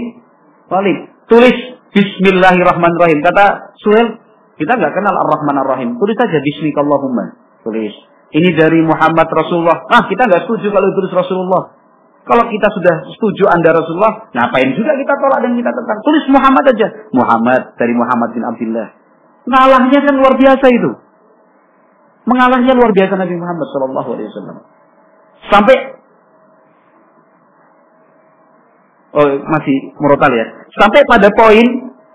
Thalib. Tulis Bismillahirrahmanirrahim. Kata Suhail, kita nggak kenal Ar-Rahman Ar-Rahim. Tulis saja Bismillahirrahmanirrahim. Tulis. Ini dari Muhammad Rasulullah. Ah, kita nggak setuju kalau itu Rasulullah. Kalau kita sudah setuju Anda Rasulullah, ngapain juga kita tolak dan kita tentang. Tulis Muhammad aja. Muhammad dari Muhammad bin Abdullah. Ngalahnya kan luar biasa itu. Mengalahnya luar biasa Nabi Muhammad Shallallahu Alaihi Wasallam. Sampai oh masih murotal ya. Sampai pada poin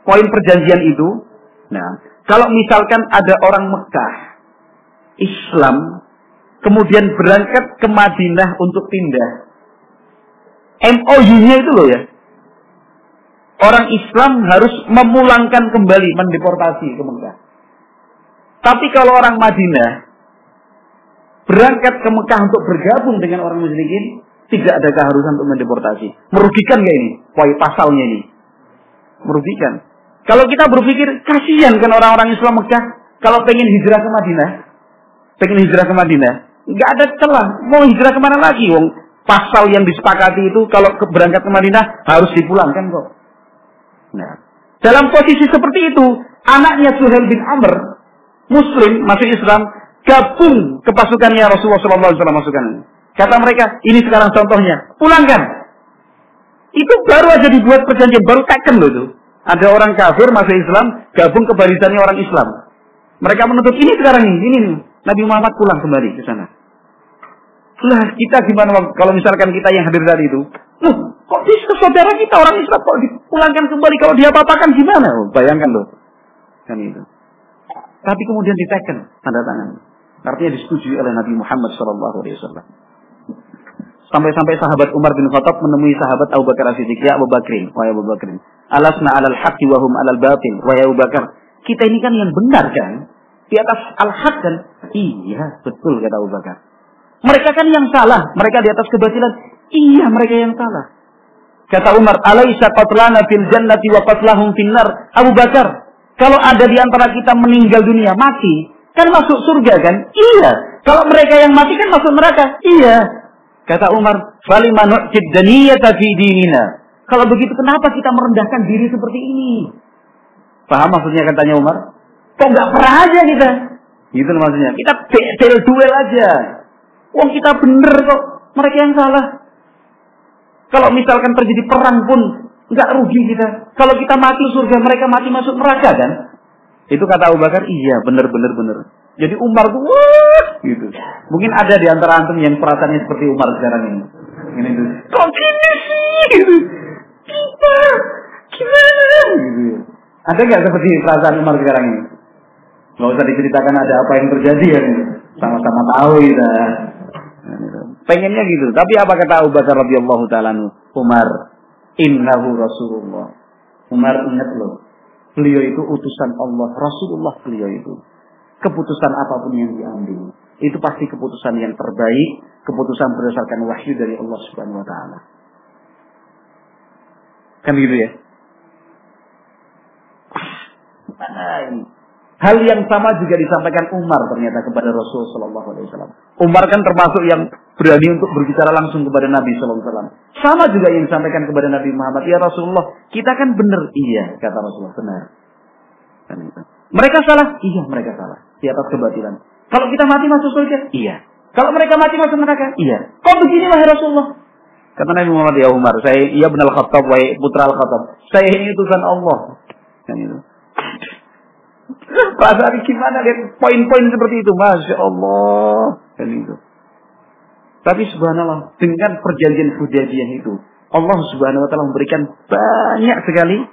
poin perjanjian itu. Nah, kalau misalkan ada orang Mekah Islam kemudian berangkat ke Madinah untuk pindah. MOU-nya itu loh ya. Orang Islam harus memulangkan kembali, mendeportasi ke Mekah. Tapi kalau orang Madinah berangkat ke Mekah untuk bergabung dengan orang musyrikin, tidak ada keharusan untuk mendeportasi. Merugikan gak ini? Poin pasalnya ini. Merugikan. Kalau kita berpikir, kasihan kan orang-orang Islam Mekah kalau pengen hijrah ke Madinah, pengen hijrah ke Madinah, nggak ada celah. Mau hijrah ke mana lagi, wong? Pasal yang disepakati itu kalau berangkat ke Madinah harus dipulangkan kok. Nah, dalam posisi seperti itu, anaknya Suhail bin Amr, Muslim masuk Islam, gabung ke pasukannya Rasulullah SAW masukan. Kata mereka, ini sekarang contohnya, pulangkan. Itu baru aja dibuat perjanjian, baru taken loh itu. Ada orang kafir masuk Islam, gabung ke barisannya orang Islam. Mereka menuntut ini sekarang ini, ini nih. Nabi Muhammad pulang kembali ke sana. Lah kita gimana kalau misalkan kita yang hadir tadi itu, loh kok bisa saudara kita orang Islam kok dipulangkan kembali kalau dia apa-apakan gimana? Oh, bayangkan loh. Kan itu. Tapi kemudian diteken tanda tangan. Artinya disetujui oleh Nabi Muhammad SAW. Sampai-sampai sahabat Umar bin Khattab menemui sahabat Abu Bakar As-Siddiq. Ya Abu Bakrin, wahai Abu Bakrin. Alasna alal haqqi wa hum alal batil. Wahai Abu Bakar, kita ini kan yang benar kan? Di atas al-haq kan? Iya, betul kata Abu Bakar. Mereka kan yang salah. Mereka di atas kebatilan. Iya, mereka yang salah. Kata Umar, alaisa qatlana fil jannati wa qatlahum finnar. Abu Bakar, kalau ada di antara kita meninggal dunia, mati, kan masuk surga kan? Iya. Kalau mereka yang mati kan masuk neraka? Iya. Kata Umar, "Falima nu'tid daniyata fi dinina." Kalau begitu kenapa kita merendahkan diri seperti ini? Paham maksudnya katanya Umar? Kok nggak pernah aja kita? Gitu maksudnya. Kita bel duel aja. Wong kita bener kok. Mereka yang salah. Kalau misalkan terjadi perang pun nggak rugi kita. Kalau kita mati surga, mereka mati masuk neraka kan? Itu kata Abu Bakar, iya bener bener bener. Jadi Umar tuh wah gitu. Mungkin ada di antara antum yang perasaannya seperti Umar sekarang ini. Ini tuh. Kok gini sih? Gitu. Kita gimana? Gitu. Ada nggak seperti perasaan Umar sekarang ini? Gak usah diceritakan ada apa yang terjadi ya. Sama-sama tahu kita. Pengennya gitu. Tapi apa kata Abu Bakar radhiyallahu taala Umar, innahu Rasulullah. Umar ingat loh. Beliau itu utusan Allah, Rasulullah beliau itu keputusan apa pun yang diambil itu pasti keputusan yang terbaik, keputusan berdasarkan wahyu dari Allah Subhanahu wa taala. Kan gitu ya? Hal yang sama juga disampaikan Umar ternyata kepada Rasul Shallallahu Alaihi Wasallam. Umar kan termasuk yang berani untuk berbicara langsung kepada Nabi Shallallahu Alaihi Wasallam. Sama juga yang disampaikan kepada Nabi Muhammad. Ya Rasulullah, kita kan benar. Iya, kata Rasulullah benar. Kan. Mereka salah? Iya, mereka salah. Di atas kebatilan. Kalau kita mati masuk surga? Iya. Kalau mereka mati masuk neraka? Iya. Kok begini wahai Rasulullah? Kata Nabi Muhammad ya Umar, saya iya benar Khattab wahai putra Al-Khattab. Saya ini utusan Allah. Kan itu. [LAUGHS] Perasaan gimana lihat poin-poin seperti itu, masya Allah. Kan itu. Tapi subhanallah dengan perjanjian Hudaybiyah itu Allah subhanahu wa taala memberikan banyak sekali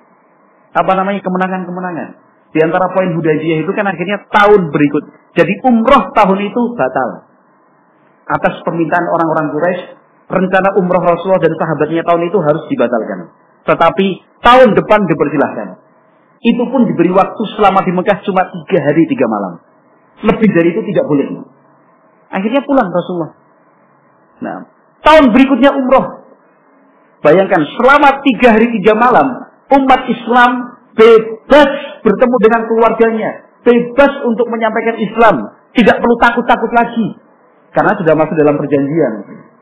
apa namanya kemenangan-kemenangan. Di antara poin Hudaybiyah itu kan akhirnya tahun berikut. Jadi umroh tahun itu batal. Atas permintaan orang-orang Quraisy, rencana umroh Rasulullah dan sahabatnya tahun itu harus dibatalkan. Tetapi tahun depan dipersilahkan. Itu pun diberi waktu selama di Mekah cuma tiga hari tiga malam. Lebih dari itu tidak boleh. Akhirnya pulang Rasulullah. Nah, tahun berikutnya umroh. Bayangkan selama tiga hari tiga malam umat Islam bebas bertemu dengan keluarganya, bebas untuk menyampaikan Islam, tidak perlu takut-takut lagi, karena sudah masuk dalam perjanjian.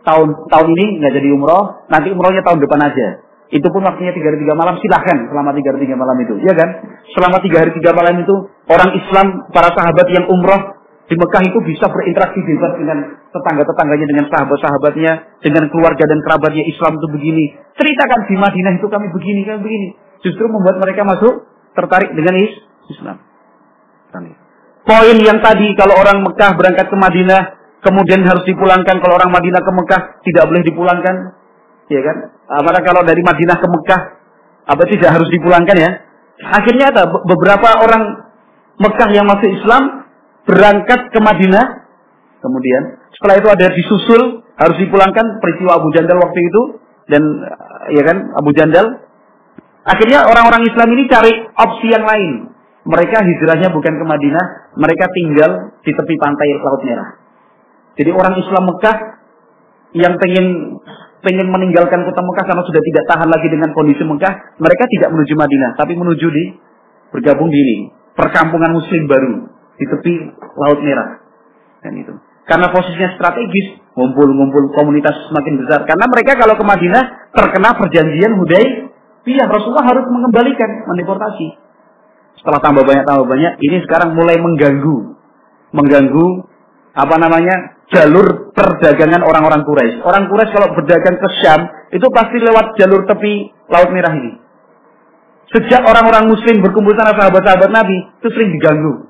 Tahun tahun ini nggak jadi umroh, nanti umrohnya tahun depan aja. Itu pun waktunya tiga hari tiga malam silahkan selama tiga hari tiga malam itu, ya kan? Selama tiga hari tiga malam itu orang Islam para sahabat yang umroh di Mekah itu bisa berinteraksi bebas dengan tetangga-tetangganya, dengan sahabat-sahabatnya, dengan keluarga dan kerabatnya Islam itu begini. Ceritakan di Madinah itu kami begini, kami begini justru membuat mereka masuk tertarik dengan Islam. Poin yang tadi kalau orang Mekah berangkat ke Madinah kemudian harus dipulangkan kalau orang Madinah ke Mekah tidak boleh dipulangkan, ya kan? Apakah ah, kalau dari Madinah ke Mekah apa tidak harus dipulangkan ya? Akhirnya ada beberapa orang Mekah yang masuk Islam berangkat ke Madinah, kemudian setelah itu ada disusul harus dipulangkan peristiwa Abu Jandal waktu itu dan ya kan Abu Jandal Akhirnya orang-orang Islam ini cari opsi yang lain. Mereka hijrahnya bukan ke Madinah, mereka tinggal di tepi pantai Laut Merah. Jadi orang Islam Mekah yang pengen pengen meninggalkan kota Mekah karena sudah tidak tahan lagi dengan kondisi Mekah, mereka tidak menuju Madinah, tapi menuju di bergabung di ini perkampungan Muslim baru di tepi Laut Merah. Dan itu karena posisinya strategis, ngumpul-ngumpul komunitas semakin besar. Karena mereka kalau ke Madinah terkena perjanjian Hudai Iya, Rasulullah harus mengembalikan, mendeportasi. Setelah tambah banyak tambah banyak, ini sekarang mulai mengganggu, mengganggu apa namanya jalur perdagangan orang-orang Quraisy. Orang Quraisy kalau berdagang ke Syam itu pasti lewat jalur tepi Laut Merah ini. Sejak orang-orang Muslim berkumpul sana sahabat-sahabat Nabi itu sering diganggu,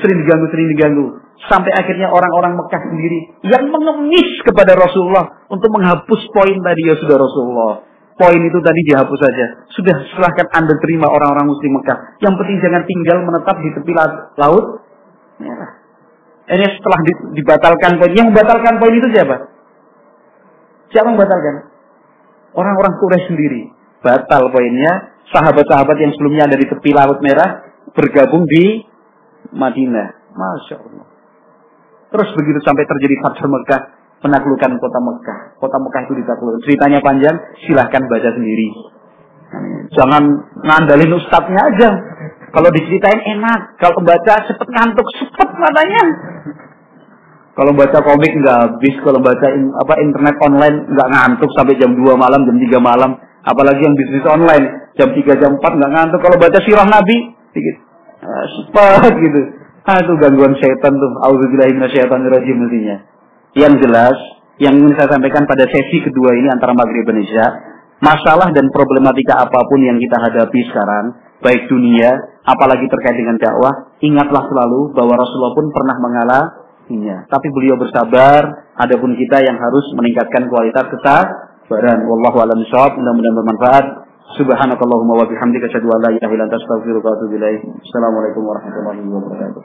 sering diganggu, sering diganggu. Sampai akhirnya orang-orang Mekah sendiri yang mengemis kepada Rasulullah untuk menghapus poin tadi ya sudah Rasulullah poin itu tadi dihapus saja. Sudah silahkan Anda terima orang-orang muslim Mekah. Yang penting jangan tinggal menetap di tepi laut Ini setelah dibatalkan poin. Yang membatalkan poin itu siapa? Siapa yang batalkan? Orang-orang Quraisy sendiri. Batal poinnya. Sahabat-sahabat yang sebelumnya ada di tepi Laut Merah bergabung di Madinah. Masya Allah. Terus begitu sampai terjadi Fatah Mekah, penaklukan kota Mekah. Kota Mekah itu ditakluk. Ceritanya panjang, silahkan baca sendiri. Jangan ngandalin ustadznya aja. Kalau diceritain enak, kalau baca cepet ngantuk, cepet matanya. Kalau baca komik nggak habis, kalau baca in, apa internet online nggak ngantuk sampai jam 2 malam, jam 3 malam. Apalagi yang bisnis online, jam 3, jam 4 nggak ngantuk. Kalau baca sirah Nabi, sedikit. Uh, cepat gitu. Ah, itu gangguan setan tuh. Auzubillahiminasyaitonirrajim mestinya. Yang jelas, yang ingin saya sampaikan pada sesi kedua ini antara Maghrib Isya, masalah dan problematika apa pun yang kita hadapi sekarang, baik dunia, apalagi terkait dengan dakwah, ingatlah selalu bahwa Rasulullah pun pernah mengalaminya. Tapi beliau bersabar, adapun kita yang harus meningkatkan kualitas kita. Wallahu a'lam bishawab, mudah-mudahan bermanfaat. Subhanakallahumma wa bihamdika asyhadu an la ilaha illa anta astaghfiruka wa atubu ilaik. Assalamualaikum warahmatullahi wabarakatuh.